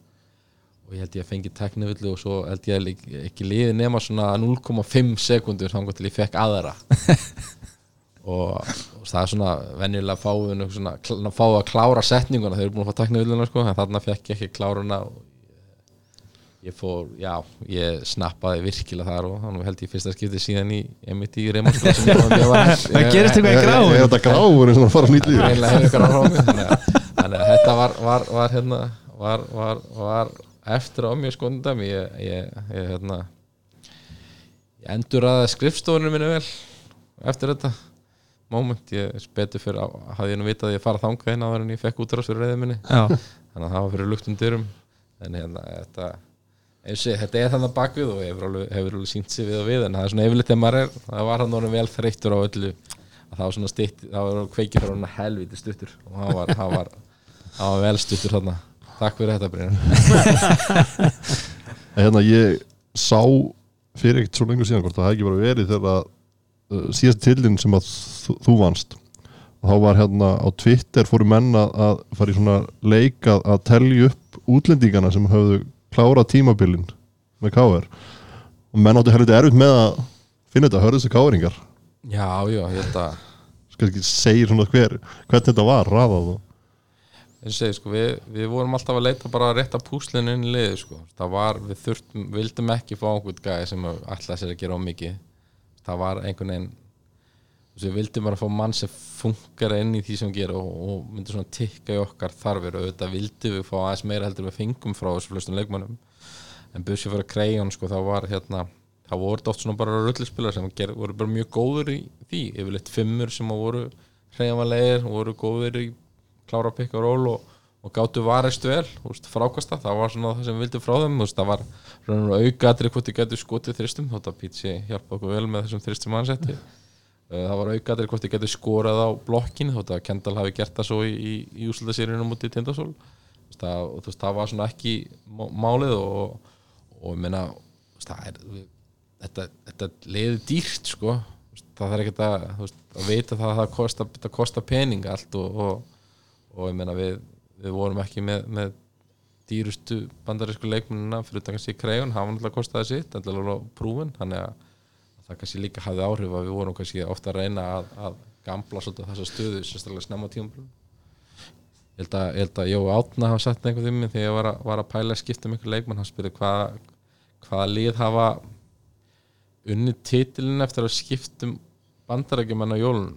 Og ég held ég að fengi teknivillu og svo held ég að ekki liði nema svona 0,5 sekundur þannig til ég fekk aðra. [LAUGHS] Og, og það er svona venjulega fáið kl- fáið að klára setninguna þeir eru búin að fá teknivilluna sko, en þarna fekk ég ekki kláruna og ég fór, já, ég snappaði virkilega þar og þannig held ég fyrsta skipti síðan í emitt í var Það gerist eitthvað í gráu Er þetta gráur eins og að fara nýtt líf? Þannig að, þetta var, var, var, hérna, var, var, var eftir á mjög skondam ég, ég, ég, hérna, ég endur að skrifstofunum minni vel eftir þetta moment, ég betur fyrir að hafði ég nú vitað að ég fara inn áður en ég fekk útrás fyrir reyðið minni. Já, þannig að það var fyrir luktum dyrum. En hérna, þetta ég, þetta er þannig bakvið og hefur alveg, alveg sínt sig við og við en það er svona yfirleitt þegar maður er það var hann orðin vel þreyttur á öllu að það var svona stitt, það var kveikið fyrir hann helviti stuttur og það var, það var, það var vel stuttur þarna. Takk fyrir þetta Brynjar. [LAUGHS] Hérna, ég sá fyrir ekkert svo lengur síðan hvort það hefði ekki bara verið þegar að uh, síðast tillin sem að þú, þú vannst. Þá var hérna á Twitter fóru menn að, fara í svona leik að, að telja upp útlendingana sem höfðu klárað tímabilin með káir og menn áttu helviti erfitt með að finna þetta, hörðu þessi káringar Já, já, ég held að skal ekki segja svona hver, hvernig þetta var raðað og og segi, sko, við, við vorum alltaf að leita bara að rétta púslinu inn í liði sko. það var, við þurftum, vildum ekki fá einhvern gæði sem ætlaði sér að gera á mikið. Það var einhvern veginn við vildum bara fá mann sem funkar inn í því sem við gera og, og myndi svona tikka í okkar þarfir. Og auðvitað vildum við fá aðeins meira heldur við fengum frá þessu flestum leikmannum en busið fyrir krejón sko, það var hérna það voru oft svona bara rullispilar sem ger, voru bara mjög góður í því. Yfirleitt fimmur sem voru hreyfanlegir voru góður í klára pikk og ról og, og gáttu varist vel frákasta, það var svona það sem við vildum frá þeim úst, það var aukaðri hvort þið gætu skotið þristum. Þótt að Pítsi hjálpa okkur vel með þessum þristum ansetti það var aukaðri hvort þið gætu skorað á blokkin þótt að Kendall hafi gert það svo í, í, í úslutasýrinu mútið Tindasól. Það, það var svona ekki málið og, og ég meina það er þetta, þetta leiði dýrt sko. Það þarf ekki að, veist, að veita það að það kosta, það kosta pening allt og, og, og ég meina við, við vorum ekki með, með dýrustu bandarísku leikmununa fyrir þetta kannski kreigun, það var náttúrulega kostaði sitt allavega prúfin, þannig að það kannski líka hafði áhrif að við vorum kannski ofta að reyna að, að gamla svolítið þessa stöðu sérstaklega snemma tíum ég held að, að Jó Átna hafa sagt einhvern veginn þegar ég var að, var að pæla að skipta um ykkur leikmann, hann spyrði hvað hvaða lið hafa unni titilin eftir að skiptum bandarækjumann á jólun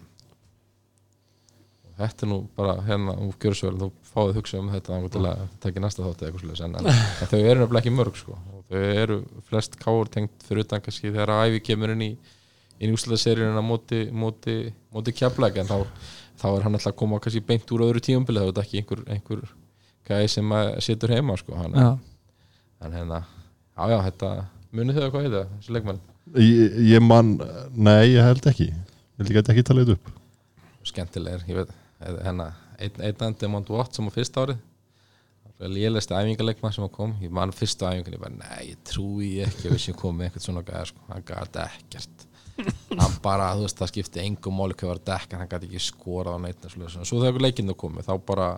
og þetta er nú bara hérna úr Gjörsvöld, þú fáið hugsa um þetta til að taka næsta þátt eða eitthvað slúðis en, þau eru nefnilega ekki mörg sko. og þau eru flest káur tengt fyrir utan kannski þegar æfi kemur inn í inn í úsleðaseríunina móti, móti, móti kjaplega en þá, þá er hann alltaf að koma kannski beint úr öðru tíumbili þá er þetta ekki einhver, einhver gæði sem setur heima sko hann, en hérna, já já, þetta munið þau að hvað heita, þessi leikmann Ég, ég man, nei ég held ekki. Ég held ekki að ekki tala þetta upp. Skemmtilegur, ég veit hérna, einn ein, Demont Watt sem á fyrst árið lélæsti æfingarleikmann sem kom. Ég man fyrstu æfingar, ég bara, nei, ég trúi ekki að við séum komið eitthvað svona gæðar sko. hann gæti ekkert. Hann bara, þú veist, það skipti engum móli hvað var dekk en hann gæti ekki skorað á neitt svo þegar leikinu komið, þá bara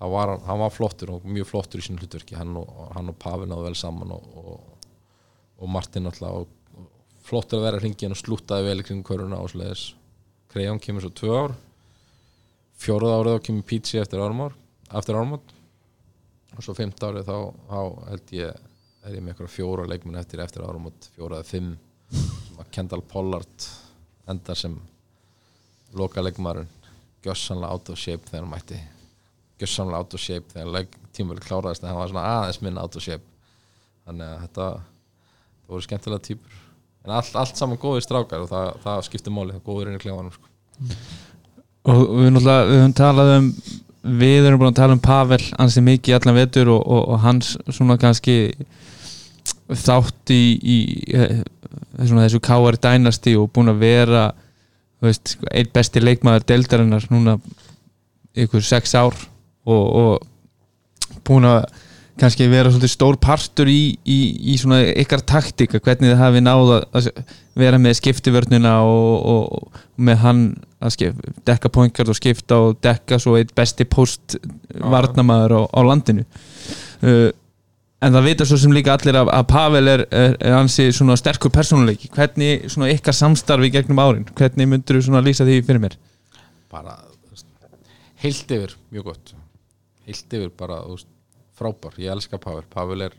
þá var hann, hann var flottur og mjög flottur í sín hlutverki. Hann og, og Pavi náðu vel saman og, og og Martin alltaf og flott að vera hringin og slútaði vel kring köruna og sliðis Krejón kemur svo tvö ár. Fjóruð árið þá kemur Pítsi eftir ármár eftir ármár og svo fimt árið þá, þá held ég er ég með eitthvað fjóra leikmenn eftir eftir ármár fjóraði fimm. Kendall Pollard endar sem loka leikmarinn gössanlega out of shape þegar hann mætti. Gössanlega out of shape þegar tímvel kláraðist en hann var svona aðeins minn out of shape. Þannig að þetta það voru skemmtilega týpur. En allt, allt saman góðir strákar og það, það skiptir máli, það góður inn í klefanum sko. og við við höfum talað um við erum búin að tala um Pavel ansið mikið allan vetur og, og, og hans svona kannski þátt í, í svona, þessu K.R. dænasti og búin að vera veist, einn besti leikmaður deldarinnar núna ykkur sex ár og, og búin að kannski vera svolítið stór partur í, í, í svona ykkar taktíka hvernig þið hafi náða að vera með skiptivörnuna og með hann að dekka pointkart og skipta og dekka svo eitt besti postvarnamæður á, á landinu. Uh, en það vita svo sem líka allir að, að Pavel er, er, er hansi svona sterkur persónuleiki. Hvernig svona ykkar samstarfi gegnum árin, hvernig myndur þú svona lýsa því fyrir mér? Bara heilt yfir, mjög gott. Heilt yfir bara, veist frábær, ég elska Pavel. Pavel er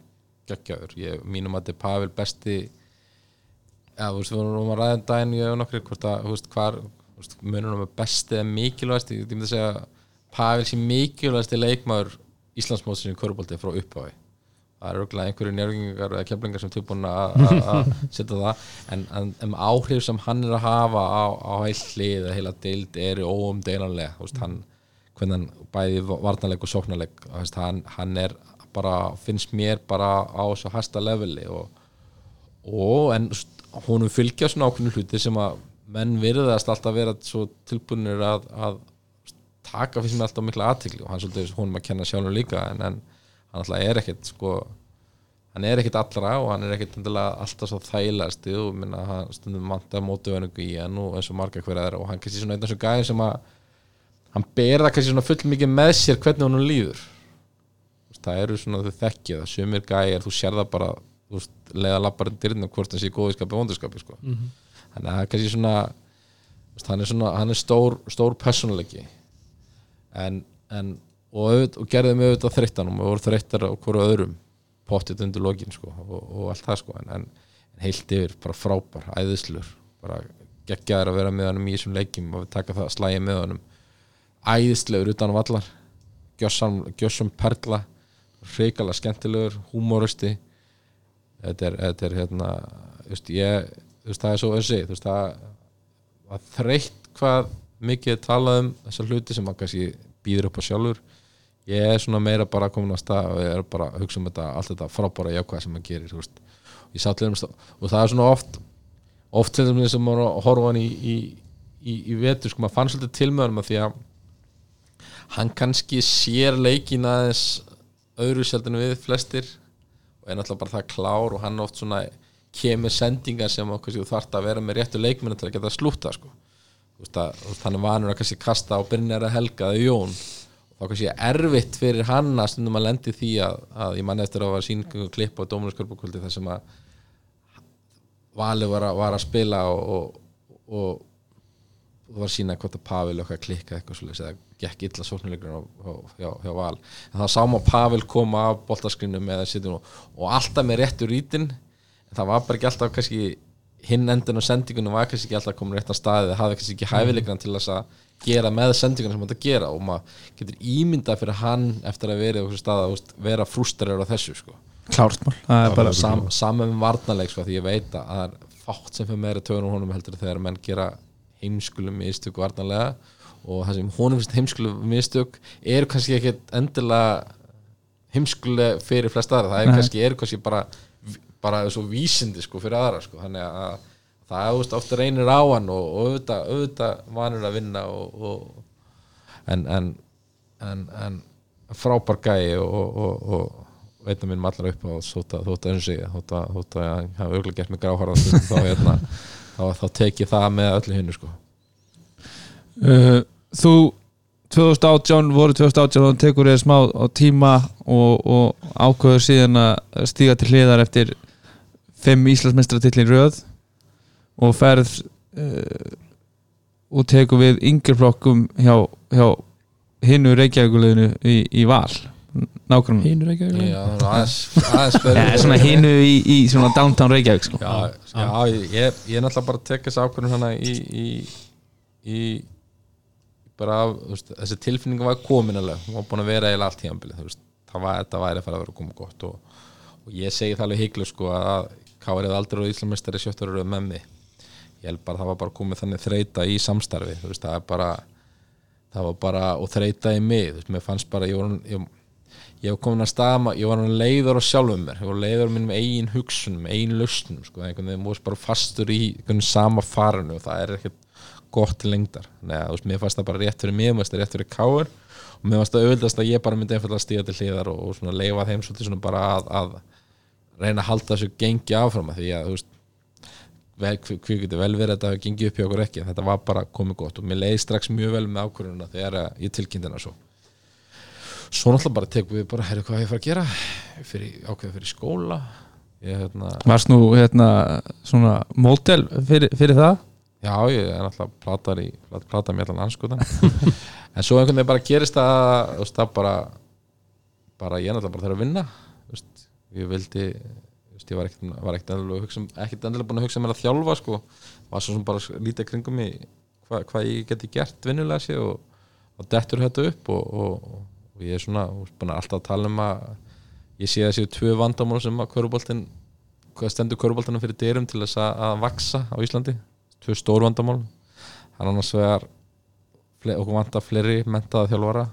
geggjaður, ég, mínum að þetta er Pavel besti ja, þú veist, við vorum að ræða en um daginn ég hef nokkur hvort að, þú veist, hvar munum við besti eða mikilvægst ég myndi að segja Pavel sé mikilvægst leikmaður Íslandsmótsinu kvörubolti frá upphafi. Það eru auðvitað einhverju njörgingar eða kemlingar sem tilbúin að [LAUGHS] setja það en, en um áhrif sem hann er að hafa á, á heil hlið eða heila deild eru óumdeilanlega, veist, hann hvernig hann bæði varnarleik og sóknarleik hann, hann er bara finnst mér bara á þessu hæsta leveli og, og en húnum fylgja svona ákveðinu hluti sem að menn virðast alltaf vera svo tilbúinir að, að taka fyrir sem alltaf mikla aðtikli og hann svolítið húnum að kenna sjálfur líka en, en hann alltaf er ekkert sko hann er ekkit allra og hann er endilega alltaf svo þægilegasti og minna hann stundum vantar mótuverningu í hann og eins og marga hver aðra og hann kannski svona einn af þessu gæðin sem að hann ber það kannski svona full mikið með sér hvernig hann líður það eru svona þau þekkja það sumir gæjar, þú sér það bara veist, leiða lappar dyrna hvort hann sé í góðiskapi og vondiskapi sko. Þannig að það er kannski svona hann er svona, hann er stór stór personleiki en, en og, og gerði mig auðvitað þreyttan og við vorum þreyttar á hverju öðrum pottið undir lokin sko, og, og allt það sko. En, en, heilt yfir, bara frábær, æðislur bara geggjaður að vera með honum í þessum leikjum og við taka það slægi með honum. Æðislegur utan á allar gjössam, gjössam perla reikalega skemmtilegur, húmóristi þetta er, þetta er hérna veist, ég, veist, það er svo össi þú veist, það var þreytt hvað mikið talað um þessar hluti sem maður kannski býður upp á sjálfur ég er svona meira bara komin á stað og ég er bara að hugsa um þetta allt þetta frábæra jákvæð sem maður gerir veist. til þeim og það er svona oft oft til þeim sem maður horfa hann í, í, í, í vetur sko, maður fann svolítið til með hann því að hann kannski sér leikin aðeins öðru sjaldinu við flestir og er náttúrulega bara það klár og hann oft svona kemur sendingar sem okkur þú þarft að vera með réttu leikmennu til að geta slúta sko. Að, er vanur að kannski kasta á Brynjar að Helga eða Jón. Og þá kannski er erfitt fyrir hann að stundum að lendi því að, að ég mann eftir að var sýningu klipp á Dóminarskörpukvöldi þar sem að Valur var að, var að spila og, og, og, var að sína hvort að Pavel okkar klikka eitthvað svolítið eða gekk illa á- hjá, hjá Val. En þá sá maður Pavel koma af boltaskrinum eða sitjum og, og alltaf með réttu rítin en það var bara ekki alltaf kannski hinn endin á sendingunum var kannski ekki alltaf komin rétt á staði það hafði kannski ekki hæfileikan til þess að gera með sendingunum sem hann að gera. Og maður getur ímyndað fyrir hann eftir að vera á þessu stað að vera frústarir á þessu sko. Klártmál er Sam, saman með varnarleik sko, því ég veit að það er fátt sem fyrir meira töðun honum heldur þegar menn gera heimskulum mistök varnarlega. Og það sem honum finnst heimskulum mistök eru kannski ekki endilega heimskulega fyrir flest aðra. Það er kannski, eru kannski bara bara svo vísindi sko fyrir aðra sko. þannig að það veist, ofta reynir á hann og, auðvitað, auðvitað vanur að vinna og, og, en, en, en, en frábær gæi og, og, og, og veitna mínum allar upp á þótt að þótt að hann hafa auðvitað gert mig gráhara þá, hérna, þá, þá tek ég það með öllu hinnu sko. uh, þú 2018 voru 2018 og tekur þér smá á tíma og, ákveður síðan að stíga til hliðar eftir fimm Íslandsmeistaratillin röð og ferð uh, og tekur við yngjörflokkum hjá, hjá hinnu Reykjavíkuleginu í, í val. Nákvæmlega [LAUGHS] ja, svona hinnu í, í svona downtown Reykjavík sko. Já, já ég, ég, ég er náttúrulega bara að tekja þessi ákvörðun hana í, í, í bara af, veist, þessi tilfinning var komin alveg, hún var búin að vera eiginlega allt þú veist, það var, þetta væri að fara að vera að koma gott og, og ég segi það alveg hygglu sko að Káir eða aldrei og Íslamistari sjöttur eru með mig. Ég held bara að það var bara komið þannig þreita í samstarfi, veist, það bara það var bara, og þreita í mig þú veist, mér fannst bara, ég var ég, ég var komin að staða, ég var leiður á sjálfum mér, ég var leiður á mínum eigin hugsunum, eigin lausnum, sko, einhvern veginn múist bara fastur í sama farinu og það er ekkert gott lengdar, að þú veist, mér fannst það bara rétt fyrir mig, mér fannst það rétt fyrir káur og mér fannst það auðvitaðst að ég bara myndi einfallega stíða til hliðar og, og leifa þeim svolítið svona bara að, að reyna að halda þessu gengi áfram að því að þú veist hver getur vel verið að þetta hafi gengið upp hjá okkur ekki þetta var bara komið gott og mér leiði strax mjög vel með ákvörðuna þegar að ég tilkynnti hana svo. Svo náttúrulega bara tekum við bara herri hvað ég fara að gera? Fyrir, ákveða fyrir skóla. Ég hérna varst nú hérna svona mótel fyrir, fyrir það? Já, ég er náttúrulega platar í plat- plata mér allan anskutan [LAUGHS] en svo einhvern veginn bara gerist veist, það bara bara ég er náttúrulega bara þarf að vinna ég vildi ég var ekkert, var ekkert endilega, hugsa, um- ekkert endilega búin að hugsa mér að þjálfa sko. var svo sem bara lítið kringum mig hvað hva ég geti gert vinnulega sér og, og dettur þetta upp og, og, og ég er svona alltaf að tala um að ég sé séu tvö vandamál sem að köruboltin stendur köruboltanum fyrir dyrum til þess að, að vaksa á Íslandi. Tvö stór vandamál. Hann annars vegar okkur vantar fleiri mentaða þjálfara.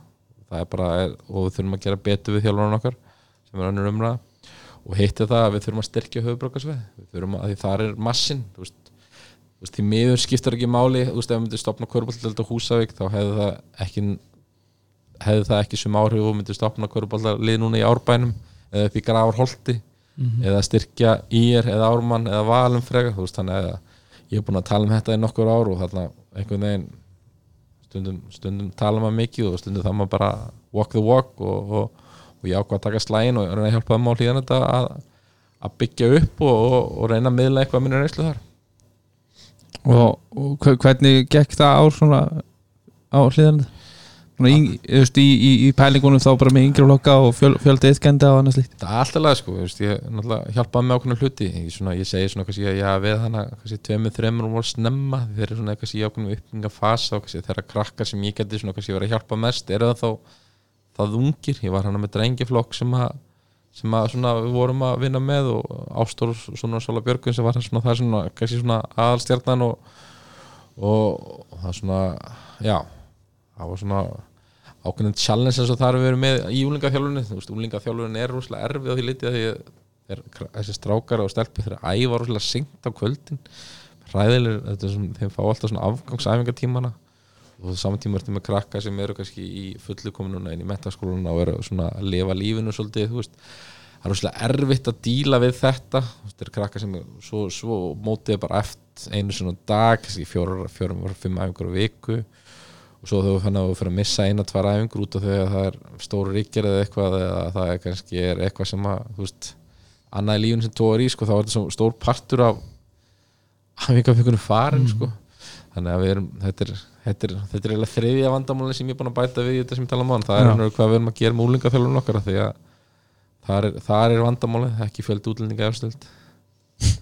Er bara, og við þurfum að gera betur við þjálfarinn okkar sem er önnur umræða og heitti það að við þurfum að styrkja höfubrókarsveið við þurfum að því þar er massin þú veist, þú veist, því miður skiptar ekki máli þú veist, ef við myndum stopna körbóltaldeld á Húsavík þá hefði það ekki hefði það ekki sem áhrif og myndum stopna körbóltalið núna í Árbænum eða upp í Gravarholti eða styrkja ír eða ármann eða valum frekar þú veist þannig að ég er búin að tala um þetta í nokkur ár og þarna einhvern veginn stundum, stundum tala maður mikið og stundum það maður bara walk the walk og, og, og ég ákvað að taka slægin og reyna að hjálpa þeim á hlýðan þetta að, að byggja upp og, og, og reyna að miðla eitthvað minni reynslu þar. Og, og hve- hvernig gekk það ár svona á hliðan svona í, í, í, í pælingunum þá bara með yngri flokka og fjöl, fjölda ytkenda og annað slíkt? Það er alltaf lega sko, veist, ég hjálpaði með ákveðna hluti, ég, svona, ég segi svona kannski ég hafi við hana, tveimur, þreimur og voru snemma, þeir eru svona kannski í ákveðnum uppbygginga fasa og þeirra krakkar sem ég geti svona kannski verið að hjálpa mest, eru það þá það ungir, ég var hana með drengiflokk sem að, sem að svona við vorum að vinna með og Ástór svona Sóla Björgun sem var svona það svona kannski svona aðalstjarnan og, og, og það svona já, það var svona ákveðin challenge eins og það er við erum með í úlingaþjálfunni, þú veist, úlingaþjálfunni er rosalega erfið á því litið að því að þeir, þessi strákar og stelpi þeir æfa rosalega seint á kvöldin. Ræðileg, er þeim fá alltaf svona afgangsæfingatímana og saman tíma ertu með krakka sem eru kannski í fullu kominuna inn í metaskóluna og eru svona að lifa lífinu svolítið, veist. Það er rosalega erfitt að díla við þetta. Þeir eru krakka sem er svo, svo mótið bara eftir einu svona dag kannski fjórum, fjórum, fimm á viku. Og svo þú fann að þú fyrir að missa eina, tvær æfingur út af því að það er stóru ríkjar eða eitthvað eða það er kannski er eitthvað sem að þú veist, annað í lífun sem tóður í sko, þá er þetta stór partur af æfingarfengunum farin sko. þannig að við erum þetta er, þetta er, þetta er eiginlega þriðja vandamáli sem ég er búin að bæta við í þetta sem ég tala um á það er einhverju hvað við erum að gera með úlingaþjálfun okkar því að þar er, þar er vandamáli ekki fjöldi útlendinga efstöld. [LAUGHS]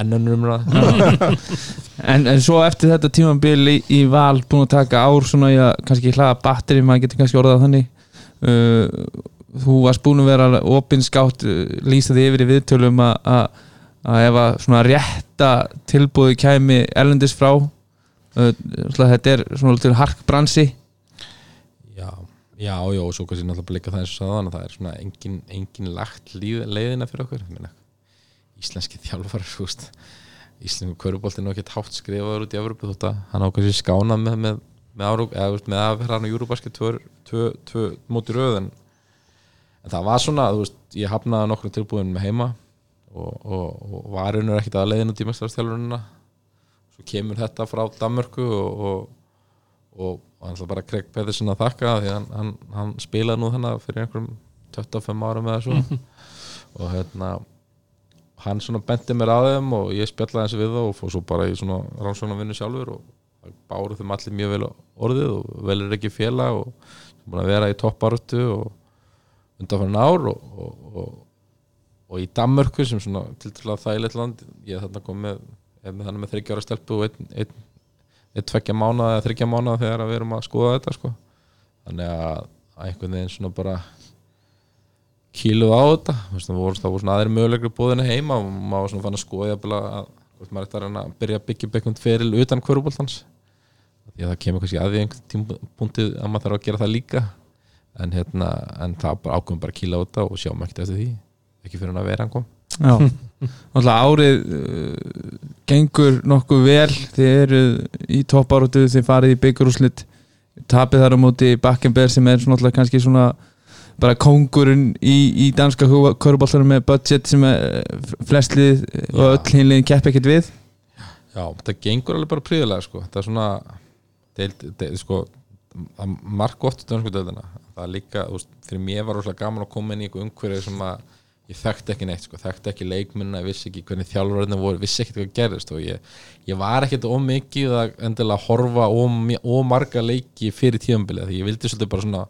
En önnur umræða. [LAUGHS] En, en svo eftir þetta tímabil í, í val búin að taka ár svona í að kannski hlaða batteri, maður getur kannski orðað þannig. Uh, þú varst búin að vera opinskátt lýsa því yfir í viðtölum að, ef að svona rétta tilbúði kæmi erlendis frá uh, þetta er svona til harkbransi. Já, já, já, og svo kannski náttúrulega blika það eins og saðan að það er svona engin, engin lagt líð, leiðina fyrir okkur. Meina, íslenski þjálfar íslensku körubolti er nú ekkert hátt skrifaður út í Evropu þótt að hann ákvæmst skána með með, með, með að vera hann á Júrubasket tvö, móti röð en, það var svona, þú veist, ég hafnaði nokkrum tilbúin með heima og, og, og var unnur ekkert að leiðina tímastarstjálfurina svo kemur þetta frá Danmörku og, og og hann ætla bara Craig Pedersen að þakka því hann, hann, hann spilaði nú þannig fyrir einhverjum 25 árum eða svo. [LAUGHS] Og hérna hann svona benti mér að þeim og ég spjallaði eins við þá og fór svo bara í svona rannsóknar vinnu sjálfur og báru þeim allir mjög vel orðið og velir ekki félag og búin að vera í topparötu og undanfærin ár og, og, og, og í Danmörku sem svona tiltrúlega þægilegt land ég þarna er með þannig með þryggjára stelpu og einn, einn einn tveggja mánuða eða þryggja mánuða þegar við erum að skoða þetta sko. þannig að einhvern veginn svona bara kíluð á þetta. Það voru, svona aðri mögulegur búðinu heima og maður var svona fann að skoða að að að byrja að byggja einhvern feril utan kvöruboltans því að það kemur kannski að því einhvern tímpúntið að maður þarf að gera það líka. En, hérna, en það bara ákveðum bara að kíla á þetta og sjáum ekkert eftir því. Ekki fyrir hann að vera hann kom. Já, [LAUGHS] náttúrulega árið uh, gengur nokkuð vel. Þið eru í topparótu þið farið í byggarúslit tapið þar á móti Bakkenberg sem er náttúrulega kannski svona bara kóngurinn í, í danska köruboltarum með budget sem eh, flestlið og öll hinliðin kepp ekkert við. Já, þetta gengur alveg bara príðilega sko. það er svona deild, deild, sko, það er marg gott í dönsku deildina. Það er líka, þú veist, fyrir mér var rosalega gaman að koma inn í einhver umhverju sem að ég þekkti ekki neitt, sko, þekkti ekki leikminna vissi ekki hvernig þjálfararnir voru, vissi ekki hvað gerðist og ég, ég var ekkert ómikið að endilega horfa ómarga leiki fyrir tíðanbilið því ég vildi svolítið bara svona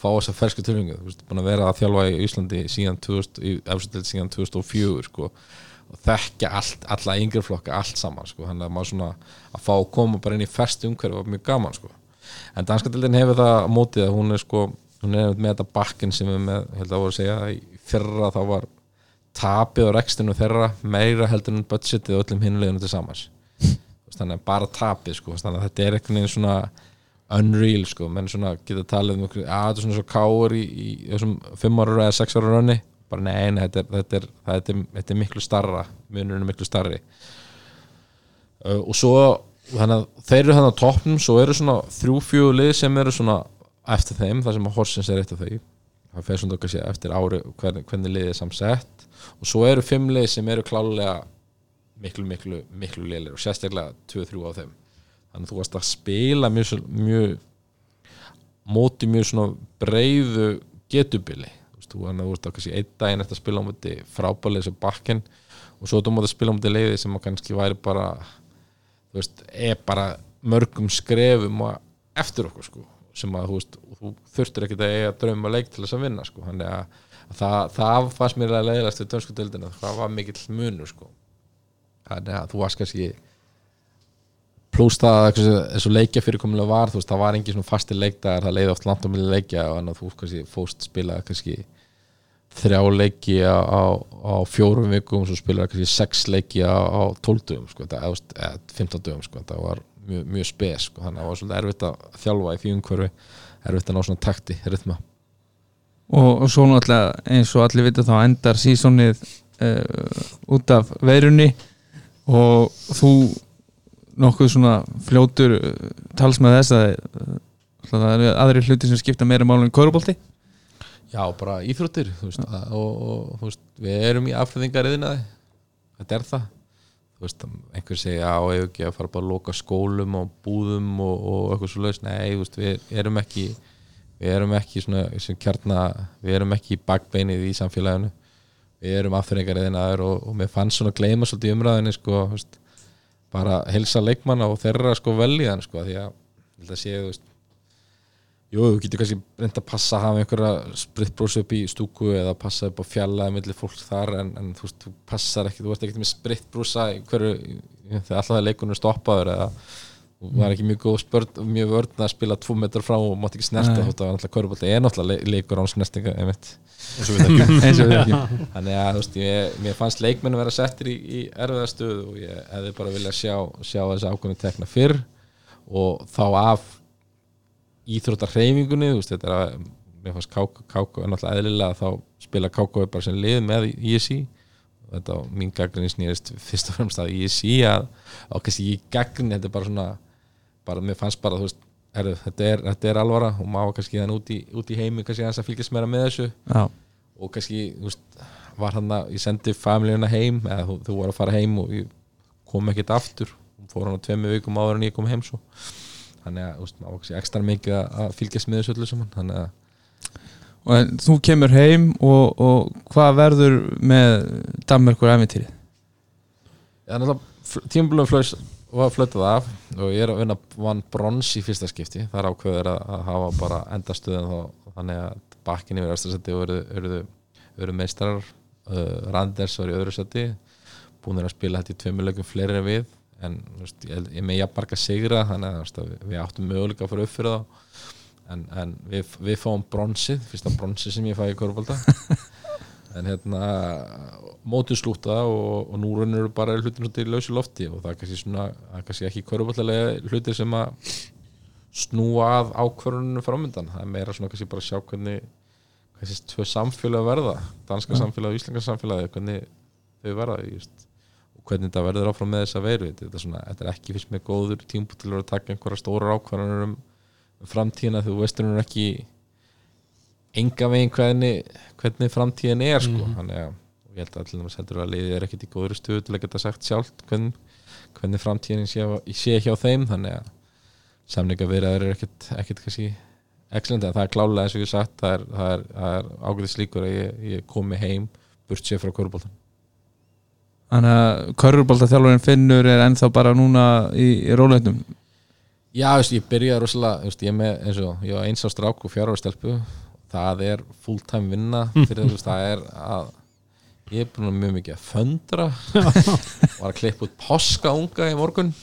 fá þessa fersku tilfengu, þú veist, búin að vera að þjálfa í Íslandi síðan 2000, í efstildið síðan 2004 sko og þekkja allt, alla yngri flokka allt saman sko, þannig að maður svona að fá að koma bara inn í fest umhverfi var mjög gaman sko, en danska dildin hefur það mótið að hún er sko hún er með þetta bakkin sem við með, held að voru að segja í fyrra þá var tapið á rekstinu þeirra meira heldur en budgetið og öllum hinuleginu til samans. Þannig að bara tapið sko, þannig að þetta er einhvern veginn svona unreal sko, menn svona geta talið um að þetta er svona svo káur í, í þessum 5 ára eða 6 ára rönni. Bara nei, nei, þetta er, þetta er, þetta er, þetta er miklu starra, munurinn er miklu starri uh, og svo þannig að þeir eru þannig á toppnum svo eru svona þrjú fjögur lið sem eru svona eftir þeim, það sem að Horsens er af þau það fer svona okkar sé eftir ári hvernig, hvernig liðið er samsett. Og svo eru fimm lið sem eru klálega miklu, miklu, miklu lélir og sérstaklega 2-3 á þeim. Þannig að þú varst að spila mjög, mjög móti mjög svona breiðu getubili. Þú veist að kannski einn daginn eftir að spila á móti frábælið sem bakken. Og svo þú móti að spila á móti leiði sem kannski væri bara þú veist, er bara mörgum skrefum eftir okkur sko sem að þú veist, þú þurftur ekki að eiga drauma leik til þess að vinna sko. Þannig að, að það, það fannst mér að leiðast við dönsku deildina, það var mikill munur sko. Þannig að þú varst kannski pluss það að og leikja fyrirkomulega var þú veist, það var engin svona fasti leikdagar það leiði oft langt á milli leikja og þannig að þú kannski fóst spila kannski þrjá leiki á, á, á fjórum vikum svo spilar kannski sex leiki á, á tóltugum sko, eða, þú veist, eða 15 dögum sko, það var mjög, mjög spes sko, þannig að það var svolítið erfitt að þjálfa í því umhverfi erfitt að ná svona takti, rytma. Og, og svo náttúrulega eins og allir vita þá endar sísónið uh, út af veirunni. Og þú nokkuð svona fljótur uh, tals með þess að uh, það eru aðri hluti sem skipta meira málu en körubolti Já, bara íþróttir veist, að- og, og veist, við erum í afhverðingariðinaði þetta er það veist, einhver segja á ekki að fara bara að loka skólum og búðum og, og eitthvað svo laus, nei, veist, við erum ekki við erum ekki svona sem kjarna, við erum ekki í bakbeinið í samfélaginu. Við erum afhverjingariðinaður og, og mér fannst svona gleyma svolítið í umræðinni sko, veist, bara helsa leikmanna og þeirra sko velíðan sko, því að að sé, Jú, þú getur kannski reynd að passa að hafa einhverja spritbrós upp í stúku eða passa upp á fjallaði millir fólk þar en, en þú veist, þú passar ekki, þú veist ekki með spritbrósa hverju, þegar alltaf það leikunum stoppaður eða þú var ekki mjög góð spörd, mjög vörn að spila tvo metrar frá og mátt ekki snerta Nei. þótt að náttúrulega körfbólti er náttúrulega le- leikur án snertinga einmitt. eins og við þekkjum [LAUGHS] eins og við [LAUGHS] ekki þannig að þú veist, ég, mér fannst leikmenn vera settir í, í erfiða stöðu og ég hefði bara viljað sjá, sjá þessi ákvörðin tekna fyrr og þá af íþróttar hreyfingunni þú veist, þetta er að mér fannst Káko, er náttúrulega eðlilega að þá spila Káko bara sem lið með ISI þetta á mín gaggrinni snýrist fyrst og fremst að ISI að og kannski í gaggrinni þetta er bara svona bara mér fannst bara þú veist herru, þetta, er, þetta er alvara og maður kannski þann út í, út í heimi kannski aðeins að fylgjast meira með þessu. Já, og kannski þú veist, var hann að ég sendi familjöna heim eða þú, þú var að fara heim og ég kom ekkert aftur. Fór hann á tveimu vikum áður en ég kom heim svo þannig að kannski ekstra mikið að- fylgjast með þessu öllu saman þannig að og en þú kemur heim og, og hvað verður með Danmerkur æfintýri? Já, náttúrulega tímabulum flös var flötað af og ég er að vinna vann brons í fyrsta skipti. Þar ákveður að, að hafa bara endastöðun þá, þannig að bakkin yfir östarsætti og eruðu meistarar. Uh, Randers var í öðru sætti búin að spila þetta í tveimurleikum fleiri en við en veist, ég, ég með ég barga sigra þannig veist, að við, áttum möguleika að fara upp fyrir þá. En, en við, við fáum bronsið fyrsta bronsið sem ég fæ í korfbalda [LAUGHS] en hérna mótið slúta og, og nú rennur bara hlutin út í lausi lofti og það er kannski svona, er kannski ekki körfuballalega hlutir sem að snúa að ákvörunum framöndan það er meira svona kannski bara að sjá hvernig kannski tvö samfélag verða. Danska samfélag og íslenska samfélag hvernig þau verða just, og hvernig þetta verður áfram með þessa veiru þetta er, svona, þetta er ekki fyrst með góður tímpú til að taka einhverja stórar ákvörunum um framtíðina þú veistur hún ekki enga veginn hvernig, hvernig framtíðin er sko. þannig að ég held að allir náttúrulega heldur að liðið er ekkert í góður stöðu til að geta sagt sjálft hvernig, hvernig framtíðin sé, sé hjá þeim þannig að samninga verið er ekkert, excellent en það er klálega eins og ég sagt það er, er, er ágæðis líkur að ég, ég komi heim burt sér frá kvöruboltan Þannig að körfuboltaþjálfarinn Finnur er ennþá bara núna í, í róleitum Já, veist, ég byrjaði rosalega veist, ég með eins og ég var eins á strák og á stelpu. Það er fulltime vinna fyrir þess það er að ég er búin að mjög mikið að föndra. [LAUGHS] Var að klippa út páskaunga í morgun.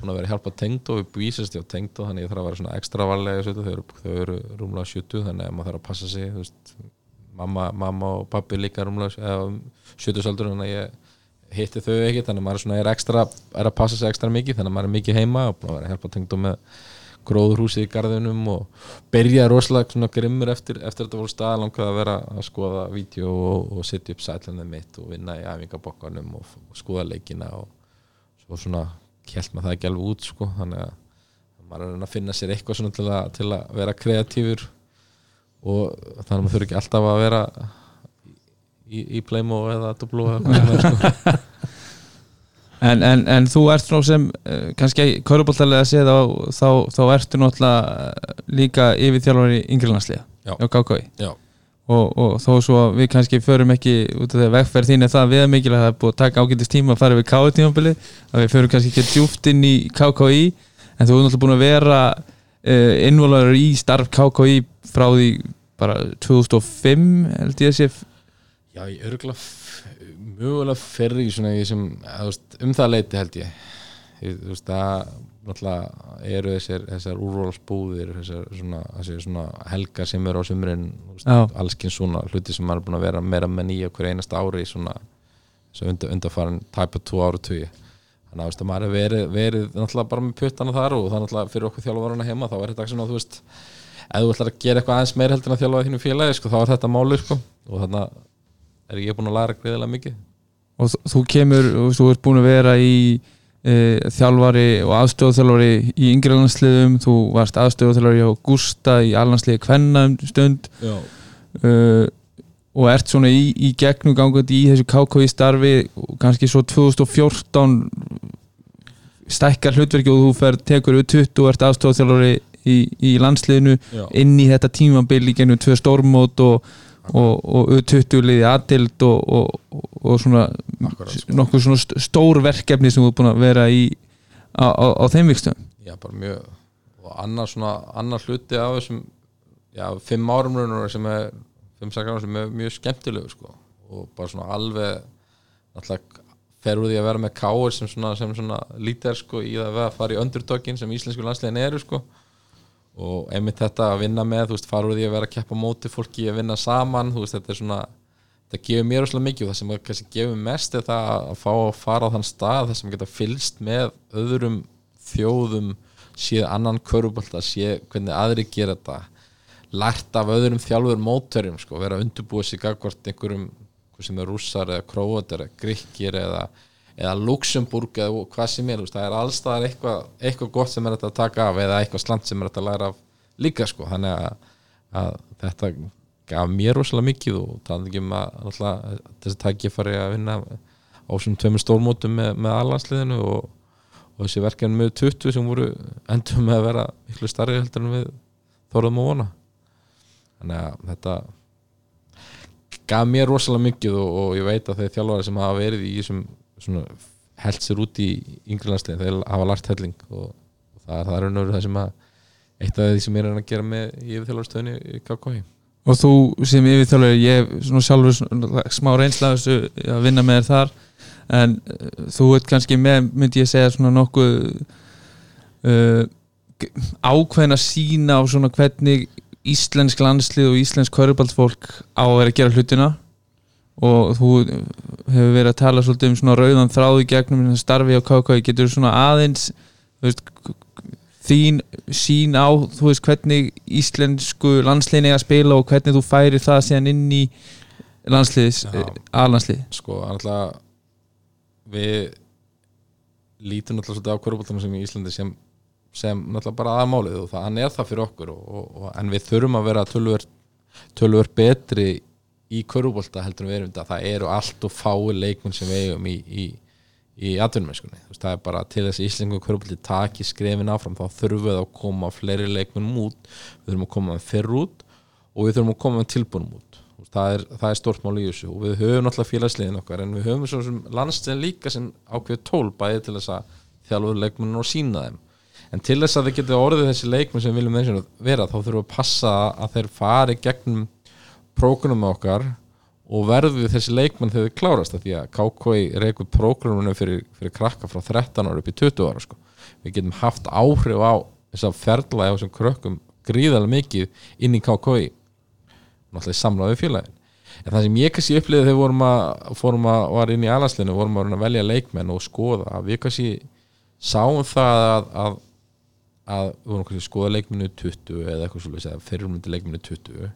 Búin að vera að hjálpa tengdó við bvísast á tengdó þannig ég þarf að vera svona ekstra varlega þau eru, þau eru rúmlega 70 þannig að maður þarf að passa sig þú veist, mamma, mamma og pappi líka rúmlega 70 saldur þannig að ég hitti þau ekki þannig að maður er, er, ekstra, er að passa sig ekstra mikið þannig að maður er mikið heima og að vera að hjálpa tengdó með gróðurhúsið í garðinum og byrjaði rosalega grimmur eftir, eftir þetta voru stað langaði að vera að skoða vídeo og, og setja upp sætlandið mitt og vinna í æfingabokkanum og, og skoða leikina og svo svona kjælt maður það ekki alveg út sko þannig að maður er að finna sér eitthvað svona til að, til að vera kreatífur og þannig að maður þurfi ekki alltaf að vera í, í Playmo eða er, [LAUGHS] sko. En, en, en þú ert nú sem uh, kannski kauruboltalega að segja þá, þá, þá ertu náttúrulega eh, líka yfir þjálfari yngrilandsliða Já. á KKI Já. og, og þó svo við kannski förum ekki út af því að vegferð þín er það við mikilvæg að það er búið að taka ágætist tíma að fara við KKI tímabili að við förum kannski ekki djúft inn í KKI en þú er náttúrulega búin að vera uh, innvolaður í starf KKI frá því bara 2005 held ég að sé Já, ég örgulega mögulega ferri í svona sem, að, veist, um það leiti held ég þú veist, það náttúrulega eru þessar, þessar úrvalsbúðir þessar svona, svona helgar sem eru á sumrin Já. allskinn svona hluti sem er búin að vera meira með nýja hver einast ári svona svo undan, undanfarin tæpa tvo ára tugi þannig að veist, að maður er verið, verið náttúrulega bara með puttana þar og það er náttúrulega fyrir okkur þjálfarana heima þá er þetta svona, þú veist ef þú ætlar að gera eitthvað aðeins meir heldur en að þjálfa þínu félagi sko, þá er þetta máli sko. og þannig er ég búin að læra greiðilega mikið? Og þú- kemur og þú ert búin að vera í e, þjálfari og aðstöðuþjálfari í yngrelandsliðum, þú varst aðstöðuþjálfari á Gústa í allandsliði Kvenna um stund. Uh, og ert svona í, í gegnum gangandi í þessu KKI starfi og kannski svo 2014 stækkar hlutverki og þú fer, tekur við 20 og ert aðstofþjálfari í, í landsliðinu Já. inn í þetta tímabil í gennum tvö stórmót og, og, og 20 liði aðdild og, og, og svona Akkurat, nokkuð svona st- stór verkefni sem þú er búin að vera í á, á, á þeim vikstum já, bara mjög og annar svona, annar hluti af þessum já, fimm árum raunur sem er, fimm sakar árum sem er mjög skemmtilegu sko, og bara svona alveg náttúrulega fer úr því að vera með káir sem svona, sem svona lítar sko í það að fara í öndurtökin sem íslensku landslegin eru sko og einmitt þetta að vinna með, þú veist, fara úr því að vera að keppa móti fólki að vinna saman, þú veist, þetta er svona það gefur mér óslega mikið og það sem kannski gefur mest er það að fá að fara á þann stað þar sem geta fylst með öðrum þjóðum séð annan körubólta, séð hvernig aðri gera þetta lært af öðrum þjálfur mótverjum sko, vera að undirbúa sig gagvart einhverjum sem er rússar eða króatar eða grikkir eða, eða Luxemburg eða hvað sem er, það er allstaðar eitthvað, eitthvað gott sem er þetta að taka af eða eitthvað slant sem er þetta að læra af líka sko, þannig að, að þetta gaf mér rosalega mikið og það er ekki að alltaf, þessi tækifæri að vinna á svona tveimur stórmótum með, með allansliðinu og, og þessi verkefni með 20 sem voru endur með að vera miklu starri heldur en við þorðum að vona. Þannig að þetta gaf mér rosalega mikið og, og ég veit að þeir þjálfari sem hafa verið í þessum svona held sér út í yngri landsliðin, þeir hafa lært helling og, og það, það er raunveru það sem að eitt af því sem ég er að gera með í yfirþjálfarstöðinni í KKI og þú sem yfirþjálfari ég hef svona sjálfur smá reynsla af þessu að vinna með þér þar. En uh, þú ert kannski með myndi ég segja svona nokkuð uh, ákveðin að sína á svona hvernig íslensk landslið og íslensk körubaldfólk á að vera að gera hlutina og þú hefur verið að tala svolítið um svona rauðan þráði gegnum þessi starfi á KK getur svona aðeins veist, þín sín á þú veist hvernig íslensku landsliðin eiga að spila og hvernig þú færir það síðan inn í landsliðis, Já. aðlandslið sko, alltaf við lítum alltaf svolítið á kvöruboltanum sem í Íslandi sem, sem náttúrulega bara aðmálið og það, hann er það fyrir okkur og, og, og, en við þurfum að vera tölvöld tölvöld betri í kvörubolta heldur við erum þetta það eru allt og fái leikmenn sem við eigum í, í, í atvinnumennskunni. Það er bara til þess að Íslengu kvörubolti taki skrefin áfram þá þurfum við að koma fleiri leikmennum út. Við þurfum að koma með fyrr út og við þurfum að koma með tilbúnum út. Þú veist, það er, það er stort mál í þessu. Og við höfum náttúrulega félagsliðin okkar en við höfum svo sem landsliðin líka sem ákveð tól bæði til þess að þjálfur leikmennin og sína þeim. En til þess að þið getur orðið þessi leikmenn sem viljum vera þá þurfum við að passa að þeir fari gegnum prógrunum okkar og verðu þessi leikmenn þegar þið klárast því að KKI reykur prógrunum fyrir, fyrir krakka frá 13 ára upp í 20 ára sko. við getum haft áhrif á þess að ferla á þessum krökkum gríðarlega mikið inn í KKI náttúrulega við félagin en það sem ég kannski upplýði þegar vorum að fórum að var inn í alaslinu, vorum að velja leikmenn og skoða, að við kannski sáum það að, að, að við vorum kannski að skoða leikmennu 20 eða eitthvað svolítið, eða fyrirmyndi leikmennu 20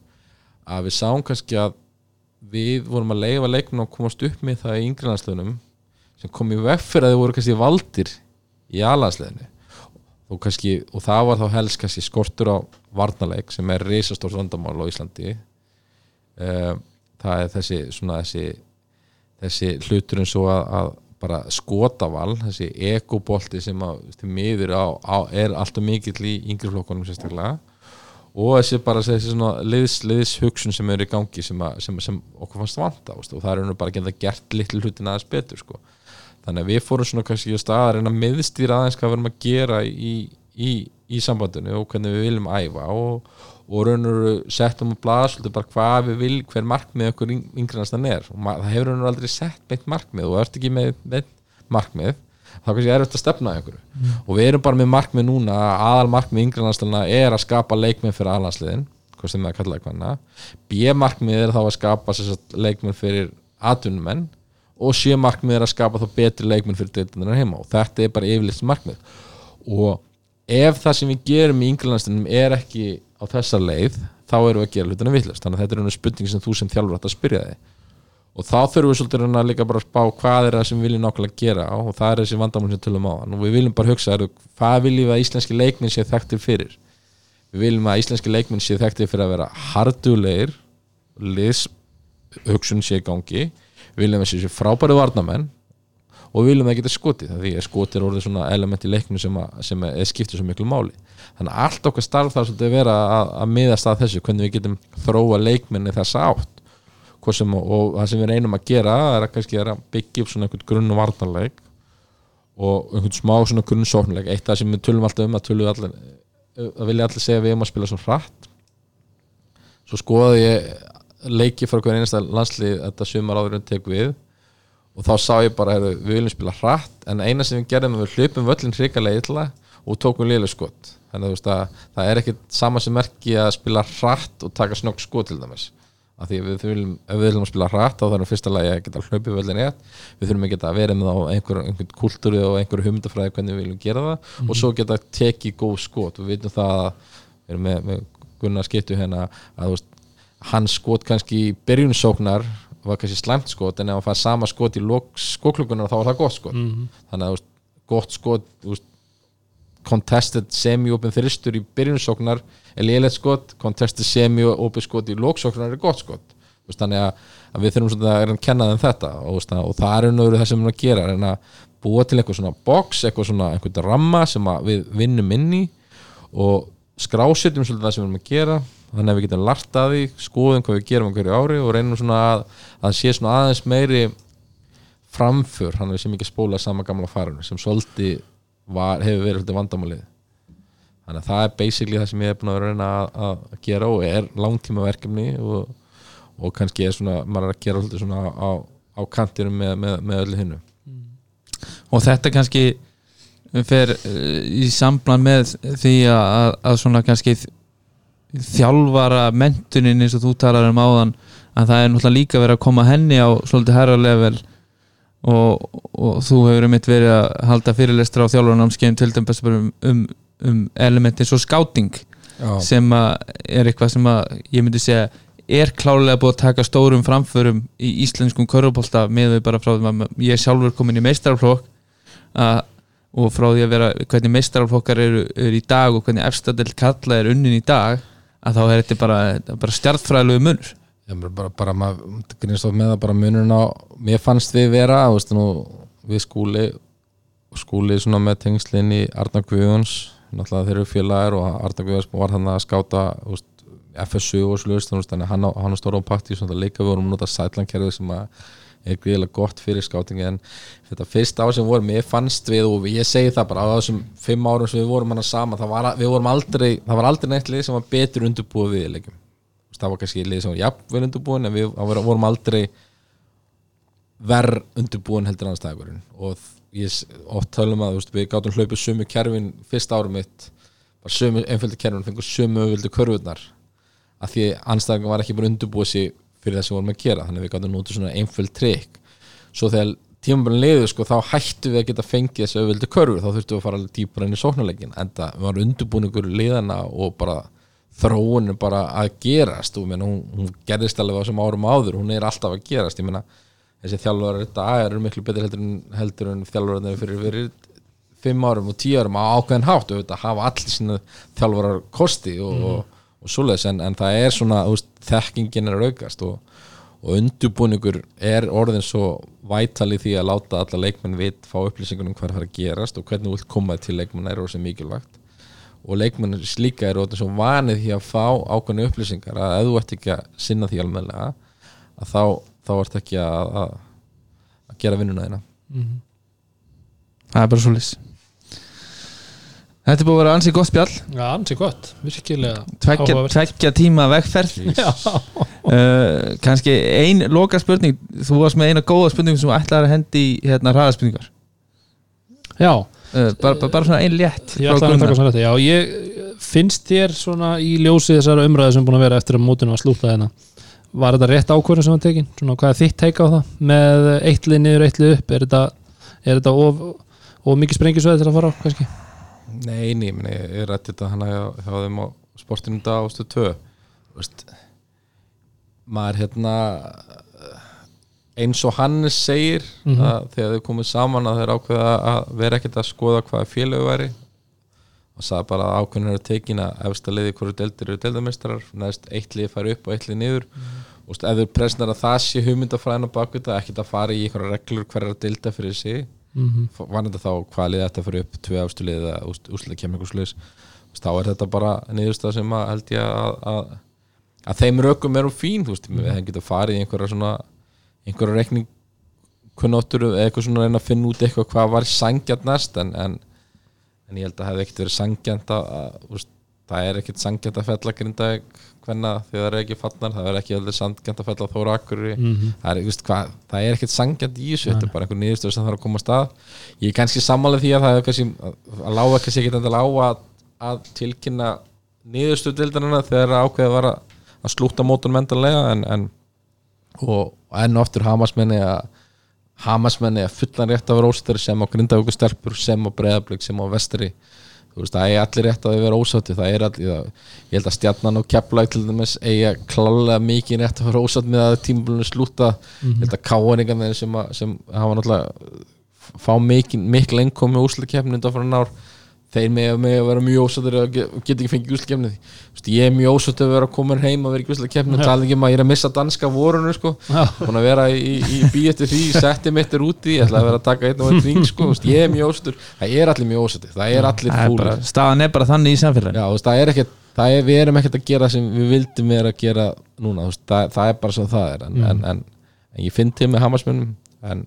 að við sáum kannski að við vorum að leifa leikmenn að komast upp með það í yngreinansliðunum sem kom í veg fyrir að þið voru kannski valdir í alansliðinu og, kannski, og það var þá helst kannski skortur á varnarleik sem er reisastórs vandamál á Íslandi. Uh, það er þessi svona þessi, þessi hlutur eins og að, að bara skotaval, þessi ekobolti sem að miður á, á, er alltaf mikill í yngri flokkunum sérstaklega og þessi bara þessi svona liðs, liðs hugsun sem er í gangi sem, að, sem, sem okkur fannst vanta og það er nú bara geta gert litlu hlutin aðeins betur sko. þannig að við fórum svona kannski á stað að reyna að miðstýra aðeins hvað við erum að gera í, í, í sambandinu og hvernig við viljum æfa og, og raun og veru settum á blað svolítið bara hvað við vil, hver markmið okkur yngriðastan er og það hefur raun og veru aldrei sett beint markmið og ert ekki með, með markmið þá er kannski erfitt að stefna ykkur og við erum bara með markmið núna að aðal markmið yngriðastan er að skapa leikmið fyrir aðlandsliðin hvað sem það kalla eitthvað B-markmið er þá að skapa leikmenn fyrir atvinnumenn og C-markmið er að skapa þá betri leikmenn fyrir deildunar heima. Og þetta er bara yfirleitt markmið. Og ef það sem við gerum í yngriðastunum er ekki á þessa leið þá erum við að gera hlutina villast þannig að þetta er einu spurning sem þú sem þjálfur átt að spyrja þig og þá þurfum við svolítið að líka bara að spá hvað er það sem við viljum nákvæmlega gera og það er þessi vandamál sem tölum á. Og við viljum bara hugsa, er, hvað viljum við að íslenski leikminn sé þekktir fyrir? Við viljum að íslenski leikminn sé þekktir fyrir að vera hardulegir liðs hugsun sé gangi við viljum að sé frábæri varnamenn og við viljum að geta skotið því að skotið er orðið svona element í leiknum sem, að, sem að, skiptið svo miklu máli. Þannig að allt okkar starf þarf svolítið að vera að, að miðast að þessu, hvernig við getum þróa leikminni þessa átt sem, og það sem við reynum að gera er að er að byggja upp svona einhvern grunn og varnarleik og einhvern smá svona grunn sóknleik eitt af það sem við tölum alltaf um að tölum allir, að vilja allir segja við erum að spila svo hratt. Svo skoði ég leiki frá hver einasta landslið þetta sumar áður en tek við og þá sá ég bara, heru, við viljum spila hratt en eina sem við gerðum er við hlupum völlin hrikalega illa og tókum liðlega skot. Þannig að, það er ekkit sama sem merki að spila hratt og taka snögg skot til dæmis af því að við viljum, ef við viljum að spila hratt þá þarfum fyrsta lagi að geta hlaupið völlin rétt. Við þurfum að geta verið með á einhver, einhvern kultúri og einhverju humdafræði hvernig við viljum gera það. Og svo geta tekið góð skot. Við veitum það að við erum með, með Gunnar skiptu hérna að veist, hans skot kannski í byrjunsóknar var kannski slæmt skot en ef hann fær sama skot í skoklugunar þá var það gott skot. Þannig að veist, gott skot veist, contested semi-open þristur í byrjunsóknar er léleitt skot, contested semi-open skot í lóksóknar er gott skot. Þannig að, að við þurfum að reyna að kenna þeim þetta og, og það er unnöður það sem við erum að gera reyna að búa til eitthvað svona box eitthvað svona einhvern ramma sem við vinnum inn í og skrásetjum svolítið það sem við erum að gera þannig að við getum lart að því, skoðum hvað við gerum hverju ári og reynum svona að, að sé svona aðeins meiri framför, hann er sem ekki spóla sama gamla farinu sem svolítið var, hefur verið vandamálið þannig að það er basically það sem ég er búin að reyna að, gera og er langtíma verkefni og, og kannski er svona, maður er að gera svolítið svona á, á kantinum með, með, með öllu hinnu. Og þetta kannski fer uh, í sambland með því að, að, svona kannski þjálfara mentunin eins og þú talar um áðan að það er náttúrulega líka verið að koma henni á svolítið herra level og, og þú hefur mitt verið að halda fyrirlestra á þjálfarnámskeiðum til dæmis um, um, um elementin svo skáting sem að er eitthvað sem að ég myndi segja er klálega búið að taka stórum framförum í íslenskum körfubólta með við bara frá því að ég sjálfur komin í meistaraflokk að og frá því að vera hvernig meistaraflokkar eru, eru í dag og hvernig efstadel kalla er unnin í dag að þá er þetta bara, bara stjartfræðilegu munur. Já, bara, bara, bara maður grínst of með það bara munurinn á mér fannst við vera veist, nú, við skúli skúli með tengslinn í Arna Guðjóns náttúrulega þeir eru félagar og Arna Guðjóns var hann að skáta veist, FSU og slust þannig hann, hann stóra á pakti svona leika við vorum nota sætlankerfið sem að er gríðilega gott fyrir skátingi en þetta fyrsta ár sem vorum, ég fannst við og ég segi það bara á þessum fimm árum sem við vorum hana sama, það var, vorum aldrei það var aldrei neitt lið sem var betur undirbúið við leikjum. Það var kannski lið sem var jafnvel undirbúin en við vorum aldrei verð undirbúin heldur annarstæðagurinn og ég oft tölum að veist, við gáttum hlaupið sumu kerfin fyrsta árum mitt var sumu einföldu kerfin fengur sumu öföldu körfurnar. Að því annarstæðagurinn var ekki bara undirbúið sér fyrir það sem vorum að gera þannig að við gáttum nútið svona einföld trikk. Svo þegar tímabælinn leiður sko þá hættu við að geta fengið þessu öföldu körfur þá þurftum við að fara alveg dýpar inn í sóknarleikin en það var undirbúin ykkur liðana og bara þróun bara að gerast. Og menn, hún, hún gerðist alveg á þessum árum áður hún er alltaf að gerast ég meina þessi þjálfur þetta eru miklu betur heldur en, heldur en þjálfur fyrir, fyrir fimm árum og tíu árum á ákveðin hátt og hafa allir sína þjálfurar kosti og, mm. og, og svoleiðis en, en það er svona veist, þekkingin er aukast og, og undurbúningur er orðin svo vætal í því að láta alla leikmenn vit fá upplýsingunum hvað er að gerast og hvernig þú vilt koma til leikmenn er orðin mikilvægt og leikmenn slíka er orðin svo vanið því að fá ákveðnu upplýsingar að ef þú ert ekki að sinna því almennilega að þá, þá ert ekki að, að, að gera vinnuna þína. Það er bara svo lis Þetta er búið að vera ansið gott spjall. Já, ansi gott, virkilega Tveggja, tveggja tíma vegferð. [LAUGHS] Já, uh, kannski ein loka spurning. Þú varst með eina góða spurning sem þú ætlaðir að hendi í hérna hraðaspurningar. Já. Uh, bara, bara, bara svona ein létt að þetta, já, ég finnst þér svona í ljósi þessara umræðu sem búin að vera eftir að mótinu var slúta hérna var þetta rétt ákvörðin sem var tekin? Svona hvað er þitt teika á það? Með eitt lið niður, eitt lið upp er þetta, er þetta of, of mikið sprengisveið til að fara á kannski? Nei, nei, meni, ég rætti þetta hana hjá, hjá þeim á sportinu í dag ástu tvö. Þú veist, maður hérna eins og Hannes segir Mhm. að þegar þau komið saman að þeir ákveða að vera ekkert að skoða hvaða félögu væri og sagði bara að ákveðin eru tekin að efsta liði hverju deildir eru deildamestrar neðst eitt lið fari upp og eitt lið niður og veist, ef þau presnar að það sé hugmyndafræðin á bakvita, ekkert að fara í einhverja reglur hverjar að deilda fyrir sig mm -hmm. var þetta þá hvað liði þetta fyrir upp tvö ástu liði eða úslega sluðis þá er þetta bara niðurstað sem að held ég að, að, að þeim rökum eru fín þú veist, mm. þeim getur farið í einhverja svona einhverja reikning kunnáttur eða eitthvað svona að reyna að finna út eitthvað hvað var sangjant næst en, en, en ég held að það hefði ekkert verið sangjant að, að það er ekkert sangjant að fella grinda hvenna þegar það er ekki fannar það er ekki alveg sangjant að fella þóra akkur það, þú veist, hvað, það er ekkert sangjant í þessu þetta er bara einhver niðurstöð sem þarf að koma að. Stað ég er kannski sammála því að það er kannski að, að lága kannski ekki þetta á að, að tilkynna niðurstöð dildarina þegar ákveðið var að, að slúta mótun mentanlega en, en og, enn og aftur hamasmenni að hamasmenni að fullan rétt af róstur sem á grindavíku stelpur sem á breðablík sem á vestri. Þú veist það er allir rétt að þau vera ósátti það er allir, það, ég held að stjarnan og keplæk til dæmis eiga klálega mikið rétt að vera ósátt með að tímabulinu slúta. Ég held að káaningarnir sem, sem hafa náttúrulega fá mikil, einkomi úrslutakefni undan frá nár þeir með, að vera mjög ósáttir og get, get ekki fengið úrslutakefni ég er mjög ósáttir að vera að koma heim að vera úrslutakefni og tala ekki um að ég er að missa danska vorunu sko. Búin að vera í, í bí eftir því setti mitt er úti, ég ætla að vera að taka einn og einn ring [LAUGHS] sko, ég er mjög ósattur það er allir mjög ósattir, það er allir fúlir. staðan er bara þannig í samfélaginu. Er er, við erum ekkert að gera sem við vildum vera að gera núna, það, það er bara svo það er. En, Mm. en, en, en ég finn til með hamasmönnum en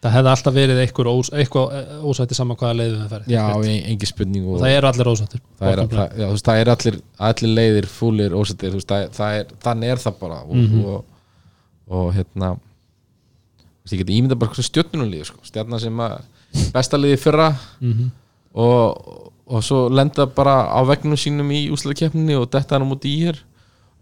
Það hefði alltaf verið eitthvað, eitthvað ósætti saman hvaða leiðum það ferði já, en- engin spurning og, og það eru allir ósættir það er, veist, það er allir, allir leiðir fúlir er, þannig er það bara og, Mhm. og, og hérna ég geti ímynda bara hversu stjórnunum sko. stjarnar sem besta liði í fyrra mm og, og svo lenda bara á vegnum sínum í úsleikeppninni og detta hann á móti í hér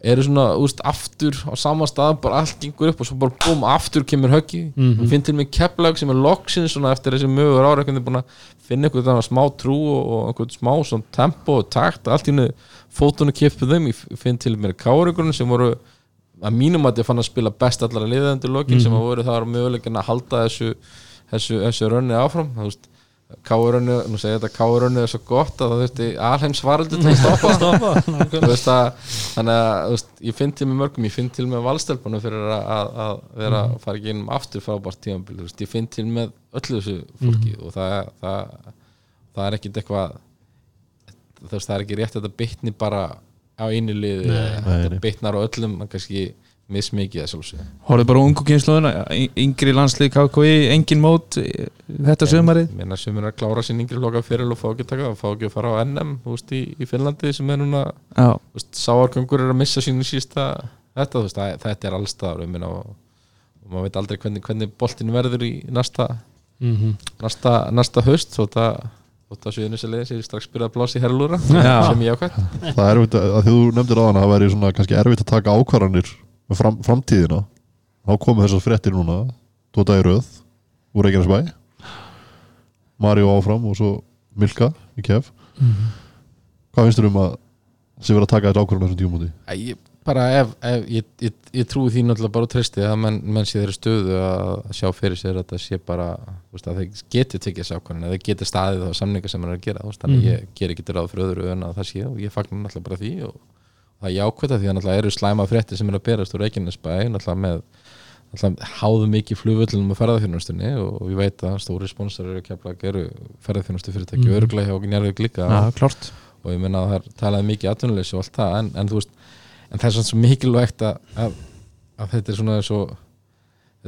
eru svona, úst, aftur á sama stað bara allt gengur upp og svo bara búm, aftur kemur höggi, mm Mhm. finn til mig kepplag sem er loksins svona eftir þessi mögur veginn búin að finna eitthvað þannig smá trú og, og einhvern smá svona tempo og takt allt í hennu fótunum kipið þeim. Ég finn til mér kárugurinn sem voru að mínum að ég fann að spila best allara liðendur lokin sem að voru það var möguleikin að halda þessu þessu, þessu rönni áfram. Þú veist Káurönnu, nú segja þetta Káurönnu er svo gott að það þurfti alheims varaldi til að [LAUGHS] stoppa. Stoppa, að, þannig að veist, ég finn til með mörgum, ég finn til með valstelpunum fyrir að, að, vera að fara ekki innum aftur frábært tímanbíl, ég finn til með öllu þessu fólki og það, það, það er ekkit eitthvað það er ekki rétt að þetta bitni bara á einu liði, þetta nei. bitnar á öllum kannski mismikið að sjálfsög Horfðu bara á ungu kynsluðuna Yngri landslið KKI, engin mót eh, Þetta sömarið Mér sem er að klára sín yngri loka fyrir og fá ekki að taka, fá ekki að fara á NM veist, í, í Finnlandi sem er núna sáargöngur er að missa sínu sísta þetta, veist, það, þetta er allstaðar um minna, og, og maður veit aldrei hvernig, hvernig boltin verður í næsta Mhm. næsta, næsta haust þótt að þótt að suðunislega sér strax byrjað að blása í herrlúra Já. sem ég ákvæmt það er erfitt að, að því þú nefndir á hana það væri svona kannski erfitt að taka ákvarðanir fram, framtíðina þá komu þessar fréttir núna tóta í röð úr Reykjanesbæ. Mario áfram og svo Milka í kef. Hvað finnst þér um að sem verið að taka þetta ákvarðan þessum tíumóti ég, bara ef, ef ég, ég, ég trúi því náttúrulega bara treysti að menn, menn sé þeirri stöðu að sjá fyrir sér að þetta sé bara veist, að þeir geti tekið þessi ákvörðin eða þeir geti staðið á samninga sem hann er að gera þannig Mhm. ég ger ekki til ráð fyrir öðru en að það sé og ég fagnar náttúrulega bara því og, það er jákvæmt að því að náttúrulega eru slæma fréttir sem eru að berast úr Reykjanesbæ náttúrulega með náttúrulega háðu mikið flugvöllunum og ferðarþjónustunni og ég veit að stóri sponsor eru kemla að geru ferðarþjónustu fyrirtæki mm. örglega hjá Njarvík líka Já, klárt og ég menna að það er talaði mikið atvinnuleysi og allt það en, en en það er svona svo mikilvægt að, að, að þetta er svona svo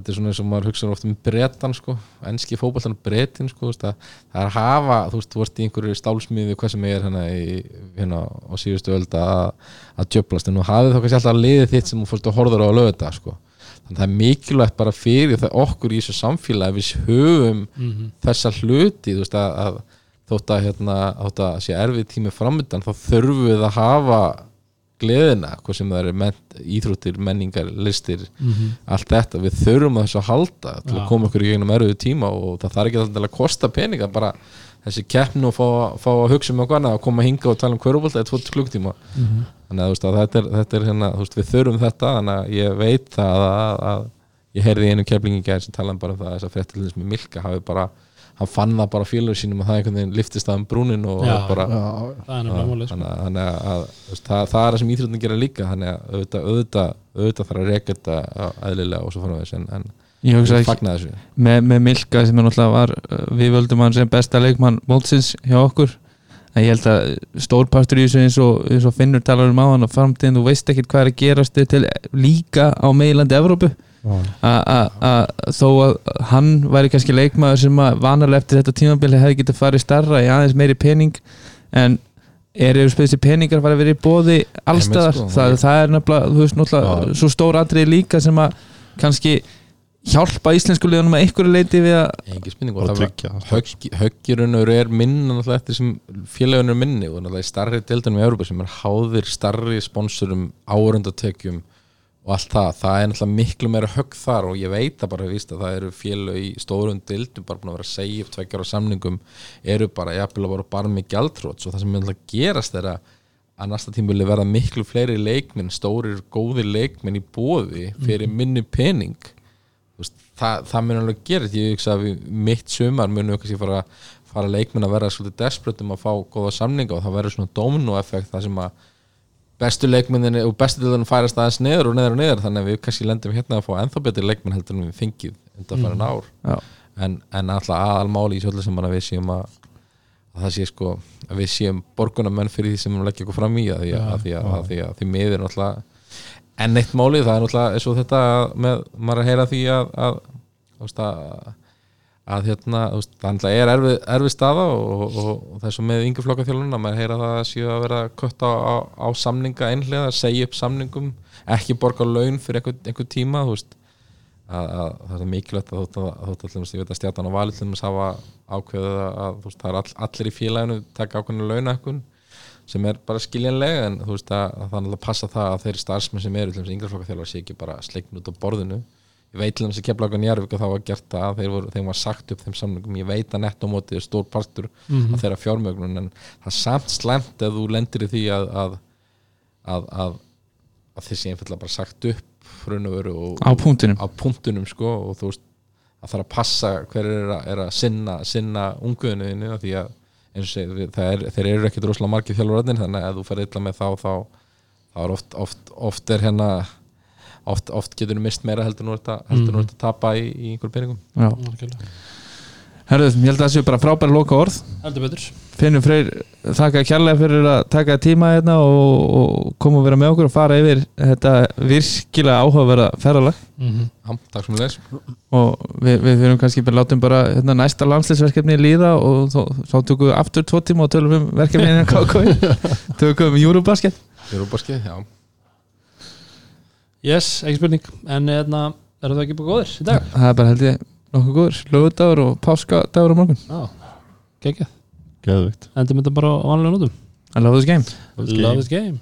þetta er svona eins og maður hugsa oft um bretan sko, enski fótboltan bretin sko, þú að, það er að hafa þú veist, þú ert í einhverju stálsmiði hvað sem er hérna, í, hérna á síðustu öld að, að djöblast en nú hafið þá kannski alltaf liðið þitt sem þú fórst og horður á að lögða þetta sko þannig að það er mikilvægt bara fyrir það okkur í þessu samfélagi að við höfum Mhm. þessa hluti þú veist að, að þótt að hérna, þótt að sé erfið tími framöndan þá þurfum við að hafa gleðina, hvað sem það er ment, íþróttir, menningar, listir Mhm. allt þetta, við þurfum að þessu að halda til Já. að koma okkur í gegnum erfið tíma og það þarf ekki alltaf að kosta peninga bara þessi keppn og fá, fá að hugsa um annað að koma að hinga og tala um hverjubólta eða 20 klukktíma Mhm. þannig að að þetta er, þetta er hérna, veist, við þurfum þetta þannig að ég veit það að, að ég heyrði í einu keflingi gæðir sem talaði bara um það að þess að fréttilins með Milka hafi bara hann fann það bara félögur sínum að það einhvern veginn liftist það um brúnin og Já, bara Já, það er málið sko. þannig að, þannig að, að það, það er það sem íþróttin gera líka þannig að auðvitað, auðvitað, auðvitað þarf að reka þetta eðlilega og svo fara við en, en Ég hugsa ekki fagna þessu með, með Milka sem er náttúrulega var uh, við völdum hann sem besta leikmann mótsins hjá okkur en ég held að stórpartur í þessu eins og, eins og finnur talar um á hann og framtíðin þú veist ekkert hvað er að gerast til líka á meilandi Evrópu a- a- a- þó að hann væri kannski leikmaður sem að vanalega eftir þetta tímabili hefði getið farið starra í aðeins meiri pening en er eru spesir peningar fara að vera í bóði allstaðar, sko, það, það er nefnilega þú veist náttúrulega Já. svo stór atrið líka sem að kannski hjálpa íslensku liðunum að einhverju leiti við að engi spinning og bara það var tryggja högg, höggirunur er minna náttúrulega eftir sem félagunur minni og náttúrulega í starri deildunum í Európa sem er háðir starri sponsorum árundatekjum og allt það, það er náttúrulega miklu meira högg þar og ég veit það bara víst að það eru félag í stórum deildum bara búin að vera að segja upp tveggjar á samningum eru bara jafnvel að vera bara með gjaldróts og það sem er náttúrulega gerast er að að næsta tímuli verða miklu fleiri leikminn stórir góðir leikminn í bóði fyrir minni pening. Veist, það, það mun alveg gera ég hugsa að við mitt sumar munum kannski fara, fara leikmenn að vera svolítið desperate um að fá góða samninga og það verður svona domino effekt það sem að bestu leikmennin og bestu dildan færast aðeins neður og neður og neður þannig að við kannski lendum hérna að fá ennþá betri leikmenn heldur en við fengið undan farin ár. Já. en, en alltaf aðalmáli í svolítið sem að við séum að, að það sé sko að við séum borgunamenn fyrir því sem við leggja okkur fram í að því að, að, því, að, að, því, að því miður náttúrulega enn eitt máli, það er náttúrulega eins og þetta með, maður að heyra því að að, þú veist, að, að hérna, þú veist, það er erfið, erfið staða og, og, og svo með yngjaflokka þjálfuna, maður heyra það að séu að vera kött á, á, á samninga einhlega, segja upp samningum ekki borga laun fyrir einhver, einhver tíma þú veist. Að, að það er mikilvægt að að, að, þótt að ég veit að stjartan til þess hafa ákveðið að, að þú veist, það er all, allir í félaginu taka ákveðinu launahækkun sem er bara skiljanlega en þú veist að, að það er náttúrulega að passa það að þeir starfsmenn sem eru að þjálfar sé ekki bara slegn út á borðinu ég veit til þess að kemla okkur njárvík og það var gert það að þeir voru, þeim var sagt upp þeim samlingum ég veit að netto mótið er stór partur Mhm. af þeirra fjármögnun en það er samt slæmt ef þú lendir í því að að, að, að, að þeir sé einfallega bara sagt upp frun og veru og, á punktinum á punktunum sko og þú veist að það er að passa hver er að, er að sinna, sinna unguðinu því að segir, er, þeir eru ekkit rosalega margir þjálfuröðin þannig að ef þú fer illa með þá þá, þá er oft, oft, oft er hérna oft, oft getur þú mist meira heldur nú að, heldur nú ert að tapa í, í einhver peningum. Já. Algjörlega. Herðu, ég held að það séu bara frábæra loka orð heldur betur. Finnum Freyr, þakka kærlega fyrir að taka tíma hérna og, og koma og vera með okkur og fara yfir þetta virkilega áhugaverða ferðalag. Mhm. Já, takk sem leis. Og við, við fyrir kannski bara látum bara hérna, næsta landsleisverkefni líða og þá, þá tökum við aftur tvo tíma og tölum um verkefni innan KK [LAUGHS] tökum við um Eurobasket Júrubaskið, já yes, ekki spurning. En hérna, eru það ekki bara góðir í dag? það er bara held ég nokkuð góður lögudagur og páskadagur á morgun. Já, geggjað. Geðvikt endur mynda bara á vanlega nótum. I love this game. Love this game